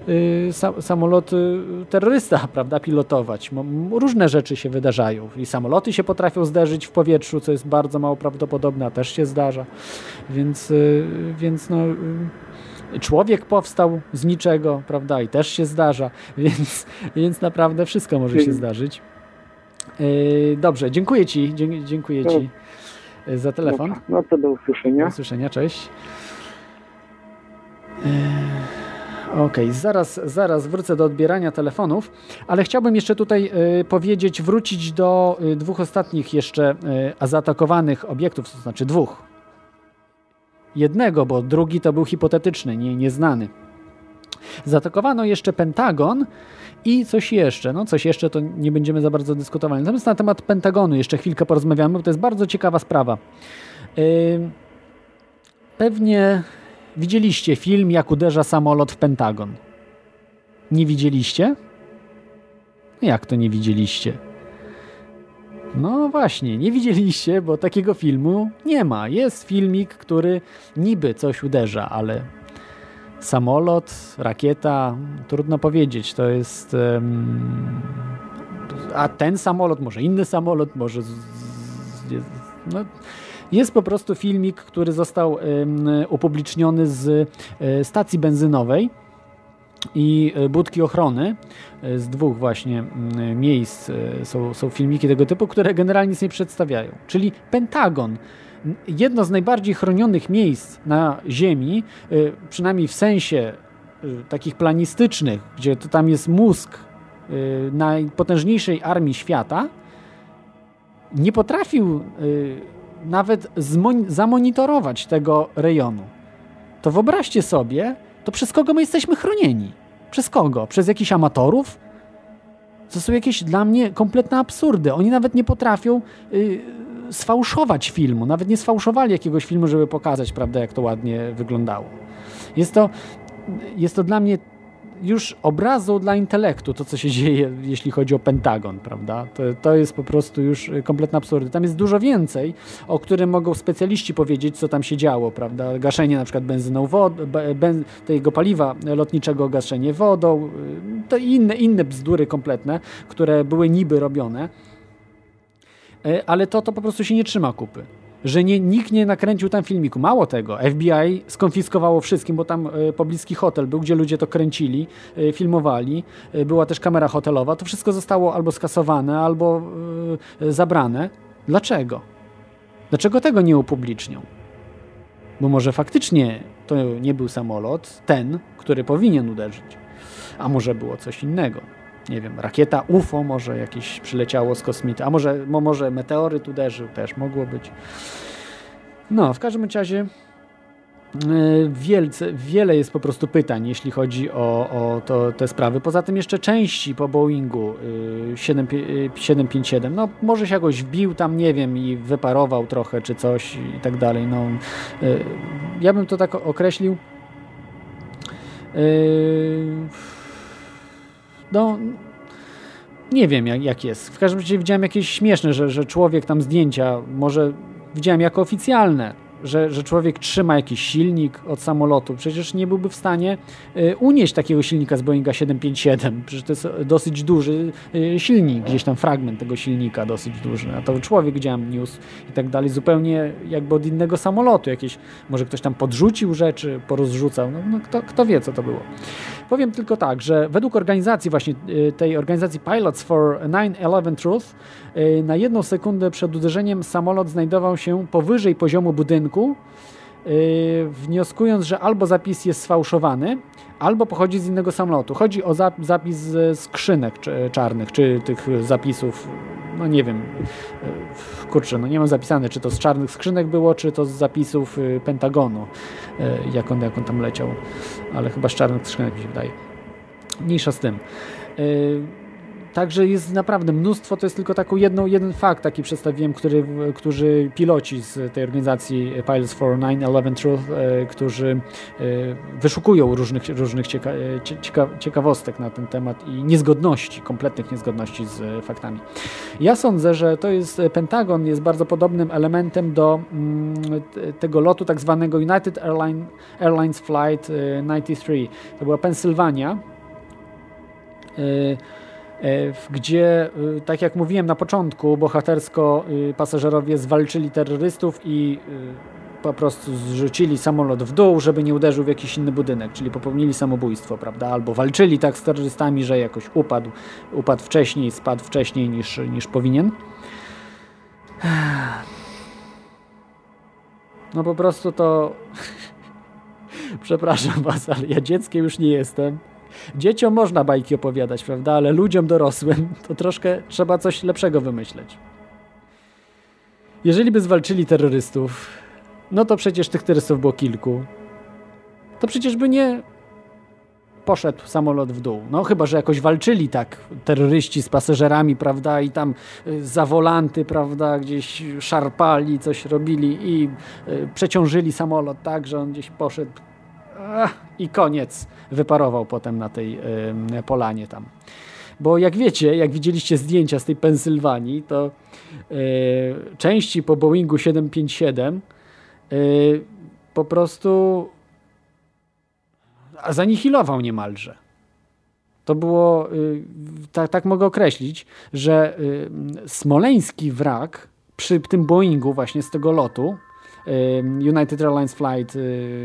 y, sa, samolot y, terrorysta, prawda, pilotować. Różne rzeczy się wydarzają. I samoloty się potrafią zderzyć w powietrzu, co jest bardzo mało prawdopodobne, a też się zdarza. Więc, y, więc no... y, Człowiek powstał z niczego, prawda, i też się zdarza, więc, więc naprawdę wszystko może się zdarzyć. Yy, Dobrze, dziękuję Ci, dziękuję Ci yy, za telefon. Dobra, No to do usłyszenia. Do usłyszenia, cześć. Yy, Okej, zaraz, zaraz wrócę do odbierania telefonów, ale chciałbym jeszcze tutaj yy, powiedzieć, wrócić do yy, dwóch ostatnich jeszcze yy, zaatakowanych obiektów, to znaczy dwóch. Jednego, bo drugi to był hipotetyczny, nie, nieznany. Zaatakowano jeszcze Pentagon i coś jeszcze. No coś jeszcze to nie będziemy za bardzo dyskutowali. Natomiast na temat Pentagonu jeszcze chwilkę porozmawiamy, bo to jest bardzo ciekawa sprawa. Pewnie widzieliście film, jak uderza samolot w Pentagon. Nie widzieliście? Jak to nie widzieliście? No właśnie, nie widzieliście, bo takiego filmu nie ma. Jest filmik, który niby coś uderza, ale samolot, rakieta, trudno powiedzieć. To jest. a ten samolot, może inny samolot, może. Jest, no, jest po prostu filmik, który został upubliczniony z e, stacji benzynowej i e, budki ochrony e, z dwóch właśnie miejsc są, są filmiki tego typu, które generalnie nic nie przedstawiają. Czyli Pentagon, jedno z najbardziej chronionych miejsc na Ziemi, e, przynajmniej w sensie e, takich planistycznych, gdzie to tam jest mózg e, najpotężniejszej armii świata, nie potrafił y, nawet zamonitorować tego rejonu. To wyobraźcie sobie, to przez kogo my jesteśmy chronieni? Przez kogo? Przez jakichś amatorów? To są jakieś dla mnie kompletne absurdy. Oni nawet nie potrafią y, sfałszować filmu. Nawet nie sfałszowali jakiegoś filmu, żeby pokazać, prawda, jak to ładnie wyglądało. Jest to, jest to dla mnie już obrazą dla intelektu, to co się dzieje, jeśli chodzi o Pentagon, prawda? To, to jest po prostu już kompletne absurdy. Tam jest dużo więcej, o którym mogą specjaliści powiedzieć, co tam się działo, prawda? Gaszenie na przykład benzyną, wod, be- ben, tego paliwa lotniczego, gaszenie wodą, y, to inne, inne bzdury kompletne, które były niby robione. E, ale to, to po prostu się nie trzyma kupy. Że nie, nikt nie nakręcił tam filmiku. Mało tego, FBI skonfiskowało wszystkim, bo tam e, pobliski hotel był, gdzie ludzie to kręcili, e, filmowali. Była też kamera hotelowa. To wszystko zostało albo skasowane, albo zabrane. Dlaczego? Dlaczego tego nie upublicznią? Bo może faktycznie to nie był samolot, ten, który powinien uderzyć. A może było coś innego nie wiem, rakieta UFO może jakieś przyleciało z kosmity, a może, mo, może meteoryt uderzył, też mogło być. No, w każdym razie yy, wielce, wiele jest po prostu pytań, jeśli chodzi o, o to, te sprawy. Poza tym jeszcze części po Boeingu yy, 7, yy, 757, no może się jakoś wbił tam, nie wiem, i wyparował trochę, czy coś i tak dalej. No, ja bym to tak określił. Yy, no, nie wiem jak, jak jest. W każdym razie widziałem jakieś śmieszne, że, że człowiek tam zdjęcia, może widziałem jako oficjalne, że, że człowiek trzyma jakiś silnik od samolotu. Przecież nie byłby w stanie y, unieść takiego silnika z Boeinga 757. Przecież to jest dosyć duży y, silnik, gdzieś tam fragment tego silnika dosyć duży. A to człowiek widziałem niósł i tak dalej, zupełnie jakby od innego samolotu. Jakieś, może ktoś tam podrzucił rzeczy, porozrzucał. No, no kto, kto wie, co to było. Powiem tylko tak, że według organizacji właśnie y, tej organizacji Pilots for 9-11 Truth na jedną sekundę przed uderzeniem samolot znajdował się powyżej poziomu budynku, wnioskując, że albo zapis jest sfałszowany, albo pochodzi z innego samolotu. Chodzi o zapis ze skrzynek czarnych, czy tych zapisów, no nie wiem, kurczę, no nie mam zapisane, czy to z czarnych skrzynek było, czy to z zapisów Pentagonu, jak on, jak on tam leciał, ale chyba z czarnych skrzynek mi się wydaje. Mniejsza z tym. Także jest naprawdę mnóstwo, to jest tylko taką jedną, jeden fakt taki przedstawiłem, który, którzy piloci z tej organizacji Pilots for 9-11 Truth, e, którzy e, wyszukują różnych, różnych cieka, cieka, ciekawostek na ten temat i niezgodności, kompletnych niezgodności z faktami. Ja sądzę, że to jest, Pentagon jest bardzo podobnym elementem do mm, tego lotu tak zwanego United Airline, Airlines Flight 93. E, to była Pensylwania. E, gdzie, e, tak jak mówiłem na początku, bohatersko e, pasażerowie zwalczyli terrorystów i po prostu zrzucili samolot w dół, żeby nie uderzył w jakiś inny budynek, czyli popełnili samobójstwo, prawda? Albo walczyli tak z terrorystami, że jakoś upadł, upadł wcześniej, spadł wcześniej niż, niż powinien. No po prostu to... Przepraszam was, ale ja dzieckiem już nie jestem. Dzieciom można bajki opowiadać, prawda? Ale ludziom dorosłym to troszkę trzeba coś lepszego wymyśleć. Jeżeli by zwalczyli terrorystów, no to przecież tych terrorystów było kilku. To przecież by nie poszedł samolot w dół. No chyba, że jakoś walczyli tak terroryści z pasażerami, prawda, i tam y, za wolanty, prawda, gdzieś szarpali, coś robili i y, przeciążyli samolot tak, że on gdzieś poszedł i koniec. Wyparował potem na tej y, polanie tam. Bo jak wiecie, jak widzieliście zdjęcia z tej Pensylwanii, to y, części po Boeingu 757 y, po prostu zanihilował niemalże. To było, tak, tak mogę określić, że smoleński wrak przy tym Boeingu właśnie z tego lotu United Airlines Flight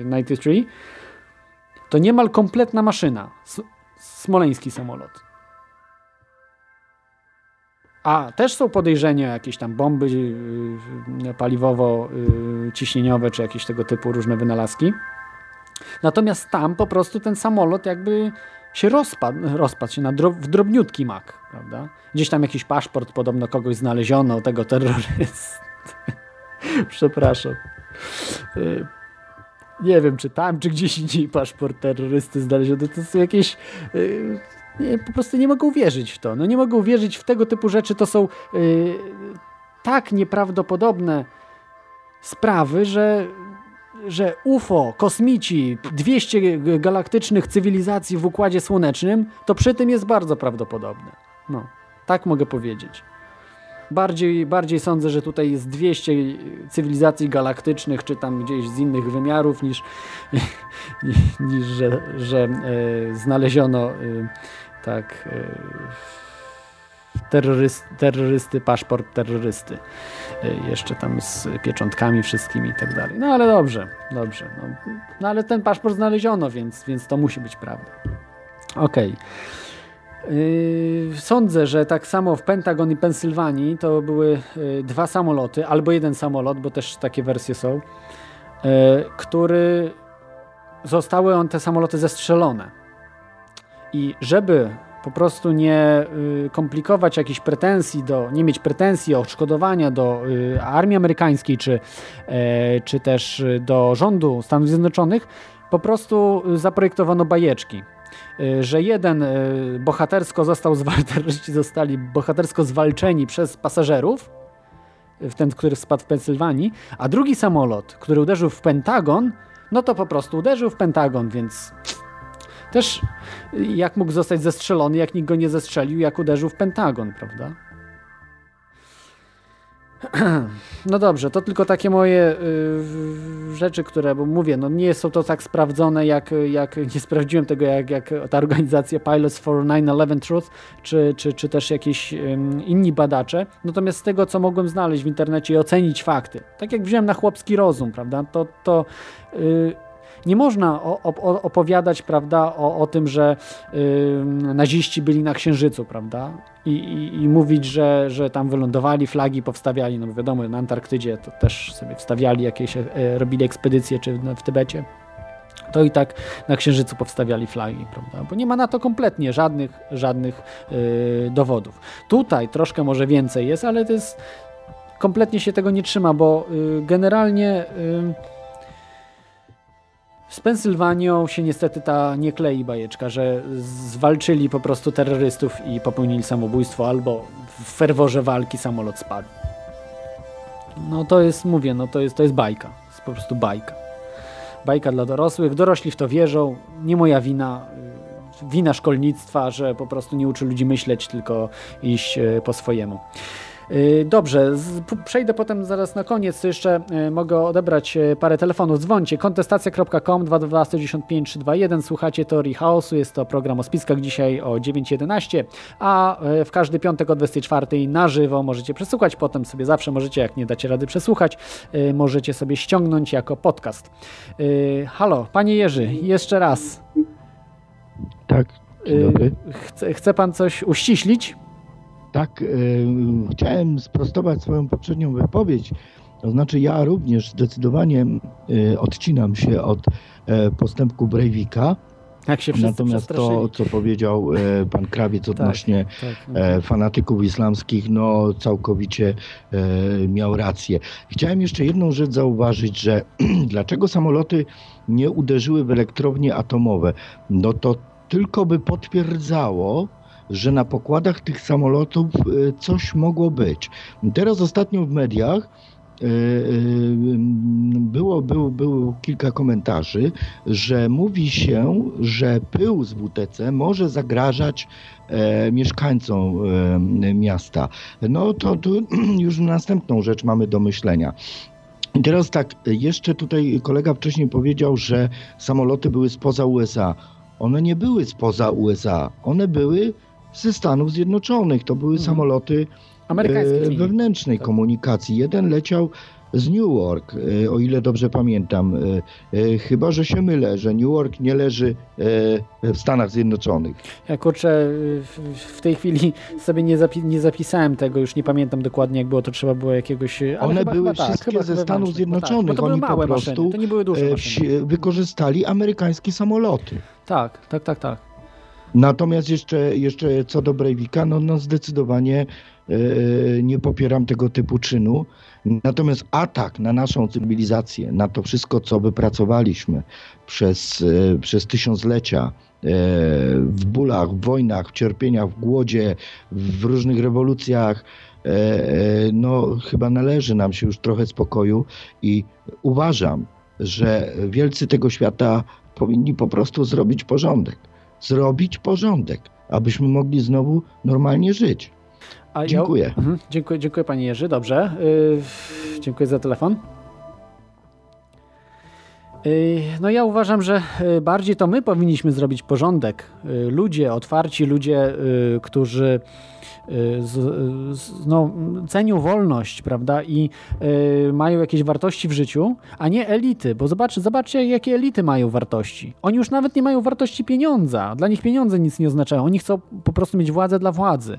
93 to niemal kompletna maszyna. Smoleński samolot. A też są podejrzenia jakieś tam bomby yy, paliwowo-ciśnieniowe, czy jakieś tego typu różne wynalazki. Natomiast tam po prostu ten samolot jakby się rozpadł, rozpadł się na dro, w drobniutki mak, prawda? Gdzieś tam jakiś paszport podobno kogoś znaleziono, tego terrorysty. Przepraszam. Nie wiem, czy tam, czy gdzieś indziej paszport terrorysty znaleziony. To są jakieś... Yy, nie, po prostu nie mogą wierzyć w to. No nie mogą wierzyć w tego typu rzeczy. To są yy, tak nieprawdopodobne sprawy, że że UFO, kosmici, 200 galaktycznych cywilizacji w Układzie Słonecznym, to przy tym jest bardzo prawdopodobne. No, tak mogę powiedzieć. Bardziej, bardziej sądzę, że tutaj jest 200 cywilizacji galaktycznych, czy tam gdzieś z innych wymiarów, niż, niż że, że e, znaleziono e, tak e, terroryst, terrorysty, paszport terrorysty. Jeszcze tam z pieczątkami wszystkimi i tak dalej. No ale dobrze, dobrze. No, no ale ten paszport znaleziono, więc, więc to musi być prawda. Okej. Okay. Yy, sądzę, że tak samo w Pentagon i Pensylwanii to były yy, dwa samoloty, albo jeden samolot, bo też takie wersje są, yy, który zostały on te samoloty zestrzelone. I żeby po prostu nie komplikować jakichś pretensji do, nie mieć pretensji o odszkodowania do armii amerykańskiej czy, czy też do rządu Stanów Zjednoczonych, po prostu zaprojektowano bajeczki że jeden y, bohatersko został, terroryści zostali bohatersko zwalczeni przez pasażerów, y, ten, który spadł w Pensylwanii, a drugi samolot, który uderzył w Pentagon, no to po prostu uderzył w Pentagon, więc też jak mógł zostać zestrzelony, jak nikt go nie zestrzelił, jak uderzył w Pentagon, prawda? No dobrze, to tylko takie moje y, rzeczy, które, bo mówię, no nie są to tak sprawdzone, jak, jak nie sprawdziłem tego, jak, jak ta organizacja Pilots for 9-11 Truth, czy, czy, czy też jakieś inni badacze. Natomiast z tego, co mogłem znaleźć w internecie i ocenić fakty, tak jak wziąłem na chłopski rozum, prawda, to, to y, nie można opowiadać prawda, o, o tym, że y, naziści byli na Księżycu, prawda? I, i, i, mówić, że, że tam wylądowali, flagi powstawiali, no wiadomo, na Antarktydzie to też sobie wstawiali jakieś, e, robili ekspedycje, czy w Tybecie to i tak na Księżycu powstawiali flagi, prawda? Bo nie ma na to kompletnie żadnych, żadnych yy, dowodów. Tutaj troszkę może więcej jest, ale to jest kompletnie się tego nie trzyma, bo yy, generalnie yy, z Pensylwanią się niestety ta nie klei bajeczka, że zwalczyli po prostu terrorystów i popełnili samobójstwo, albo w ferworze walki samolot spadł. No to jest, mówię, no to jest, to jest bajka. To jest po prostu bajka. Bajka dla dorosłych. Dorośli w to wierzą. Nie moja wina. Wina szkolnictwa, że po prostu nie uczy ludzi myśleć, tylko iść e, po swojemu. Y, dobrze, przejdę potem zaraz na koniec, jeszcze y, mogę odebrać y, parę telefonów. Dzwońcie kontestacja.com 222 321 słuchacie Teorii Chaosu, jest to program o spiskach dzisiaj o 9.11, a w każdy piątek o 24 na żywo możecie przesłuchać, potem sobie zawsze możecie, jak nie dacie rady przesłuchać, możecie sobie ściągnąć jako podcast. Halo, panie Jerzy, jeszcze raz. Tak, dzień dobry. Chce, chce pan coś uściślić? Tak, e, chciałem sprostować swoją poprzednią wypowiedź. To znaczy, ja również zdecydowanie e, odcinam się od e, postępku Breivika. Jak się Natomiast to, co powiedział pan Krawiec tak, odnośnie tak, tak, fanatyków islamskich, no całkowicie miał rację. Chciałem jeszcze jedną rzecz zauważyć, że dlaczego samoloty nie uderzyły w elektrownie atomowe? No to tylko by potwierdzało, że na pokładach tych samolotów e, coś mogło być. Teraz ostatnio w mediach e, e, było, było, było kilka komentarzy, że mówi się, że pył z WTC może zagrażać mieszkańcom miasta. No to, to już następną rzecz mamy do myślenia. Teraz tak, jeszcze tutaj kolega wcześniej powiedział, że samoloty były spoza USA. One nie były spoza USA, one były ze Stanów Zjednoczonych. To były mhm. samoloty e, wewnętrznej tak. komunikacji. Jeden leciał z Newark, e, o ile dobrze pamiętam. E, chyba, że się mylę, że Newark nie leży w Stanach Zjednoczonych. Ja kurczę, w tej chwili sobie nie, zapi nie zapisałem tego, już nie pamiętam dokładnie jak było, to trzeba było jakiegoś... One chyba, były chyba wszystkie tak, ze Stanów Zjednoczonych. Tak, Oni po prostu maszyny, wykorzystali amerykańskie samoloty. Tak, tak, tak, tak. Natomiast jeszcze, jeszcze co do Breivika, no, no zdecydowanie e, nie popieram tego typu czynu. Natomiast atak na naszą cywilizację, na to wszystko, co wypracowaliśmy przez, e, przez tysiąclecia, e, w bólach, w wojnach, w cierpieniach, w głodzie, w różnych rewolucjach, no chyba należy nam się już trochę spokoju i uważam, że wielcy tego świata powinni po prostu zrobić porządek zrobić porządek, abyśmy mogli znowu normalnie żyć. Dziękuję. Ja, mhm, dziękuję. Dziękuję panie Jerzy, dobrze. Yy, dziękuję za telefon. Yy, no ja uważam, że y, bardziej to my powinniśmy zrobić porządek. Yy, ludzie, otwarci ludzie, y, którzy Y, z, z, no, cenią wolność, prawda, i y, mają jakieś wartości w życiu, a nie elity, bo zobaczcie, zobaczcie, jakie elity mają wartości. Oni już nawet nie mają wartości pieniądza. Dla nich pieniądze nic nie oznaczają. Oni chcą po prostu mieć władzę dla władzy.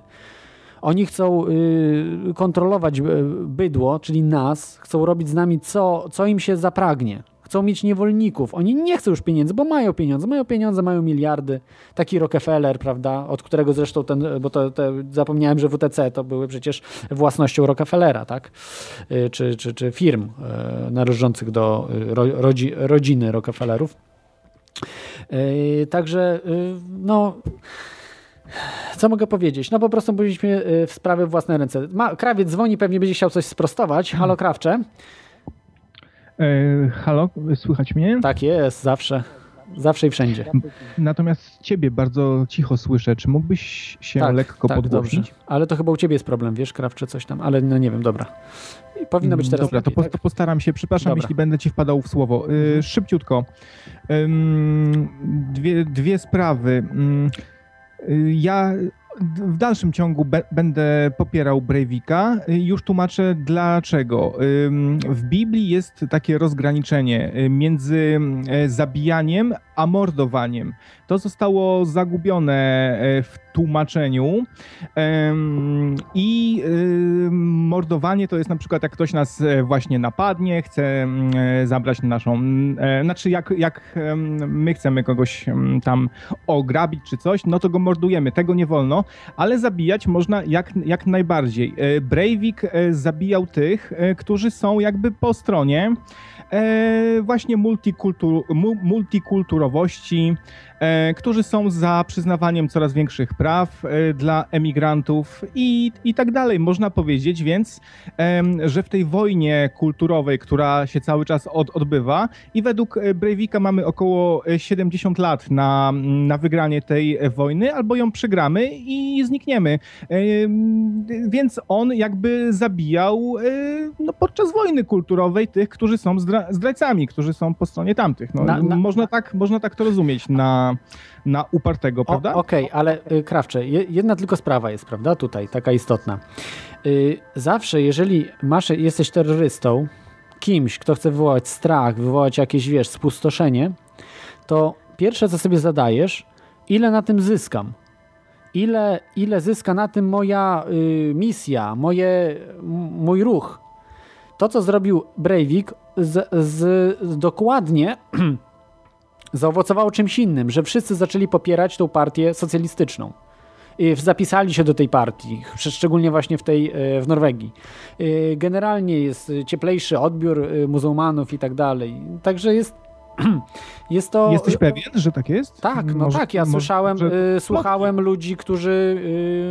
Oni chcą y, kontrolować y, bydło, czyli nas, chcą robić z nami co, co im się zapragnie chcą mieć niewolników. Oni nie chcą już pieniędzy, bo mają pieniądze, mają pieniądze, mają miliardy. Taki Rockefeller, prawda, od którego zresztą ten, bo to, to zapomniałem, że WTC to były przecież własnością Rockefellera, tak, y, czy, czy, czy firm y, należących do y, rodzi, rodziny Rockefellerów. Także, no co mogę powiedzieć? No po prostu byliśmy w sprawy w własne ręce. Ma, krawiec dzwoni, pewnie będzie chciał coś sprostować. Halo, krawcze. E, halo, słychać mnie? Tak jest, zawsze. Zawsze i wszędzie. Natomiast ciebie bardzo cicho słyszę. Czy mógłbyś się tak, lekko tak, podgłosić? Dobrze. Ale to chyba u ciebie jest problem, wiesz, krawcze coś tam, ale no nie wiem, dobra. Powinno być teraz Dobra, lepiej, to, tak? to postaram się. Przepraszam, Dobra. jeśli będę ci wpadał w słowo. Y, szybciutko. Ym, dwie, dwie sprawy. Ym, y, ja w dalszym ciągu be, będę popierał Breivika. Y, Już tłumaczę dlaczego. W Biblii jest takie rozgraniczenie y, między y, zabijaniem a mordowaniem. To zostało zagubione w tłumaczeniu. I mordowanie to jest na przykład, jak ktoś nas e, właśnie napadnie, chce e, zabrać naszą. E, znaczy, jak, jak my chcemy kogoś tam ograbić czy coś, no to go mordujemy. Tego nie wolno, ale zabijać można jak, jak najbardziej. Breivik zabijał tych, którzy są jakby po stronie właśnie multikultur, mu, multikulturowości, którzy są za przyznawaniem coraz większych praw e, dla emigrantów i, i tak dalej. Można powiedzieć więc, że w tej wojnie kulturowej, która się cały czas od, odbywa i według e, Breivika mamy około e, 70 lat na, na wygranie tej e, wojny, albo ją przegramy i znikniemy. Em, Więc on jakby zabijał e, no, podczas wojny kulturowej tych, którzy są zdra- zdrajcami, którzy są po stronie tamtych. No, Na- na- Można, tak, można tak to rozumieć na, na upartego, prawda? Okej, ale y, Krawcze, je- jedna tylko sprawa jest, prawda, tutaj, taka istotna. Y, Zawsze, jeżeli masz, jesteś terrorystą, kimś, kto chce wywołać strach, wywołać jakieś, wiesz, spustoszenie, to pierwsze, co sobie zadajesz, ile na tym zyskam? Ile, ile zyska na tym moja y, misja, moje, mój ruch? To, co zrobił Breivik, z, z, dokładnie zaowocowało czymś innym, że wszyscy zaczęli popierać tą partię socjalistyczną. I zapisali się do tej partii, szczególnie właśnie w tej e, w Norwegii. E, Generalnie jest cieplejszy odbiór e, muzułmanów i tak dalej. Także jest, jest to. Jesteś pewien, że tak jest? Tak, no Może- tak, ja może- słyszałem, że- y, słuchałem ludzi, którzy,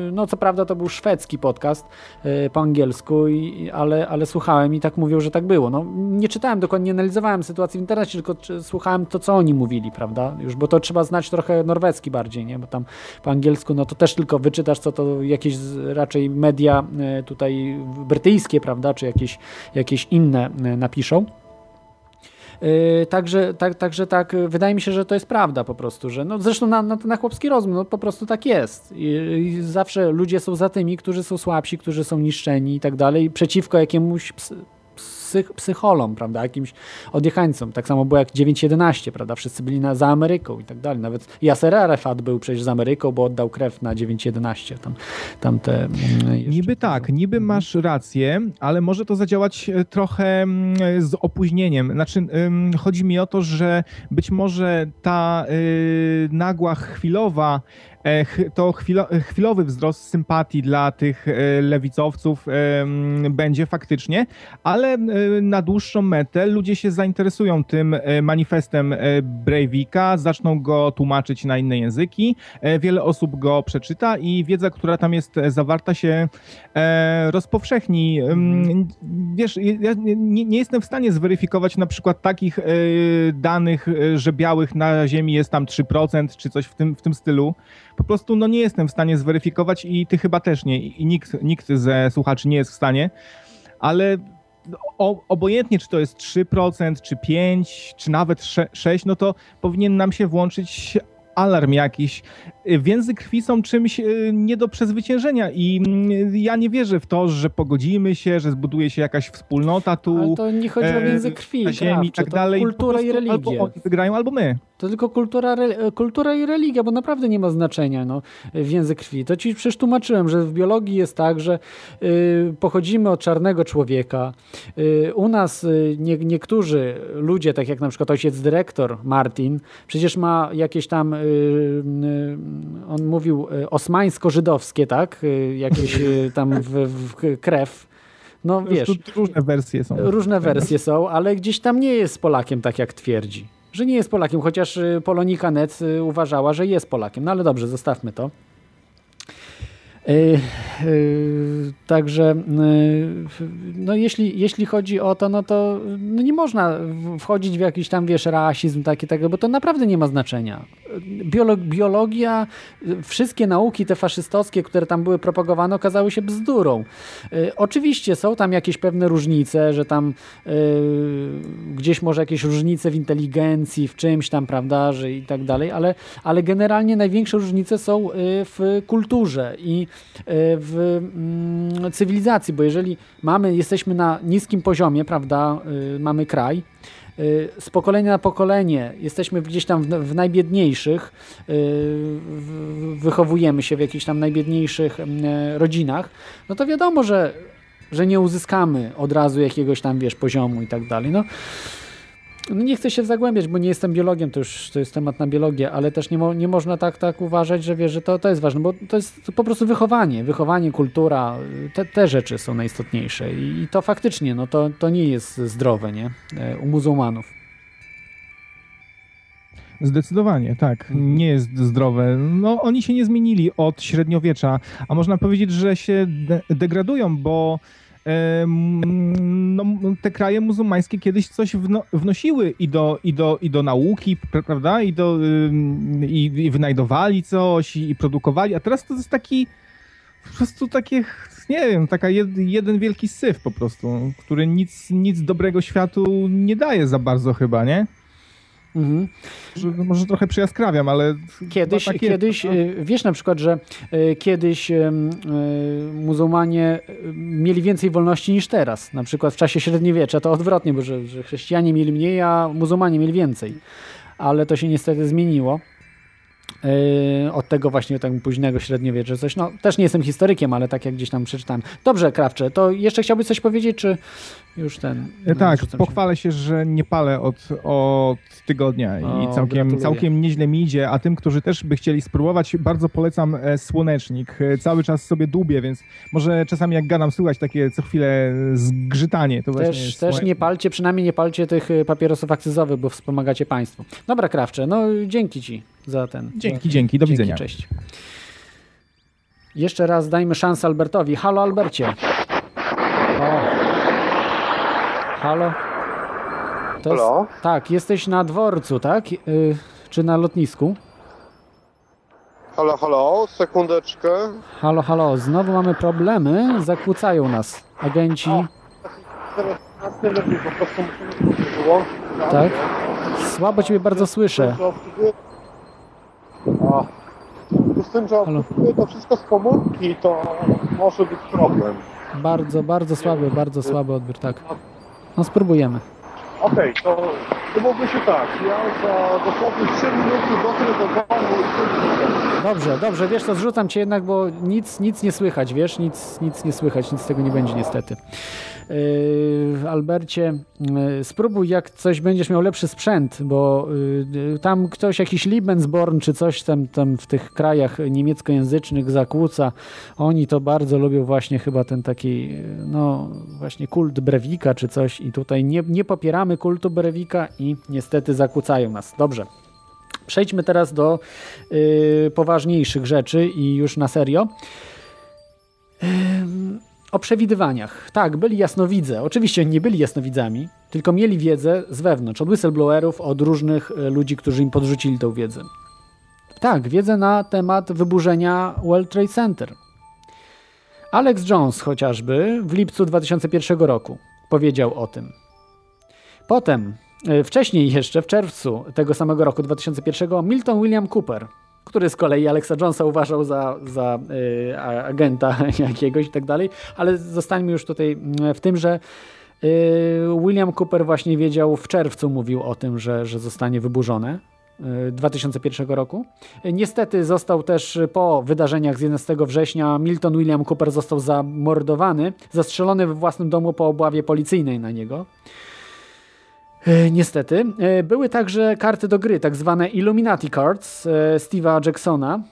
y, no co prawda to był szwedzki podcast y, po angielsku, i, ale, ale słuchałem i tak mówią, że tak było. No, nie czytałem dokładnie, nie analizowałem sytuacji w internecie, tylko słuchałem to, co oni mówili, prawda? Już, bo to trzeba znać trochę norweski bardziej, nie? Bo tam po angielsku, no to też tylko wyczytasz, co to jakieś raczej media tutaj brytyjskie, prawda, czy jakieś, jakieś inne napiszą. Yy, Także, tak, także tak, wydaje mi się, że to jest prawda po prostu, że no zresztą na, na, na chłopski rozum, no po prostu tak jest. I, I zawsze ludzie są za tymi, którzy są słabsi, którzy są niszczeni i tak dalej, przeciwko jakiemuś psych, psycholom, prawda, jakimś odjechańcom. Tak samo było jak 9.11, prawda, wszyscy byli na, za Ameryką i tak dalej. Nawet Yasser Arafat był przecież za Ameryką, bo oddał krew na 9.11. Tam, tam te, mm, Niby tak, niby masz rację, ale może to zadziałać e, trochę mm, z opóźnieniem. Znaczy, chodzi mi o to, że być może ta y, nagła, chwilowa, ch- to chwilo, chwilowy wzrost sympatii dla tych e, lewicowców będzie faktycznie, ale e, na dłuższą metę ludzie się zainteresują tym e, manifestem e, Breivika, zaczną go tłumaczyć na inne języki, e, wiele osób go przeczyta i wiedza, która tam jest e, zawarta się e, rozpowszechni. Ym, Wiesz, ja nie, nie jestem w stanie zweryfikować na przykład takich e, danych, e, że białych na ziemi jest tam 3% czy coś w tym, w tym stylu. Po prostu no, nie jestem w stanie zweryfikować i ty chyba też nie. I nikt, nikt ze słuchaczy nie jest w stanie. Ale o, obojętnie, czy to jest 3%, czy 5%, czy nawet 6%, no to powinien nam się włączyć alarm jakiś. Więzy krwi są czymś y, nie do przezwyciężenia i mm, ja nie wierzę w to, że pogodzimy się, że zbuduje się jakaś wspólnota tu. Ale to nie chodzi o e, więzy krwi, na ziemi i tak dalej. kultura i religia. Albo oni wygrają, albo my. To tylko kultura, kultura i religia, bo naprawdę nie ma znaczenia no, więzy krwi. To ci przecież tłumaczyłem, że w biologii jest tak, że y, pochodzimy od czarnego człowieka. Y, u nas y, nie, niektórzy ludzie, tak jak na przykład ojciec dyrektor Martin, przecież ma jakieś tam, y, y, on mówił y, osmańsko-żydowskie, tak? Jakieś tam w, w krew. No wiesz, różne wersje są. Różne wersje są, ale gdzieś tam nie jest Polakiem, tak jak twierdzi. Że nie jest Polakiem, chociaż y, Polonika Net y, uważała, że jest Polakiem. No ale dobrze, zostawmy to. Yy, yy, także yy, no jeśli, jeśli chodzi o to, no to no nie można wchodzić w jakiś tam, wiesz, rasizm taki, tego, bo to naprawdę nie ma znaczenia. Biolog, biologia, wszystkie nauki te faszystowskie, które tam były propagowane, okazały się bzdurą. Oczywiście są tam jakieś pewne różnice, że tam gdzieś może jakieś różnice w inteligencji, w czymś tam, prawda, że i tak dalej, ale, ale generalnie największe różnice są w kulturze i w mm, cywilizacji, bo jeżeli mamy, jesteśmy na niskim poziomie, prawda, e, mamy kraj, e, z pokolenia na pokolenie jesteśmy gdzieś tam w, w najbiedniejszych, wychowujemy się w jakichś tam najbiedniejszych rodzinach, no to wiadomo, że, że nie uzyskamy od razu jakiegoś tam, wiesz, poziomu i tak dalej. No, no nie chcę się zagłębiać, bo nie jestem biologiem, to już to jest temat na biologię, ale też nie, mo, nie można tak, tak uważać, że wiesz, że to, to jest ważne, bo to jest po prostu wychowanie, wychowanie, kultura, te, te rzeczy są najistotniejsze i, i to faktycznie, no to, to nie jest zdrowe, nie, e, u muzułmanów. Zdecydowanie, tak. Mhm. Nie jest zdrowe. No, oni się nie zmienili od średniowiecza, a można powiedzieć, że się de degradują, bo no, te kraje muzułmańskie kiedyś coś wno, wnosiły i do, i, do, i do nauki, prawda? I, do, i, i wynajdowali coś i produkowali, a teraz to jest taki po prostu takie, nie wiem, taka jed, jeden wielki syf po prostu, który nic, nic dobrego światu nie daje za bardzo chyba, nie? Mhm. Może, trochę przyjaskrawiam, ale. Kiedyś, kiedyś no. wiesz na przykład, że y, kiedyś y, muzułmanie mieli więcej wolności niż teraz. Na przykład w czasie średniowiecza to odwrotnie, bo że, że chrześcijanie mieli mniej, a muzułmanie mieli więcej. Ale to się niestety zmieniło. Yy, od tego właśnie tak późnego średniowiecza coś. No, też nie jestem historykiem, ale tak jak gdzieś tam przeczytałem. Dobrze, Krawcze, to jeszcze chciałbyś coś powiedzieć, czy już ten... No, tak, pochwalę się. się, że nie palę od, od tygodnia o, i całkiem, całkiem nieźle mi idzie, a tym, którzy też by chcieli spróbować, bardzo polecam e, Słonecznik. E, cały czas sobie dłubię, więc może czasami jak gadam słychać takie co chwilę zgrzytanie. To też, też nie palcie, przynajmniej nie palcie tych e, papierosów akcyzowych, bo wspomagacie państwo. Dobra, Krawcze, no dzięki Ci za ten. Dzięki, dzięki, do widzenia. Cześć. Jeszcze raz dajmy szansę Albertowi. Halo Albercie. O. Halo. To Halo? Jest, tak, jesteś na dworcu, tak? Yy, czy na lotnisku? Halo, halo, sekundeczkę. Halo, halo, znowu mamy problemy, zakłócają nas agenci. O, po prostu musimy wyłączyć. Tak? Słabo Ciebie bardzo słyszę. A, z tym, że obsługuję to wszystko z komórki, to może być problem. Bardzo, bardzo słaby, bardzo słaby odbiór, tak. No spróbujemy. Okej, okay, to umówmy się tak. Ja za dosłownie 3 minuty dotrę do domu i Dobrze, dobrze, wiesz co, zrzucam cię jednak, bo nic, nic nie słychać, wiesz, nic, nic nie słychać, nic z tego nie będzie niestety. Yy, Albercie, yy, spróbuj jak coś będziesz miał lepszy sprzęt, bo yy, tam ktoś, jakiś Lebensborn czy coś tam, tam w tych krajach niemieckojęzycznych zakłóca. Oni to bardzo lubią właśnie chyba ten taki, no właśnie kult Brewika czy coś i tutaj nie, nie popieramy kultu Brewika i niestety zakłócają nas. Dobrze. Przejdźmy teraz do poważniejszych rzeczy i już na serio. O przewidywaniach. Tak, byli jasnowidze. Oczywiście nie byli jasnowidzami, tylko mieli wiedzę z wewnątrz, od whistleblowerów, od różnych e, ludzi, którzy im podrzucili tę wiedzę. Tak, wiedzę na temat wyburzenia World Trade Center. Alex Jones chociażby w lipcu 2001 roku powiedział o tym. Potem, e, wcześniej jeszcze, w czerwcu tego samego roku 2001, Milton William Cooper, który z kolei Alexa Jonesa uważał za, za y, agenta jakiegoś i tak dalej, ale zostańmy już tutaj mm, w tym, że y, William Cooper właśnie wiedział w czerwcu, mówił o tym, że, że zostanie wyburzone. 2001 y, roku. Niestety został też po wydarzeniach z 11 września Milton William Cooper został zamordowany, zastrzelony we własnym domu po obławie policyjnej na niego. E, niestety. E, były także karty do gry, tak zwane Illuminati Cards e, Steve'a Jacksona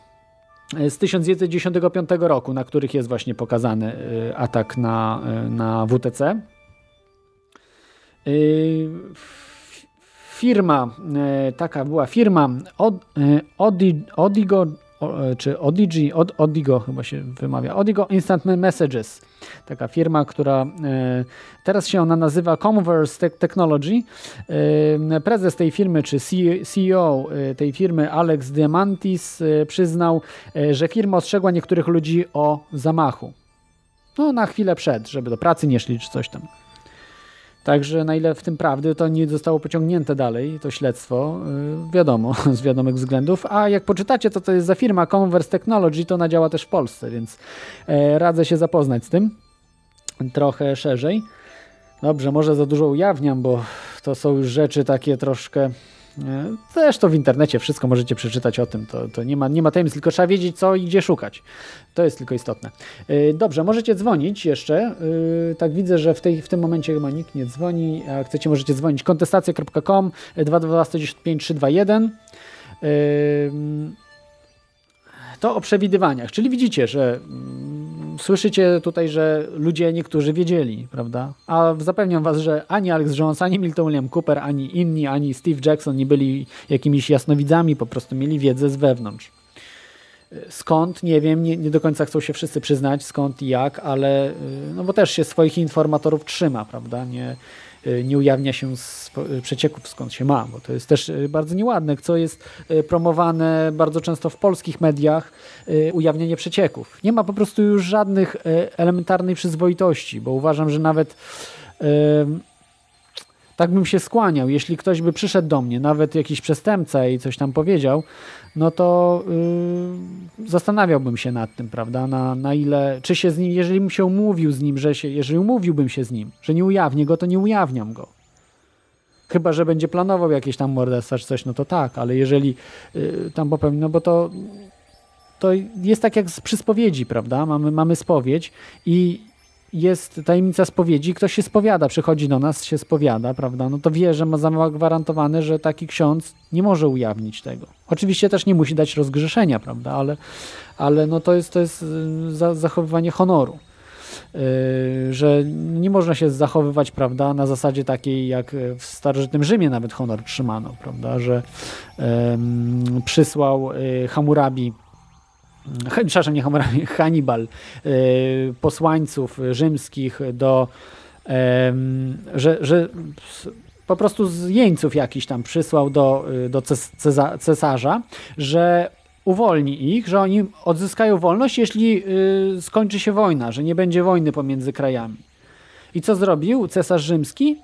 z 1995 roku, na których jest właśnie pokazany atak na, na WTC. Firma, taka była firma Odigo, o, czy Odigi, Od, Odigo chyba się wymawia, Odigo Instant Messages. Taka firma, która e, teraz się ona nazywa Converse Technology. E, prezes tej firmy, czy CEO e, tej firmy, Alex Diamantis, przyznał, że firma ostrzegła niektórych ludzi o zamachu. No, na chwilę przed, żeby do pracy nie szli, czy coś tam. Także na ile w tym prawdy, to nie zostało pociągnięte dalej, to śledztwo, yy, wiadomo, z wiadomych względów. A jak poczytacie, co to jest za firma Converse Technology, to ona działa też w Polsce, więc yy, radzę się zapoznać z tym trochę szerzej. Dobrze, może za dużo ujawniam, bo to są już rzeczy takie troszkę To w internecie wszystko możecie przeczytać o tym. To, to nie, ma, nie ma tajemnic, tylko trzeba wiedzieć, co i gdzie szukać. To jest tylko istotne. E, dobrze, możecie dzwonić jeszcze. E, tak widzę, że w, tej, w tym momencie chyba nikt nie dzwoni. Jak chcecie, możecie dzwonić kontestacja.com 222 195 321 to o przewidywaniach. Czyli widzicie, że mm, słyszycie tutaj, że ludzie niektórzy wiedzieli, prawda? A zapewniam was, że ani Alex Jones, ani Milton William Cooper, ani inni, ani Steve Jackson nie byli jakimiś jasnowidzami, po prostu mieli wiedzę z wewnątrz. Skąd? Nie wiem, nie, nie, do końca chcą się wszyscy przyznać, skąd i jak, ale y, no bo też się swoich informatorów trzyma, prawda? Nie, nie ujawnia się z y, przecieków, skąd się ma, bo to jest też y, bardzo nieładne, co jest promowane bardzo często w polskich mediach, ujawnienie przecieków. Nie ma po prostu już żadnych elementarnej przyzwoitości, bo uważam, że nawet tak bym się skłaniał. Jeśli ktoś by przyszedł do mnie, nawet jakiś przestępca i coś tam powiedział, no to yy, zastanawiałbym się nad tym, prawda, na, na ile, czy się z nim, jeżeli bym się umówił z nim, że się, jeżeli umówiłbym się z nim, że nie ujawnię go, to nie ujawniam go. Chyba, że będzie planował jakieś tam morderstwa czy coś, no to tak, ale jeżeli yy, tam popełni, no bo to to jest tak jak z przyspowiedzi, prawda? Mamy, mamy spowiedź i jest tajemnica spowiedzi, ktoś się spowiada, przychodzi do nas, się spowiada, prawda, no to wie, że ma zagwarantowane, że taki ksiądz nie może ujawnić tego. Oczywiście też nie musi dać rozgrzeszenia, prawda, ale, ale no to jest, to jest y, zachowywanie honoru. Yy, że nie można się zachowywać, prawda, na zasadzie takiej jak w starożytnym Rzymie nawet honor trzymano, prawda, że yy, przysłał yy, Hammurabi przepraszam, nie Hannibal, e, posłańców rzymskich do, że, że po prostu z jeńców jakiś tam przysłał do, do cesarza, że uwolni ich, że oni odzyskają wolność, jeśli y, skończy się wojna, że nie będzie wojny pomiędzy krajami. I co zrobił cesarz rzymski?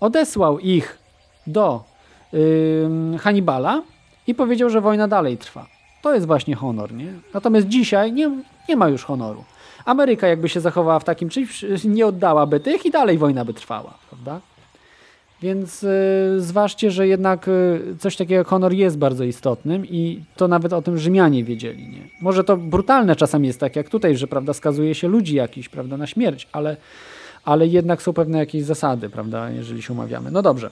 Odesłał ich do Hannibala i powiedział, że wojna dalej trwa. To jest właśnie honor, nie? Natomiast dzisiaj nie, nie ma już honoru. Ameryka jakby się zachowała w takim czymś, nie oddałaby tych i dalej wojna by trwała, prawda? Więc y, zważcie, że jednak y, coś takiego jak honor jest bardzo istotnym i to nawet o tym Rzymianie wiedzieli. Nie? Może to brutalne czasami jest tak jak tutaj, że prawda, skazuje się ludzi jakiś prawda, na śmierć, ale, ale jednak są pewne jakieś zasady, prawda, jeżeli się umawiamy. No dobrze.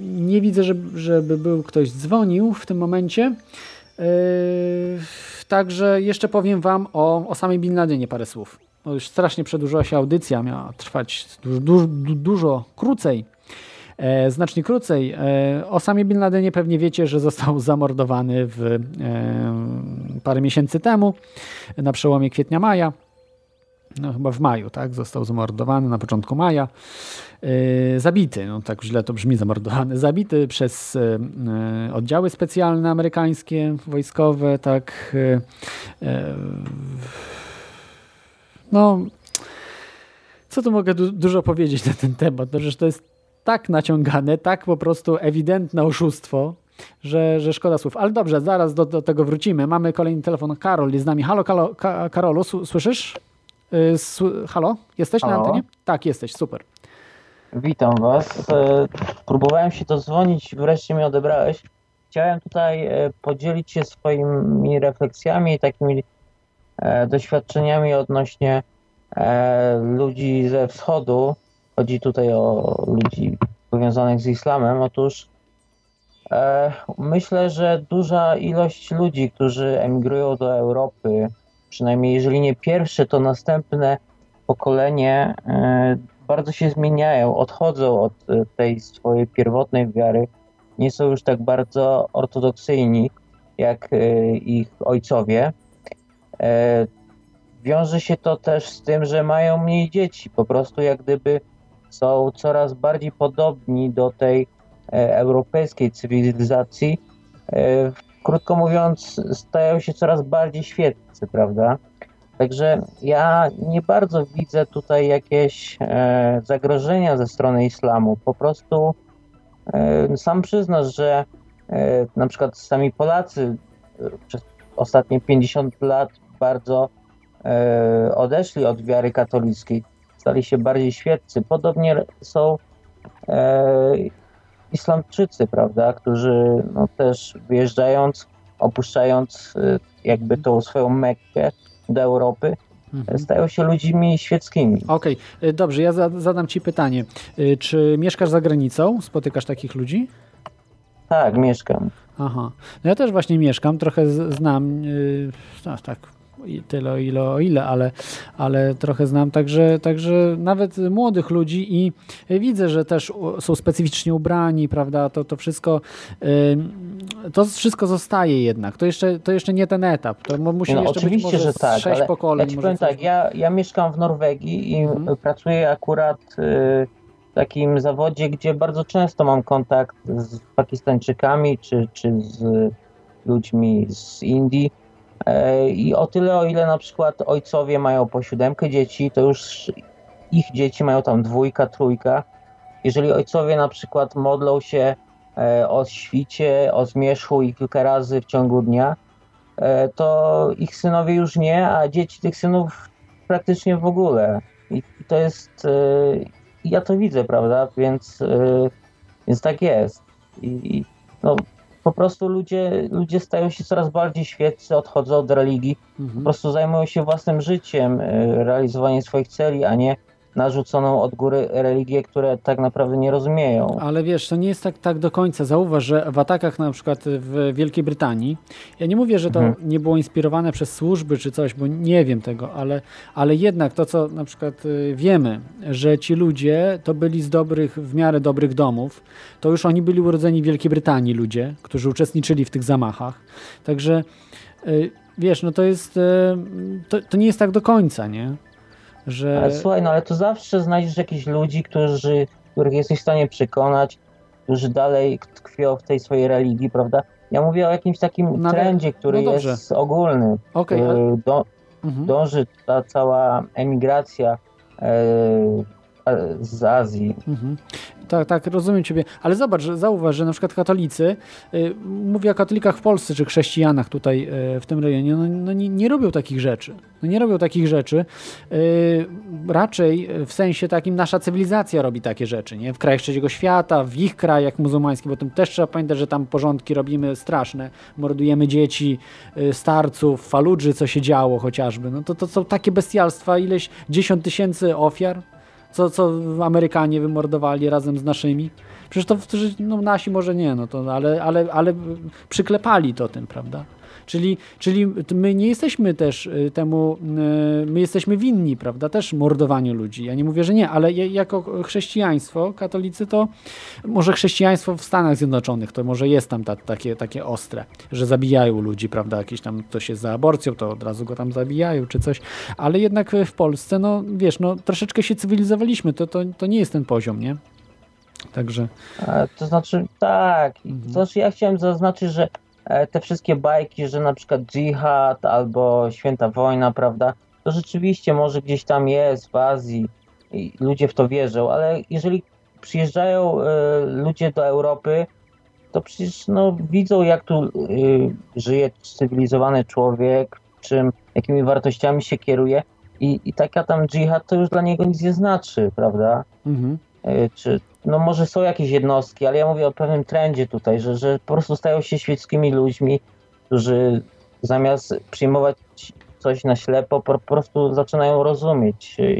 Nie widzę, żeby, żeby był ktoś dzwonił w tym momencie. Także jeszcze powiem Wam o, o samej Bin Ladenie parę słów. No już strasznie przedłużyła się audycja, miała trwać dużo, krócej. E, znacznie krócej. E, o samej Bin Ladenie pewnie wiecie, że został zamordowany w, e, parę miesięcy temu, na przełomie kwietnia-maja. No, chyba w maju, tak? Został zamordowany na początku maja. E, zabity, no tak źle to brzmi, zamordowany, zabity przez e, oddziały specjalne amerykańskie, wojskowe, tak. No, co tu mogę du dużo powiedzieć na ten temat? No, że to jest tak naciągane, tak po prostu ewidentne oszustwo, że, że szkoda słów. Ale dobrze, zaraz do, do tego wrócimy. Mamy kolejny telefon. Karol jest z nami. Halo, Karol, Karolu, słyszysz? Halo? Jesteś Halo? na antenie? Tak, jesteś, super. Witam Was. E, próbowałem się dzwonić, wreszcie mnie odebrałeś. Chciałem tutaj e, podzielić się swoimi refleksjami i takimi e, doświadczeniami odnośnie ludzi ze wschodu. Chodzi tutaj o ludzi powiązanych z islamem. Otóż myślę, że duża ilość ludzi, którzy emigrują do Europy, przynajmniej jeżeli nie pierwsze, to następne pokolenie bardzo się zmieniają, odchodzą od e, tej swojej pierwotnej wiary nie są już tak bardzo ortodoksyjni jak e, ich ojcowie. E, Wiąże się to też z tym, że mają mniej dzieci. Po prostu jak gdyby są coraz bardziej podobni do tej e, europejskiej cywilizacji. E, Krótko mówiąc, stają się coraz bardziej świeccy, prawda? Także ja nie bardzo widzę tutaj jakieś e, zagrożenia ze strony islamu. Po prostu e, sam przyznasz, że e, na przykład sami Polacy e, przez ostatnie 50 lat bardzo e, odeszli od wiary katolickiej, stali się bardziej świeccy. Podobnie są Islamczycy, prawda, którzy no, też wyjeżdżając, opuszczając e, jakby tą swoją Mekkę do Europy, Mhm. stają się ludźmi świeckimi. Okej, y, dobrze, ja za- zadam Ci pytanie. Y, Czy mieszkasz za granicą? Spotykasz takich ludzi? Tak, mieszkam. Aha. No ja też właśnie mieszkam, trochę znam, yy, tak, tyle o ile, o ile, ale, ale trochę znam także, także nawet młodych ludzi i widzę, że też są specyficznie ubrani, prawda, to, to wszystko to wszystko zostaje jednak, to jeszcze, to jeszcze nie ten etap, to mu- musi No, jeszcze oczywiście, być może że tak, sześć pokoleń. ja ci powiem coś- tak, ja, ja mieszkam w Norwegii i Mhm. pracuję akurat y, w takim zawodzie, gdzie bardzo często mam kontakt z Pakistańczykami czy, czy z ludźmi z Indii. E, I o tyle, o ile na przykład ojcowie mają po siódemkę dzieci, to już ich dzieci mają tam dwójka, trójka. Jeżeli ojcowie na przykład modlą się e, o świcie, o zmierzchu i kilka razy w ciągu dnia, e, to ich synowie już nie, a dzieci tych synów praktycznie w ogóle. I to jest. Ja to widzę, prawda? Więc, więc tak jest. I no, po prostu ludzie, ludzie stają się coraz bardziej świeccy, odchodzą od religii, po prostu zajmują się własnym życiem, e, realizowaniem swoich celi, a nie narzuconą od góry religię, które tak naprawdę nie rozumieją. Ale wiesz, to nie jest tak, tak do końca. Zauważ, że w atakach na przykład w Wielkiej Brytanii, ja nie mówię, że to Mhm. nie było inspirowane przez służby czy coś, bo nie wiem tego, ale, ale jednak to, co na przykład y, wiemy, że ci ludzie to byli z dobrych, w miarę dobrych domów, to już oni byli urodzeni w Wielkiej Brytanii ludzie, którzy uczestniczyli w tych zamachach. Także y, wiesz, no to jest, y, to, to nie jest tak do końca, nie? Że... Ale słuchaj, no ale to zawsze znajdziesz jakichś ludzi, którzy, których jesteś w stanie przekonać, którzy dalej tkwią w tej swojej religii, prawda? Ja mówię o jakimś takim No trendzie, który no jest ogólny. Który ale- do, Mhm. dąży ta cała emigracja e, z Azji. Mhm. Tak, tak, rozumiem Ciebie. Ale zobacz, zauważ, że na przykład katolicy, y, mówię o katolikach w Polsce, czy chrześcijanach tutaj y, w tym rejonie, no, no nie, nie robią takich rzeczy. No nie robią takich rzeczy. Y, raczej w sensie takim nasza cywilizacja robi takie rzeczy, nie? W krajach trzeciego świata, w ich krajach muzułmańskich, bo tym też trzeba pamiętać, że tam porządki robimy straszne. Mordujemy dzieci, y, starców, Faludży, co się działo chociażby. No to, to są takie bestialstwa, ileś dziesiąt tysięcy ofiar co, co Amerykanie wymordowali razem z naszymi. Przecież to no, nasi może nie, no to, ale, ale, ale przyklepali to tym, prawda? Czyli, czyli my nie jesteśmy też y, temu, y, my jesteśmy winni, prawda, też mordowaniu ludzi. Ja nie mówię, że nie, ale jako chrześcijaństwo, katolicy to, może chrześcijaństwo w Stanach Zjednoczonych, to może jest tam ta, takie, takie ostre, że zabijają ludzi, prawda, jakieś tam ktoś jest za aborcją, to od razu go tam zabijają, czy coś, ale jednak w Polsce, no wiesz, no troszeczkę się cywilizowaliśmy, to, to, to nie jest ten poziom, nie? Także... E, To znaczy, tak. Mhm. To znaczy, ja chciałem zaznaczyć, że te wszystkie bajki, że na przykład dżihad albo święta wojna, prawda, to rzeczywiście może gdzieś tam jest w Azji i ludzie w to wierzą, ale jeżeli przyjeżdżają e, ludzie do Europy, to przecież no, widzą, jak tu e, żyje cywilizowany człowiek, czym, jakimi wartościami się kieruje i, i taka tam dżihad to już dla niego nic nie znaczy, prawda? Mhm. E, czy no może są jakieś jednostki, ale ja mówię o pewnym trendzie tutaj, że, że po prostu stają się świeckimi ludźmi, którzy zamiast przyjmować coś na ślepo, po, po prostu zaczynają rozumieć. e,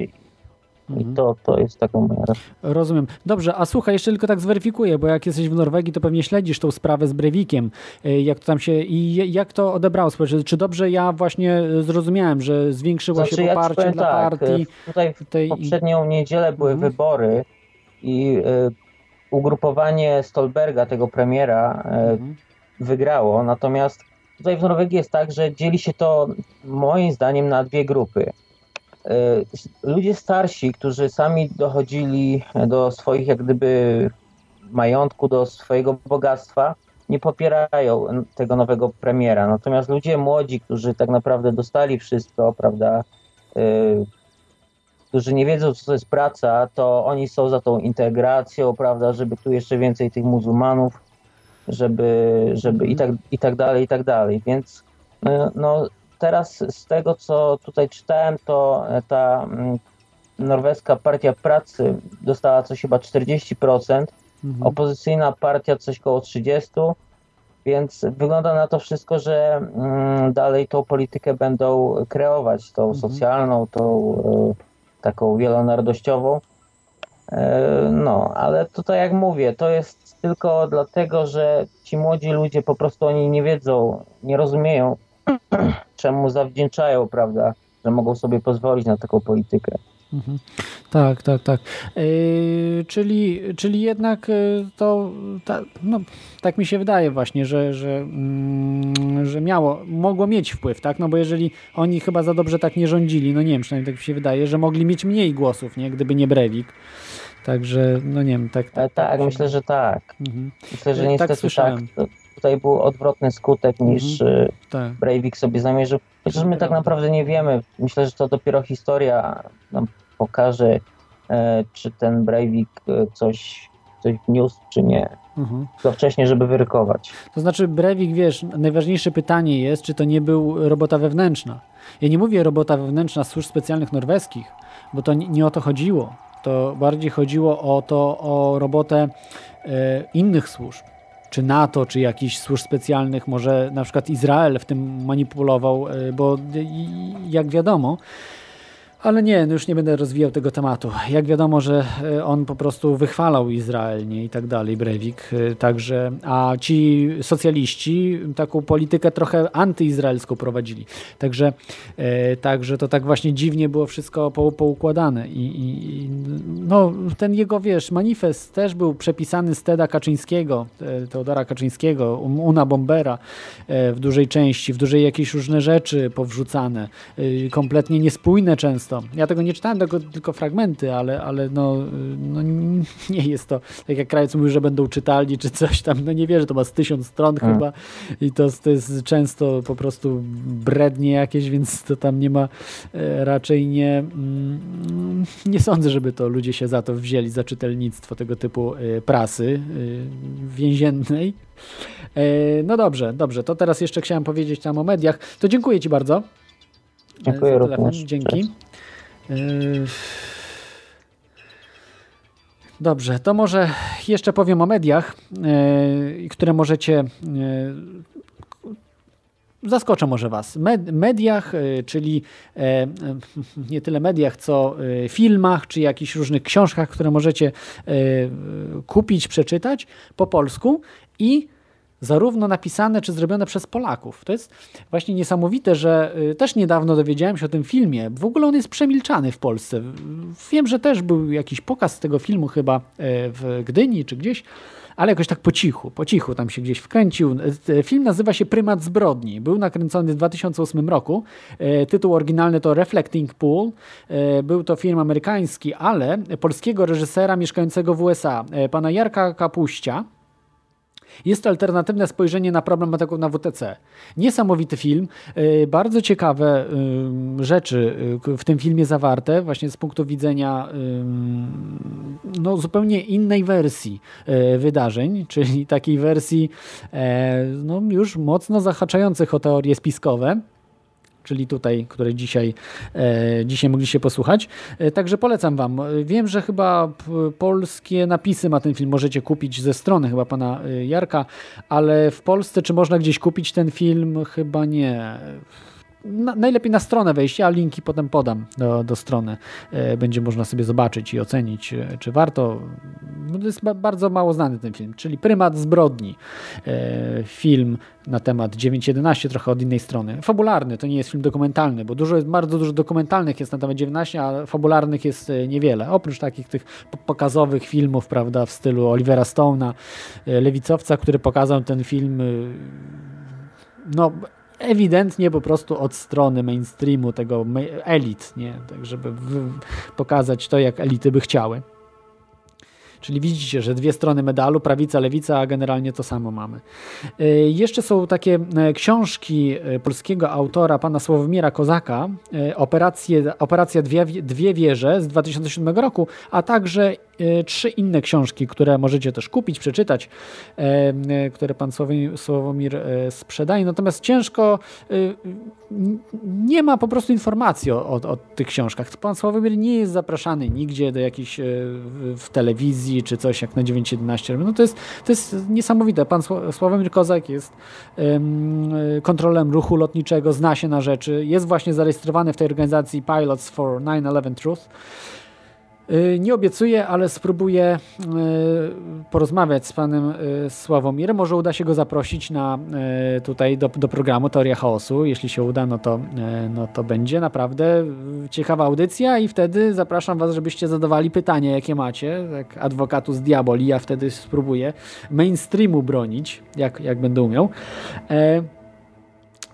I to, to jest taką moja Rozumiem. Dobrze, a słuchaj, jeszcze tylko tak zweryfikuję, bo jak jesteś w Norwegii, to pewnie śledzisz tą sprawę z Breivikiem, y, jak to tam się i jak to odebrało społeczeństwo. Czy dobrze ja właśnie zrozumiałem, że zwiększyło Znaczy, się ja ci poparcie powiem dla tak, partii? e, Tutaj w tej- poprzednią niedzielę były Mhm. wybory i e, ugrupowanie Stolberga, tego premiera, e, wygrało. Natomiast tutaj w Norwegii jest tak, że dzieli się to moim zdaniem na dwie grupy. E, Ludzie starsi, którzy sami dochodzili do swoich jak gdyby majątku, do swojego bogactwa, nie popierają tego nowego premiera. Natomiast ludzie młodzi, którzy tak naprawdę dostali wszystko, prawda, którzy nie wiedzą, co to jest praca, to oni są za tą integracją, prawda, żeby tu jeszcze więcej tych muzułmanów, żeby, żeby i, tak, i tak dalej, i tak dalej. Więc no, no, teraz z tego, co tutaj czytałem, to ta mm, norweska partia pracy dostała coś chyba 40%, Mhm. opozycyjna partia coś koło 30%, więc wygląda na to wszystko, że mm, dalej tą politykę będą kreować, tą Mhm. socjalną, tą e, taką wielonarodowościową. E, no, ale tutaj jak mówię, to jest tylko dlatego, że ci młodzi ludzie po prostu oni nie wiedzą, nie rozumieją, czemu zawdzięczają, prawda, że mogą sobie pozwolić na taką politykę. Mhm. Tak, tak, tak. Yy, czyli, czyli jednak yy, to, ta, no, tak mi się wydaje właśnie, że, że, mm, że miało, mogło mieć wpływ, tak? No bo jeżeli oni chyba za dobrze tak nie rządzili, no nie wiem, przynajmniej tak mi się wydaje, że mogli mieć mniej głosów, nie? Gdyby nie Breivik. Także, no nie wiem, tak. Tak, tak myślę, że tak. Mhm. Myślę, że Tak niestety tak. słyszałem. To tutaj był odwrotny skutek niż Mhm. Tak. Breivik sobie zamierzył. Chociaż my tak naprawdę nie wiemy. Myślę, że to dopiero historia nam pokaże, e, czy ten Breivik e, coś, coś wniósł, czy nie. Mhm. To wcześniej, żeby wyrykować. To znaczy, Breivik, wiesz, najważniejsze pytanie jest, czy to nie był robota wewnętrzna. Ja nie mówię robota wewnętrzna służb specjalnych norweskich, bo to nie, o to chodziło. To bardziej chodziło o to, o robotę e, innych służb. Czy NATO, czy jakichś służb specjalnych, może na przykład Izrael w tym manipulował, bo jak wiadomo, ale nie, no już nie będę rozwijał tego tematu. Jak wiadomo, że e, on po prostu wychwalał Izrael nie, i tak dalej, Breivik. e, Także, a ci socjaliści taką politykę trochę antyizraelską prowadzili. Także, e, także to tak właśnie dziwnie było wszystko po, poukładane. I, i, no, ten jego, wiesz, manifest też był przepisany z Teda Kaczyńskiego, Teodora Kaczyńskiego, Um- Una Bombera w dużej części, w dużej jakieś różne rzeczy powrzucane, kompletnie niespójne często. Ja tego nie czytałem, tylko, tylko fragmenty, ale, ale no, no nie jest to, tak jak Krajec mówił, że będą czytalni czy coś tam, no nie wierzę, to ma z tysiąc stron Mm. chyba i to, to jest często po prostu brednie jakieś, więc to tam nie ma e, raczej nie mm, nie sądzę, żeby to ludzie się za to wzięli, za czytelnictwo tego typu e, prasy e, więziennej. No dobrze, dobrze, to teraz jeszcze chciałem powiedzieć tam o mediach. To dziękuję Ci bardzo. Dziękuję również. Dzięki. Cześć. E, Dobrze, to może jeszcze powiem o mediach, e, które możecie. e, Zaskoczę może Was. Med, mediach, czyli nie tyle mediach, co filmach, czy jakichś różnych książkach, które możecie kupić, przeczytać po polsku i zarówno napisane czy zrobione przez Polaków. To jest właśnie niesamowite, że y, też niedawno dowiedziałem się o tym filmie. W ogóle on jest przemilczany w Polsce. Wiem, że też był jakiś pokaz tego filmu chyba e, w Gdyni czy gdzieś, ale jakoś tak po cichu, po cichu tam się gdzieś wkręcił. E, Film nazywa się Prymat zbrodni. Był nakręcony w 2008 roku. E, Tytuł oryginalny to Reflecting Pool. E, Był to film amerykański, ale polskiego reżysera mieszkającego w USA, e, pana Jarka Kapuścia. Jest to alternatywne spojrzenie na problem ataków na WTC. Niesamowity film, y, bardzo ciekawe y, rzeczy y, w tym filmie zawarte, właśnie z punktu widzenia no, zupełnie innej wersji wydarzeń, czyli takiej wersji e, no, już mocno zahaczających o teorie spiskowe czyli tutaj, której dzisiaj, e, dzisiaj mogliście posłuchać. E, także polecam Wam. E, Wiem, że chyba polskie napisy ma ten film, możecie kupić ze strony chyba pana e, Jarka, ale w Polsce czy można gdzieś kupić ten film? Chyba nie. Na, najlepiej na stronę wejść, ja linki potem podam do, do strony. E, będzie można sobie zobaczyć i ocenić, e, czy warto. No, to jest bardzo mało znany ten film, czyli Prymat zbrodni. E, film na temat 9.11, trochę od innej strony. Fabularny, to nie jest film dokumentalny, bo dużo jest, bardzo dużo dokumentalnych jest na temat 19, a fabularnych jest niewiele. Oprócz takich tych pokazowych filmów, prawda, w stylu Olivera Stone'a, lewicowca, który pokazał ten film no ewidentnie po prostu od strony mainstreamu, tego elit, nie? Tak, żeby pokazać to, jak elity by chciały. Czyli widzicie, że dwie strony medalu, prawica, lewica, a generalnie to samo mamy. E, jeszcze są takie e, książki e, polskiego autora, pana Sławomira Kozaka, Operacje, Operacja Dwie, Dwie Wieże z 2007 roku, a także trzy inne książki, które możecie też kupić, przeczytać, które pan Sławomir sprzedaje. Natomiast ciężko, nie ma po prostu informacji o, o, o tych książkach. Pan Sławomir nie jest zapraszany nigdzie do jakiejś w telewizji, czy coś jak na 9.11. No to jest, to jest niesamowite. Pan Sławomir Kozak jest kontrolem ruchu lotniczego, zna się na rzeczy, jest właśnie zarejestrowany w tej organizacji Pilots for 9-11 Truth. Y, nie obiecuję, ale spróbuję y, porozmawiać z panem y, Sławomirem. Może uda się go zaprosić na, tutaj do, do programu Teoria Chaosu. Jeśli się uda, no to, no to będzie naprawdę ciekawa audycja i wtedy zapraszam was, żebyście zadawali pytania, jakie macie, jak adwokatu z diaboli. Ja wtedy spróbuję mainstreamu bronić, jak, jak będę umiał.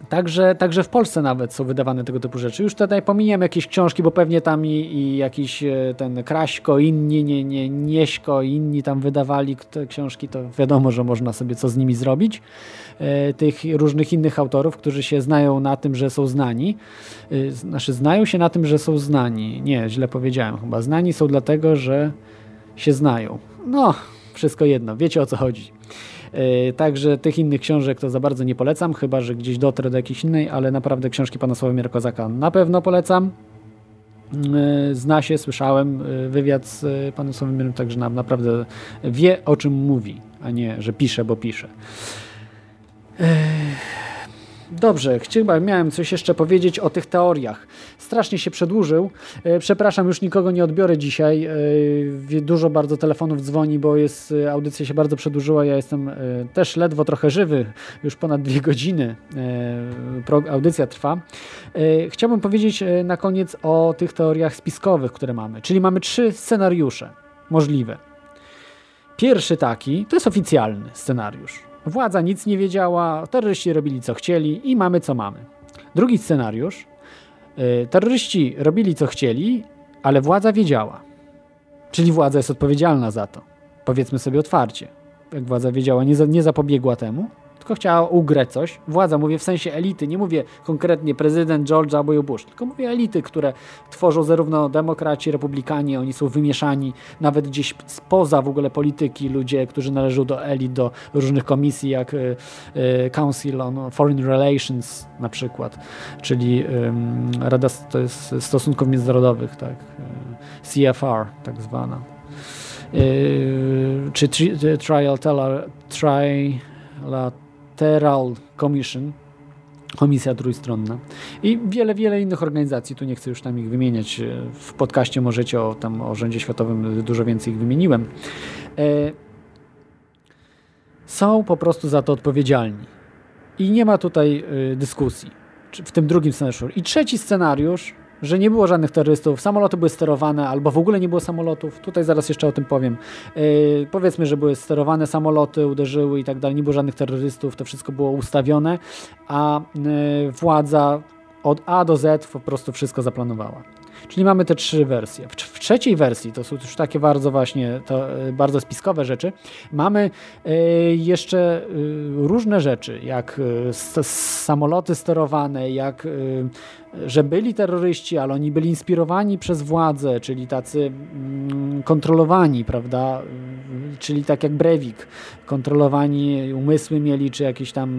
Także, także w Polsce nawet są wydawane tego typu rzeczy. Już tutaj pominiemy jakieś książki, bo pewnie tam i, i jakiś e, ten Kraśko, inni, nie, nie, Nieśko, inni tam wydawali te książki, to wiadomo, że można sobie co z nimi zrobić. E, tych różnych innych autorów, którzy się znają na tym, że są znani. E, znaczy, znają się na tym, że są znani. Nie, źle powiedziałem chyba. Znani są dlatego, że się znają. No, wszystko jedno. Wiecie o co chodzi. E, także tych innych książek to za bardzo nie polecam, chyba że gdzieś dotrę do jakiejś innej, ale naprawdę książki pana Sławomira Kozaka na pewno polecam. E, zna się, słyszałem e, wywiad z panem Sławomirem, także naprawdę wie o czym mówi, a nie, że pisze, bo pisze. Dobrze, chyba miałem coś jeszcze powiedzieć o tych teoriach. Strasznie się przedłużył. E, przepraszam, już nikogo nie odbiorę dzisiaj. E, dużo bardzo telefonów dzwoni, bo jest, e, audycja się bardzo przedłużyła. Ja jestem też ledwo trochę żywy. Już ponad dwie godziny audycja trwa. Chciałbym powiedzieć na koniec o tych teoriach spiskowych, które mamy. Czyli mamy trzy scenariusze możliwe. Pierwszy taki, to jest oficjalny scenariusz Władza nic nie wiedziała, terroryści robili co chcieli i mamy co mamy. Drugi scenariusz. Y, terroryści robili co chcieli, ale władza wiedziała. Czyli władza jest odpowiedzialna za to. Powiedzmy sobie otwarcie. Jak władza wiedziała, nie, za, nie zapobiegła temu, chciała ugrać coś. Władza, mówię w sensie elity, nie mówię konkretnie prezydent George W. Bush, tylko mówię elity, które tworzą zarówno demokraci, republikanie, oni są wymieszani nawet gdzieś spoza w ogóle polityki, ludzie, którzy należą do elit, do różnych komisji, jak y, y, Council on Foreign Relations na przykład, czyli Rada to jest Stosunków Międzynarodowych, tak, y, CFR tak zwana. czy trial teller, trial Lateral Commission, Komisja Trójstronna i wiele, wiele innych organizacji, tu nie chcę już tam ich wymieniać, w podcaście możecie o, tam o Rządzie Światowym dużo więcej ich wymieniłem, e, są po prostu za to odpowiedzialni. I nie ma tutaj e, dyskusji w tym drugim scenariuszu. I trzeci scenariusz że nie było żadnych terrorystów, samoloty były sterowane, albo w ogóle nie było samolotów. Tutaj zaraz jeszcze o tym powiem. Yy, powiedzmy, że były sterowane samoloty, uderzyły i tak dalej, nie było żadnych terrorystów, to wszystko było ustawione, a yy, władza od A do Z po prostu wszystko zaplanowała. Czyli mamy te trzy wersje. W, w trzeciej wersji, to są już takie bardzo właśnie, to, e, bardzo spiskowe rzeczy, mamy jeszcze różne rzeczy, jak y, samoloty sterowane, jak że byli terroryści, ale oni byli inspirowani przez władzę, czyli tacy mm, kontrolowani, prawda, czyli tak jak Brewik, kontrolowani umysły mieli, czy jakieś tam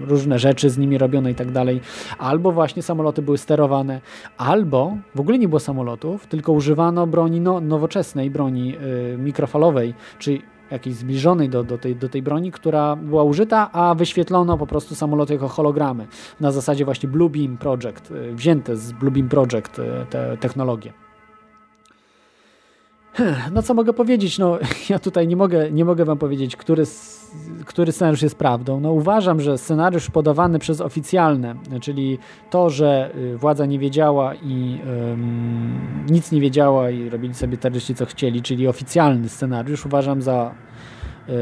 różne rzeczy z nimi robione i tak dalej, albo właśnie samoloty były sterowane, albo w ogóle nie było samolotów, tylko używano broni no, nowoczesnej, broni y, mikrofalowej, czyli jakiejś zbliżonej do, do, tej, do tej broni, która była użyta, a wyświetlono po prostu samoloty jako hologramy. Na zasadzie właśnie Bluebeam Project, y, wzięte z Bluebeam Project y, te technologie. No co mogę powiedzieć? No, ja tutaj nie mogę, nie mogę wam powiedzieć, który, który scenariusz jest prawdą. No, uważam, że scenariusz podawany przez oficjalne, czyli to, że y, władza nie wiedziała i um, nic nie wiedziała i robili sobie terroryści co chcieli, czyli oficjalny scenariusz, uważam za yy,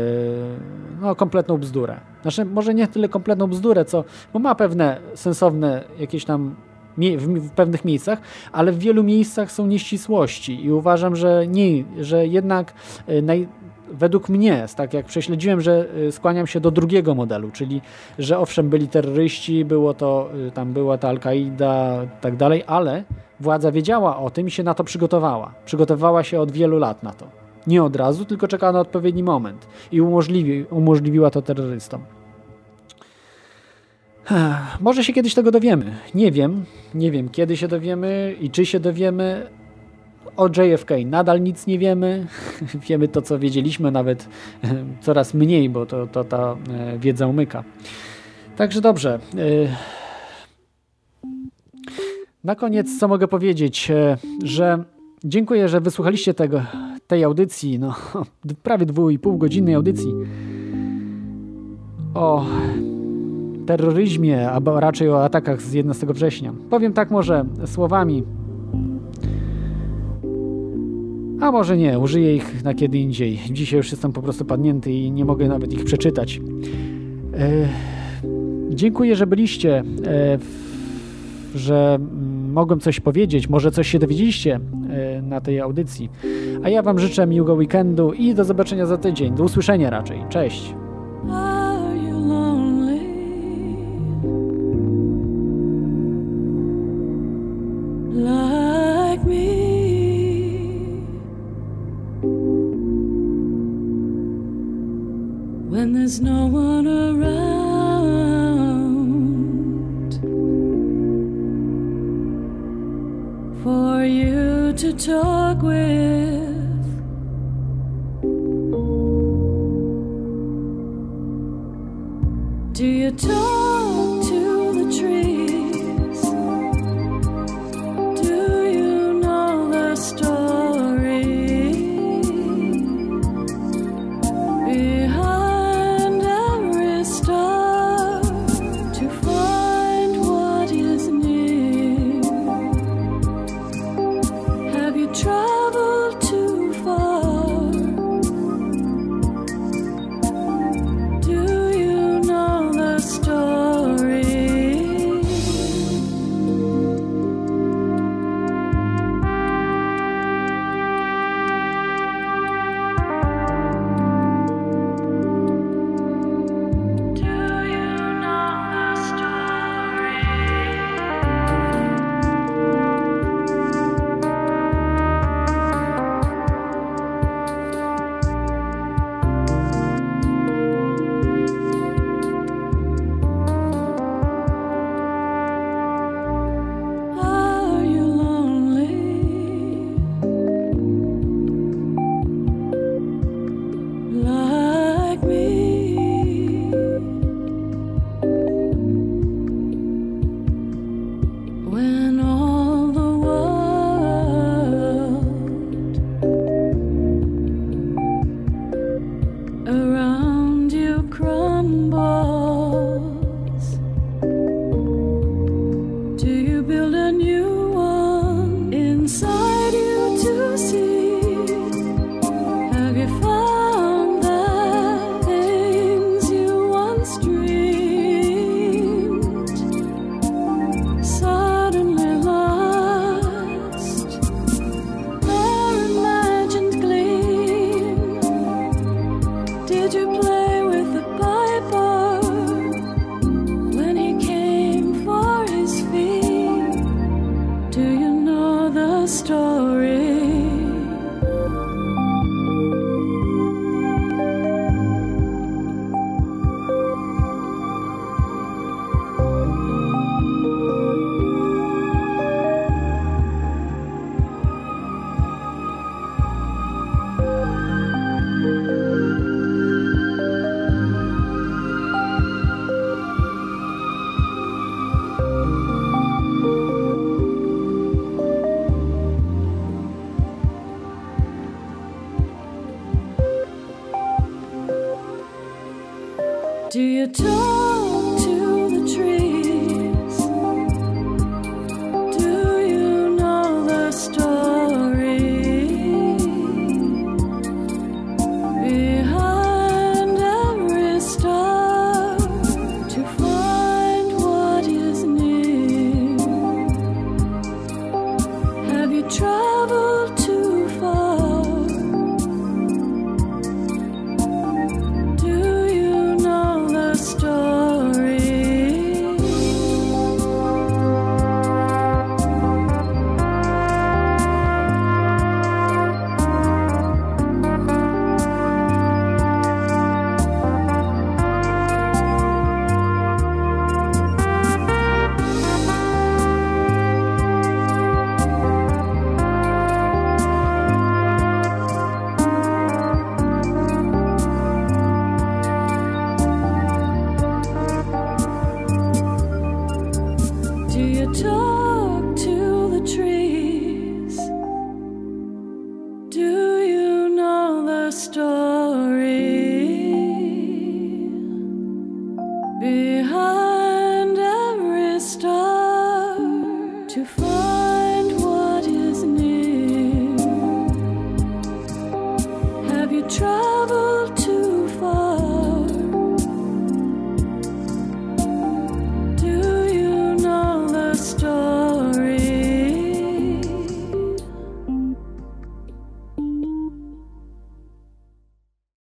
no, kompletną bzdurę. Znaczy, może nie tyle kompletną bzdurę, co, bo ma pewne sensowne jakieś tam w, pewnych miejscach, ale w wielu miejscach są nieścisłości i uważam, że nie, że jednak y, naj, według mnie, tak jak prześledziłem, że y, skłaniam się do drugiego modelu, czyli że owszem byli terroryści, było to, y, tam była ta Al-Kaida tak dalej, ale władza wiedziała o tym i się na to przygotowała. Przygotowała się od wielu lat na to. Nie od razu, tylko czekała na odpowiedni moment i umożliwi, umożliwiła to terrorystom. Może się kiedyś tego dowiemy. Nie wiem. Nie wiem, kiedy się dowiemy i czy się dowiemy. O JFK nadal nic nie wiemy. wiemy to, co wiedzieliśmy, nawet coraz mniej, bo to, to ta e, wiedza umyka. Także dobrze. E, na koniec, co mogę powiedzieć, e, że dziękuję, że wysłuchaliście tego, tej audycji, no prawie dwu i pół godzinnej audycji o terroryzmie, albo raczej o atakach z 11 września. Powiem tak może słowami, a może nie, użyję ich na kiedy indziej. Dzisiaj już jestem po prostu padnięty i nie mogę nawet ich przeczytać. E, dziękuję, że byliście, e, że mogłem coś powiedzieć, może coś się dowiedzieliście e, na tej audycji. A ja Wam życzę miłego weekendu i do zobaczenia za tydzień. Do usłyszenia raczej. Cześć. For you to talk with. Do you talk